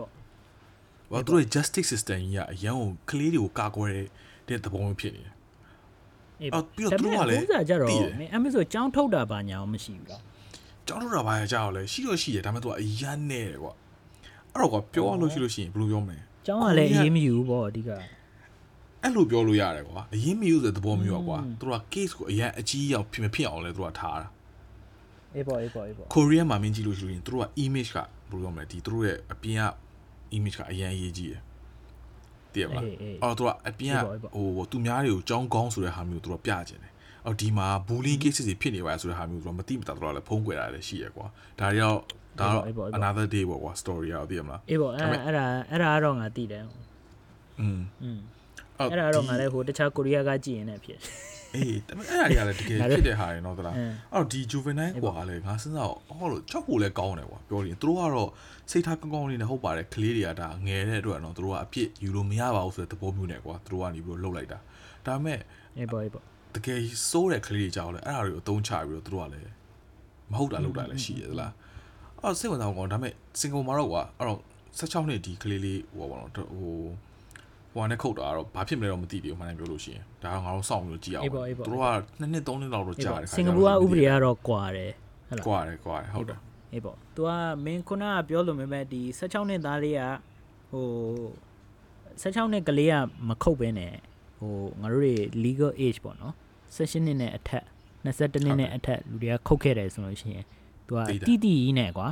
ဘာသူတို့ justice system ကြီးကအရန်ကိုကလေးတွေကိုကာကွယ်တဲ့သဘောမျိုးဖြစ်နေတယ်အေးပြီးတော့သူကလည်းဥစားကြတော့မင်းအမေဆိုကြောင်းထုတ်တာပါညာအောင်မရှိဘူးလား ကြောင်းထုတ်တာပါရကြတော့လေရှိတော့ရှိတယ်ဒါပေမဲ့သူကအရန်နဲ့ကွာအဲ့တော့ကွာပြောရလို့ရှိလို့ရှိရင်ဘယ်လိုပြောမလဲကျောင်းကလည်းအေးမယူဘူးပေါ့အဓိကအဲ့လိုပြောလို့ရတယ်ကွာအရင်မယူတဲ့သဘောမျိုးอ่ะကွာသူတို့က case ကိုအရင်အကြီးအောင်ဖြစ်မဖြစ်အောင်လဲသူတို့ကထားတာအေးပေါ့အေးပေါ့အေးပေါ့ကိုရီးယားမှာမင်းကြည့်လို့ရှိရင်သူတို့က image ကဘယ်လိုပြောမလဲဒီသူတို့ရဲ့အပြင်က image ကအရင်အရေးကြီးတယ်တည်ရမလားအော်သူကအပြင်ကဟိုသူများတွေကိုကြောင်းကောင်းဆိုတဲ့ဟာမျိုးသူတို့ပြချင်တယ် အော်ဒီမှာ bullying cases တွေဖြစ်နေပါဆိုတဲ့ဟာမျိုးသူတို့မသိမသာသူတို့ကလည်းဖုံးကွယ်တာလည်းရှိရကွာဒါတွေတော့ဒါတော့ another day ပေါ့ကွာ story ရောသိရမလား အေးပေါ့အဲ့အဲ့ဒါအဲ့ဒါတော့ငါသိတယ် อืม อืมအဲ့ဒါတော့ငါလည်းဟိုတခြားကိုရီးယားကကြည့်ရင်လည်းဖြစ် အေးဒါပေမဲ့အဲ့ဒါတွေကလည်းတကယ်ဖြစ်တဲ့ဟာတွေနော်သလားအဲ့တော့ဒီ juvenile กว่าလေငါစဉ်းစားဟောလို့ချောက်ဖို့လည်းကောင်းတယ်ကွာပြောရင်သူတို့ကတော့စိတ်ထားကောင်းကောင်းလေးနဲ့ဟုတ်ပါတယ်ကလေးတွေကဒါငယ်တဲ့အတွက်နော်သူတို့ကအပြစ်ယူလို့မရပါဘူးဆိုတဲ့သဘောမျိုးနဲ့ကွာသူတို့ကနေပြီးတော့လှုပ်လိုက်တာဒါပေမဲ့ အေးပေါ့အေးပေါ့ တကယ်စိုးတဲ့ကလေးတွေကြောက်လဲအဲ့ဒါတွေကိုအသုံးချပြီးတော့သူတို့ကလည်းမဟုတ်တာလုပ်တာလည်းရှိရသလားအဲ့စိတ်ဝင်စားကောင်းဒါပေမဲ့စင်ကာပူမှာတော့ကွာအဲ့တော့16နှစ်ဒီကလေးလေးဟိုပါတော့ဟိုဟိုနဲ့ခုတ်တာတော့ဘာဖြစ်မလဲတော့မသိသေးဘူးမှန်တယ်ပြောလို့ရှိရင်ဒါကငါတို့စောင့်ပြီးကြည့်အောင်သူတို့ကနှစ်နှစ်သုံးနှစ်လောက်တော့ကြာတယ်စင်ကာပူကဥပဒေကတော့ကွာတယ်ဟုတ်လားကွာတယ်ကွာတယ်ဟုတ်တယ်အေးပေါ့ तू ကမင်းခုနကပြောလို့မြဲဒီ16နှစ်သားလေးကဟို16နှစ်ကလေးကမခုတ်ဘဲနဲ့ဟိုငါတို့တွေ legal age ပေါ့နော် 16နှစ်နဲ့အထက်22နှစ်နဲ့အထက်လူတွေကခုတ်ခဲ့တယ်ဆိုလို့ရှိရင် तू ကတီတီကြီးနဲ့ကွာ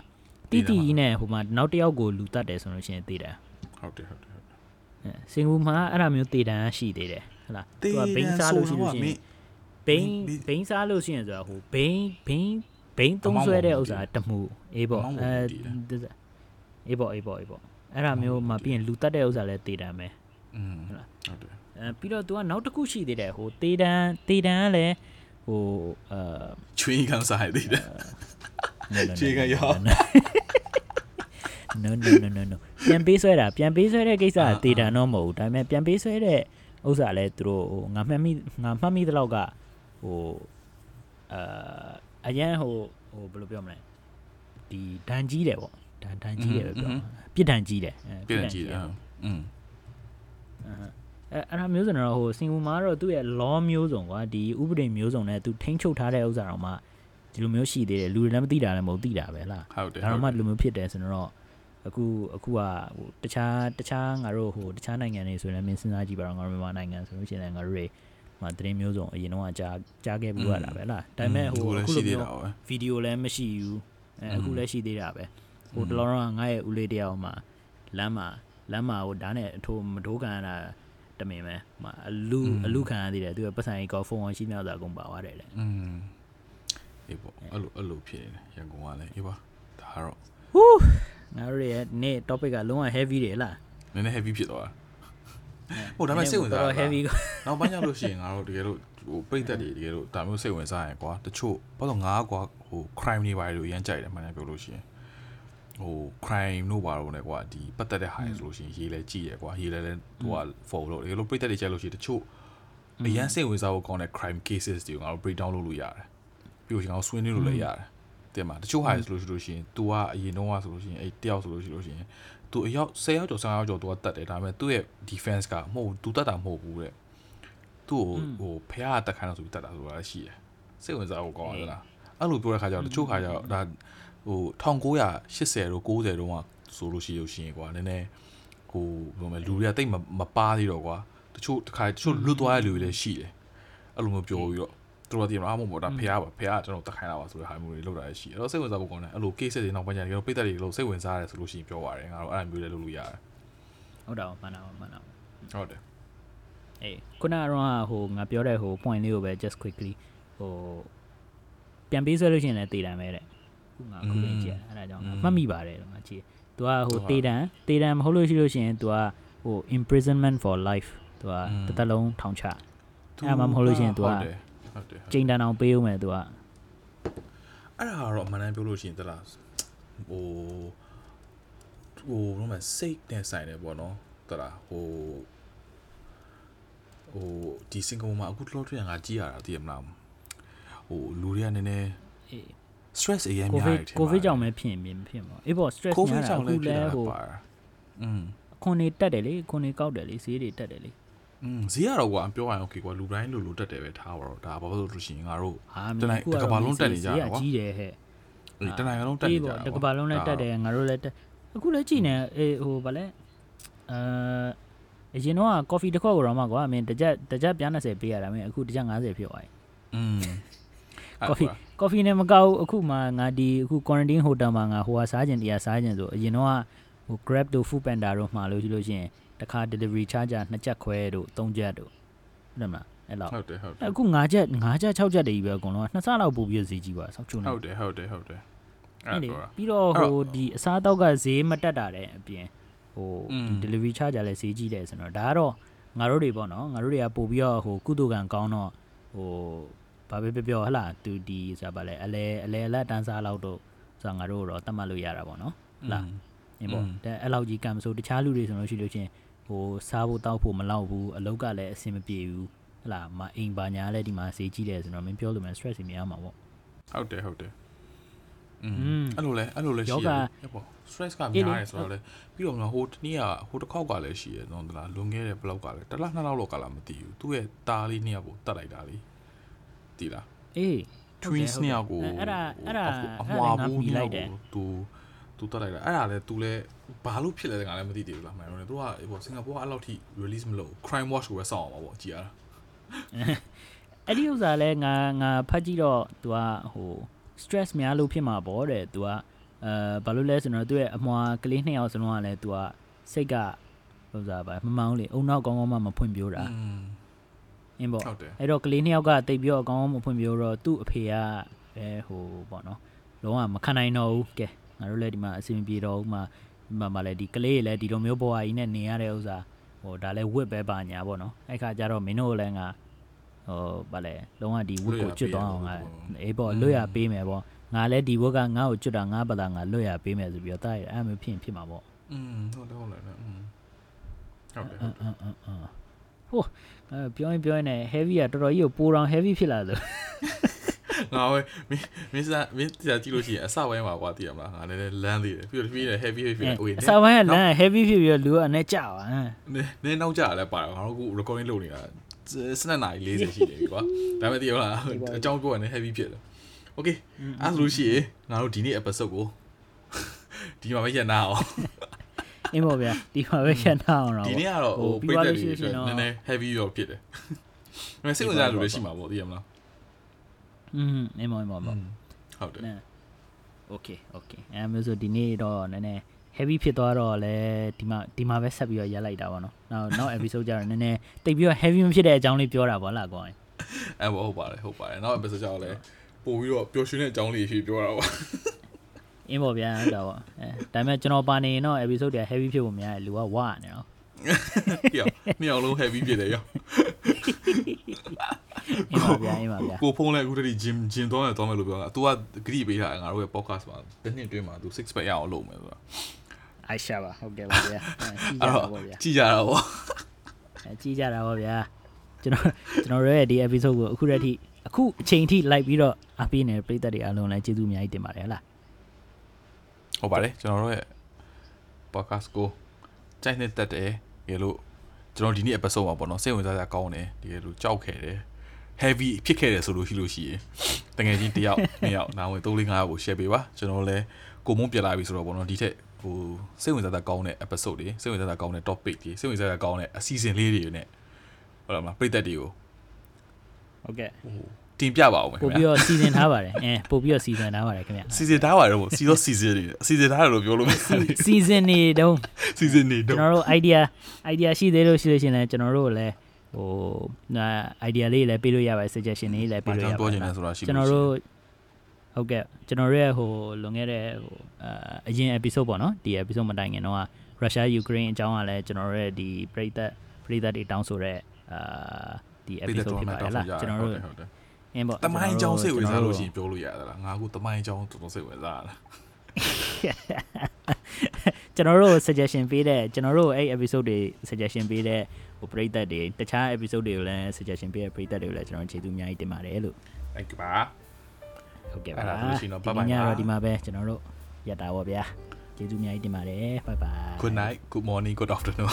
တီတီကြီးနဲ့ဟိုမှာနောက်တစ်ယောက်ကိုလူတတ်တယ်ဆိုလို့ရှိရင်သိတယ် ဟုတ်တယ်ဟုတ်တယ်ဟုတ်တယ် စင်ကာပူမှာအဲ့လိုမျိုးတည်တန်းရှိသေးတယ်ဟုတ်လား तू ကဘိန်းစားလို့ရှိလို့ရှိရင်ဘိန်းဘိန်းစားလို့ရှိရင်ဆိုတာဟိုဘိန်းဘိန်းဘိန်းသုံးဆွဲတဲ့ဥစ္စာတမှုအေးပေါ့အဲအေးပေါ့အေးပေါ့အေးပေါ့အဲ့ဒါမျိုးမှာပြီးရင်လူတက်တဲ့ဥစ္စာလည်းတည်တန်းပဲ อืมဟုတ်တယ် အဲပြီးတော့ तू ကနောက်တစ်ခုရှိသေးတယ်ဟိုတည်တန်းတည်တန်းကလည်းဟိုအာ ချွေးကန်စားရသေးတယ် ခြေကရော no no no no no ပြန်ပေးဆွဲတာပြန်ပေးဆွဲတဲ့ကိစ္စကတည်တန်းတော့မဟုတ်ဘူးဒါပေမဲ့ပြန်ပေးဆွဲတဲ့ဥစ္စာလဲသူတို့ဟိုငါမှတ်မိငါမှတ်မိတဲ့လောက်ကဟိုအာအရန်ဟိုဟိုဘယ်လိုပြောမလဲဒီဒန်ကြီးတယ်ပေါ့ဒန်ဒန်ကြီးတယ်ပဲပြောပြစ်ဒန်ကြီးတယ်အဲ ပြည့်တယ်ကြည့်တယ်อืม အဲ အဲ့ဒါမျိုးဆိုတော့ဟိုစင်ကာပူမှာတော့သူ့ရဲ့ law မျိုးစုံကွာဒီဥပဒေမျိုးစုံနဲ့သူထိန်းချုပ်ထားတဲ့ဥစ္စာတော့မှဒီလိုမျိုးရှိသေးတယ်လူတွေလည်းမသိတာလည်းမဟုတ်သိတာပဲလားဟုတ်တယ်ဒါတော့မှဒီလိုမျိုးဖြစ်တယ်ဆိုတော့အခုအခုကဟိုတခြားတခြားငါတို့ဟိုတခြားနိုင်ငံတွေဆိုရင်လည်းမင်းစဉ်းစားကြည့်ပါတော့ငါတို့မြန်မာနိုင်ငံဆိုလို့ရှိရင်လည်းငါတို့တွေမှာသတင်းမျိုးစုံအရင်တော့ကြားကြားခဲ့ဘူးရတာပဲလားဒါပေမဲ့ဟိုလည်းအခုရှိလိုသေးမျိုးတာပဲဗီဒီယိုလည်းမရှိဘူးအဲအခုလည်းရှိသေးတာပဲဟိုတလောတော့ငါရဲ့ဦးလေးတယောက်မှာလမ်းမှာလမ်းမှာဟိုဓာတ်နဲ့အထိုးမဒိုးကန်ရတာ တမင်ပဲဟိုမှာအလူအလူခံရသေးတယ်သူကပတ်စံကြီးကောဖုန်းဝင်ရှိနေတော့အကုန်ပါသွားတယ်လေอืมအေးပေါ့အဲ့လိုအဲ့လိုဖြစ်နေတယ်ရန်ကုန်ကလည်းအေးပါဒါကတော့ဟူးငါတို့ရဲ့နေ့ topic ကလုံးဝ heavy တယ်လားနည်းနည်း heavy ဖြစ်သွားတာဟုတ်ဒါပေမဲ့စိတ်ဝင်စားတော့တာ heavy နောက်ပိုင်းကျလို့ရှိရင်ငါတို့တကယ်လို့ဟိုပြိသက်တွေတကယ်လို့ဒါမျိုးစိတ်ဝင်စားရင်ကွာတချို့ဘာလို့ငါကွာဟို crime တွေပါလို့ရမ်းကြိုက်တယ်မှန်တယ်ပြောလို့ရှိရင် ဟို crime တို့ပါတော့ねကွာဒီပတ်သက်တဲ့ဟာရဆိုလို့ရှိရင်ရေးလဲကြည့်ရကွာရေးလဲလဲဟိုက follow လို့တကယ်လို့ပြိသက်တွေကြိုက်လို့ရှိရင်တချို့အရန်စိတ်ဝင်စားဖို့ကောင်းတဲ့ crime cases တွေကိုငါတို့ break down လုပ်လို့ရတယ်ပြီးလို့ရှိရင်ငါတို့ဆွေးနွေးလို့လည်းရတယ်တင်မှာတချို့ဟာဆိုလို့ရှိလို့ရှိရင် तू ကအရင်တော့ဆိုလို့ရှိရင်အဲ့တယောက်ဆိုလို့ရှိလို့ရှိရင် तू အယောက်10ယောက်ကျော်15ယောက်ကျော် तू ကတတ်တယ်ဒါပေမဲ့သူ့ရဲ့ defense ကမဟုတ် तू တတ်တာမဟုတ်ဘူးတဲ့သူ့ကိုဟိုဖះကတက်ခိုင်းလို့ဆိုပြီးတတ်တာဆိုတာရှိတယ်စိတ်ဝင်စားဖို့ကောင်းတယ်လားအဲ့လိုပြောတဲ့ခါကျတော့တချို့ခါကျတော့ဒါ ဟို1980တို့90တို့ကဆိုလို့ရှိလို့ရှိရင်ကွာနည်းနည်းဟိုဘယ်လိုမလဲလူတွေကတိတ်မပါသေးတော့ကွာတချို့တစ်ခါတချို့လွတ်သွားတဲ့လူတွေလည်းရှိတယ်အဲ့လိုမျိုးပြောပြီးတော့သူတို့ကတည်းကအားမဟုတ်ဒါဖះပါဖះကကျွန်တော်တက်ခိုင်းတာပါဆိုတဲ့ဟာမျိုးတွေလုပ်တာရှိတယ်အဲ့တော့စိတ်ဝင်စားဖို့ကောင်းတယ်အဲ့လို case တွေနောက်ပိုင်းကျရင်ကျွန်တော်ပိတ်သက်တွေလို့စိတ်ဝင်စားရတယ်ဆိုလို့ရှိရင်ပြောပါတယ်ငါတို့အဲ့လိုမျိုးလည်းလုပ်လို့ရတယ်ဟုတ်တော့မှန်တာမှန်တာဟုတ်တယ်အေးခုနကတော့ဟိုငါပြောတဲ့ဟို point လေးကိုပဲ just quickly ဟိုပြန်ပေးဆွဲလို့ရှိရင်လည်းတည်တံပဲတဲ့ ခုငါခုလေးကြည့်အဲ့ဒါကြောင့်ငါမှတ်မိပါတယ်လို့ငါကြည့်သူကဟိုတည်တံတည်တံမဟုတ်လို့ရှိလို့ရှိရင်သူကဟို imprisonment for life သူကတစ်သက်လုံးထောင်ချအဲ့မှမဟုတ်လို့ရှိရင် तू ကဟုတ်တယ်ဟုတ်တယ်ကျိန်တန်အောင်ပေးဦးမယ်သူကအဲ့ဒါကတော့အမှန်တမ်းပြောလို့ရှိရင်တလားဟိုဟိုဘာမှစိတ်နဲ့ဆိုင်တယ်ပေါ့နော်တလားဟိုဟိုဒီစင်ကာပူမှာအခုလောထွေးငါကြည့်ရတာသိရမလားဟိုလူတွေကနည်းနည်းအေး stress အရင် ကို များ ဗစ် တယ်ထင် ကိုဗစ်ကြောင့်ပဲဖြစ်ရင်ဖြစ်မှာအေးပေါ့ stress ကိုဗ ညာ စ် တာ ကြောင့် အခု လည်းဖြစ် လဲ တာ ဟို ပါอืม ခွန်နေတက်တယ်လေခွန်နေကောက်တယ်လေဈေးတွေတက်တယ်လေ อืมဈေးရတော့ကွာပြောရအောင် okay ကွာလူတိုင်းလူလူတက်တယ်ပဲထားပါတော့ဒါဘာလို့လို့ရှိရင်ငါတို့ ဟာ တနိုင်တစ်ကမ္ဘာလုံးတက်နေကြတာကွာ ကြီးတယ်ဟဲ့ အေးတနိုင်ငံလုံးတက်နေကြတာ တကဘာလုံးလည်းတက်တယ်ငါတို့လည်းတက်အခုလည်းကြည်နေအေးဟိုဗာလဲအဲ အရင်တော့ coffee တစ်ခွက်ကိုတော့မှကွာမင်းတစ်ကြက်တစ်ကြက်ပြား20ပေးရတာမင်းအခုတစ်ကြက်50ဖြစ်သွားပြီ อืม coffee coffee နဲ့မကောက်ဘူးအခုမှငါဒီအခု quarantine hotel မှာငါဟိုဟာစားခြင်းတရားစားခြင်းဆိုအရင်တော့ဟို grab တို့ food panda တို့မှာလို့ရှိလို့ရှိရင်တစ်ခါ delivery charger 2ချက်ခွဲတို့3ချက်တို့ဟုတ်တယ်မလားအဲ့လောက်ဟုတ်တယ်ဟုတ်တယ်အခု9ချက်9ချက်6ချက်တည်းကြီးပဲအကုန်လုံးနှစ်ဆလောက်ပို့ပြီးဈေးကြီးပါဆောက်ချုံနေဟုတ်တယ်ဟုတ်တယ်ဟုတ်တယ်အဲ့လေအဲ့ဒါပြီးတော့အဲ့ဟိုတော့ဒီအစားအသောက်ကဈေးမတက်တာတဲ့အပြင်ဟိုอืมဒီ delivery charge လည်းဈေးကြီးတယ်ဆိုတော့ဒါကတော့ငါတို့တွေပေါ့နော်ငါတို့တွေကပို့ပြီးတော့ဟိုကုသကံကောင်းတော့ဟို ဘာပဲပြောပြောဟလာသူဒီဆိုတာဗာလဲအလဲအလဲအလက်တန်းစားလောက်တော့ဆိုတာငါတို့တော့တတ်မှတ်လို့ရတာပေါ့နော်ဟုတ်လား အင်းပေါ့ อืม တဲ့အဲ့လောက်ကြီးကံမဆိုတခြားလူတွေဆိုလို့ရှိလို့ချင်းဟိုစားဖို့တောက်ဖို့မလောက်ဘူးအလုပ်ကလည်းအဆင်မပြေဘူးဟလာမအိမ်ပါညာလည်းဒီမှာဈေးကြီးတယ်ဆိုတော့မင်းပြောလို့မယ် stress တွေများမှာပေါ့ ဟုတ်တယ်ဟုတ်တယ်อื อืม มအဲ့လိုလဲအဲ့လိုလဲရှိ ယော ရ ဂ တယ်ပေါ့ stress ကများတယ်ဆိုတော့လဲပြီးတော့မလားဟိုတနေ့ကဟိုတစ်ခေါက်ကလည်းရှိရနော်တလားလွန်ခဲ့တဲ့ blog ကလည်းတစ်လားနှစ်လောက်လောက်ကလာမသိဘူးသူ့ရဲ့တားလေးနှစ်ယောက်ကိုတတ်လိုက်တာလေ တည်လားအေး twins နှစ်ယောက်ကိုအဲ့ဒါအဲ့ဒါအမွာဘူးကြီးလိုက်တယ်သူသူတတ်လိုက်တာအဲ့ဒါလည်းသူလည်းဘာလို့ဖြစ်လဲတကလည်းမသိသေးဘူးလားမှန်တယ်သူကဟိုစင်ကာပူကအဲ့လောက်ထိ release မလုပ် crime watch ကိုပဲစောင့်အောင်ပါပေါ့ကြည်ရတာအဲ့ဒီဥစ္စာလဲငါငါဖတ်ကြည့်တော့သူကဟို stress များလို့ဖြစ်မှာပေါ့တဲ့သူကအဲဘာလို့လဲဆိုတော့သူရဲ့အမွာကလေးနှစ်ယောက်စလုံးကလည်းသူကစိတ်ကဥစ္စာပါမမောင်းလေအုံနောက်ကောင်းကောင်းမှမဖွင့်ပြတာ အင်းပေါ့ ဟုတ်တယ် အဲ့တော့ကလေးနှစ်ယောက်ကတိတ်ပြီးတော့အကောင်းအောင်မဖွင့်ပြတော့သူ့အဖေကပဲဟိုပေါ့နော်လုံးဝမခံနိုင်တော့ဘူးကဲငါတို့လည်းဒီမှာအဆင်မပြေတော့ဘူးမှဒီမှာမှလည်းဒီကလေးတွေလည်းဒီလိုမျိုးဘဝကြီးနဲ့နေရတဲ့ဥစ္စာဟိုဒါလည်းဝစ်ပဲပါညာပေါ့နော်အဲ့ခါကျတော့မင်းတို့လည်းငါဟိုဗာလဲလုံးဝဒီဝစ်ကိုကျွတ်သွားအောင်ငါအေးပေါ့လွတ်ရပေးမယ်ပေါ့ငါလည်းဒီဝက်ကငါ့ကိုကျွတ်တာငါဘာသာငါလွတ်ရပေးမယ်ဆိုပြီးတော့တားရအဲ့မျိုးဖြစ်ရင်ဖြစ်မှာပေါ့ อืมဟုတ်တယ်ဟုတ်တယ်อืมဟုတ်တယ် အင်းအင်းအင်းအင်း ဟိုပြောရင်ပြောရင်လည်း heavy ကတော်တော်ကြီးကိုပိုတောင် heavy ဖြစ်လာလို့ငါဝဲမင်းစားမင်းတရားကြည့်လို့ရှိရင်အစပိုင်းမှာကွာတည်ရမလားငါလည်းလမ်းသေးတယ်ပြီးတော့တပီးလည်း heavy heavy ဖြစ်လာ okay အစပိုင်းကလမ်း heavy ဖြစ်ပြီးတော့လူကအနေကြပါနင်းနောက်ကြလည်းပါတော့ငါတို့က recording လုပ်နေတာစနက်နာရီ40ရှိတယ်ပြီကွာဒါပေမဲ့တည်ရမလားအကြောင်းပြောရင် heavy ဖြစ်တယ် okay အဲ့ဆိုလို့ရှိရင်ငါတို့ဒီနေ့ episode ကိုဒီမှာပဲရနာအောင် အင်းပေါ့ဗျာဒီမှာပဲရှင်းထားအောင်တော့ဒီနေ့ကတော့ဟိုပြီးပိတ်သွားသက်လို့တွေရှိရင်တော့နည်းနည်း heavy ရောဖြစ်တယ်ဒါပေမဲ့စိတ်ဝင်စားလို့လည်းရှိမှာပေါ့တည်ရမလားอืมအင်းပေါ့အင်းပေါ့ပေါ့ဟုတ်တယ်နဲ okay okay အဲမျိုးဆိုဒီနေ့တော့နည်းနည်း heavy ဖြစ်သွားတော့လဲဒီမှာဒီမှာပဲဆက်ပြီးတော့ရက်လိုက်တာပေါ့နော်နောက်နောက် episode ကျတော့နည်းနည်းတိတ်ပြီးတော့ heavy မဖြစ်တဲ့အကြောင်းလေးပြောတာပေါ့လားကွာအဲ့ဘောဟုတ်ပါတယ်ဟုတ်ပါတယ်နောက် episode ကြောက်လဲပို့ပြီးတော့ပျော်ရွှင်တဲ့အကြောင်းလေးဖြစ်ပြောတာပေါ့ အင်းပေါ့ဗျာဟုတ်တာပေါ့အဲဒါပေမဲ့ကျွန်တော်ပါနေရင်တော့ episode တွေ heavy ဖြစ်ဖို့များတယ်လူကဝါနေတော့ပြောမြောက်လုံး heavy ဖြစ်တယ်ရောအင်းပါဗျာအင်းပါဗျာကိုဖုန်းလဲအခုတည်း gym gym သွားမယ်သွားမယ်လို့ပြောတာ तू ကဂရိပေးတာငါတို့ရဲ့ podcast မှာတစ်နှစ်အတွင်းမှာ तू six pack ရအောင်လုပ်မယ်ဆိုတာအိုက်ရှာပါဟုတ်ကဲ့ပါဗျာအဲကြည့်ကြအဲ့ပါတော့ပေါ့ဗျာကြည်ကြတာပေါ့အဲကြည့်ကြတာပေါ့ဗျာကျွန်တော်ကျွန်တော်တို့ရဲ့ဒီ episode ကိုအခုတည်းထိအခုအချိန်ထိ like ပြီးတော့အပေးနေတဲ့ပရိသတ်တွေအားလုံးလည်းကျေးဇူးအများကြီးတင်ပါတယ်ဟလား ဟုတ်ပါတယ်ကျွန်တော်တို့ရဲ့ podcast ကိုကြိုက်နေတတ်တယ်ရေလို့ကျွန်တော်ဒီနေ့ episode မှာပေါ့နော်စိတ်ဝင်စားစရာကောင်းတယ်ဒီရေလို့ကြောက်ခဲ့တယ် heavy ဖြစ်ခဲ့တယ်ဆိုလို့ရှိလို့ရှိရင်တကယ်ကြီးတယောက်နှစ်ယောက်နားဝင်3 4 5ယောက်ကို share ပေးပါကျွန်တော်လည်းကိုမုန်းပြလာပြီဆိုတော့ပေါ့နော်ဒီထက်ဟိုစိတ်ဝင်စားစရာကောင်းတဲ့ episode တွေစိတ်ဝင်စားစရာကောင်းတဲ့ topic တွေစိတ်ဝင်စားစရာကောင်းတဲ့အစီအစဉ်လေးတွေနဲ့ဟုတ်လားမလားပရိသတ်တွေကိုဟုတ်ကဲ့ဟို တင်ပြပါအောင်မယ်ခင်ပို့ပြီးဗျာတော့စီစဉ်ထားပါတယ်အဲပို့ပြီးတော့စီစဉ်ထားပါတယ်ခင်ဗျာစီစဉ်ထားပါတယ်ဗောစီတော့စီစဉ်နေစီစဉ်ထားတယ်လို့ပြောလို့မရဘူးစီစဉ်နေတော့စီစဉ်နေကျွန်တော့တော်တို့ idea idea ရှိသေးလို့ရှိလို့ရှရင်လည်းကျွန်တော်တို့လည်းဟိုနာ idea လေးလည်းပေးလို့ရပါတယ် suggestion လေးလည်းပေးဘာလို့ကြောရင့်ပါပြောတချင်ယ်လဲဆိုတာရှိကျွန်လို့တော်ရှိတို့ဟုတ်ကဲ့ကျွန်တော်တို့ရဲ့ဟိုလွန်ခဲ့တဲ့ဟိုအာအရင် episode ပေါ့နော်ဒီ episode မတိုင်ခင်တော့ရုရှားယူကရိန်းအကြောင်းကလည်းကျွန်တော်တို့ရဲ့ဒီပရိသတ်ပရိသတ်တွေတောင်းဆိုတဲ့အာဒီပြည်သက် episode တော်ဖြစ်မှာပါတောတင်းယ်ဆိုလားကြကျွန်တော်တို့ဟုတ်တယ်ဟုတ်တယ် အင်းပေါ့တမိုင်းကြောင်းစိတ်ဝင်စားလို့ရှိကျွန်ရင်ပြောလို့ရသလားငါကတမိုင်းကြောင်းတော်တော်စိတ်ဝင်စားရတာကျွန်တော်တို့ suggestion ပေးတဲ့ကျွန်တော်တို့အဲ့ episode တွေ suggestion ပေးတဲ့ဟိုပရိသတ်တွေတခြား episode တွေကိုလည်း suggestion ပေးတဲ့ပရိသတ်တွေကိုလည်းကျွန်တော်ကျေးဇူးအများကြီးတင်ပါတယ်လို့ thank you ပါဟုတ်ကဲ့အဲ့ပါဒါဆိုလို့ရှိရင်တော့ bye bye ညပါတော့ဒီမှာပဲကျွန်တော်တို့ရတာပါဗျာကျေးဇူးအများကြီးတင်ပါတယ် bye bye good night good morning good afternoon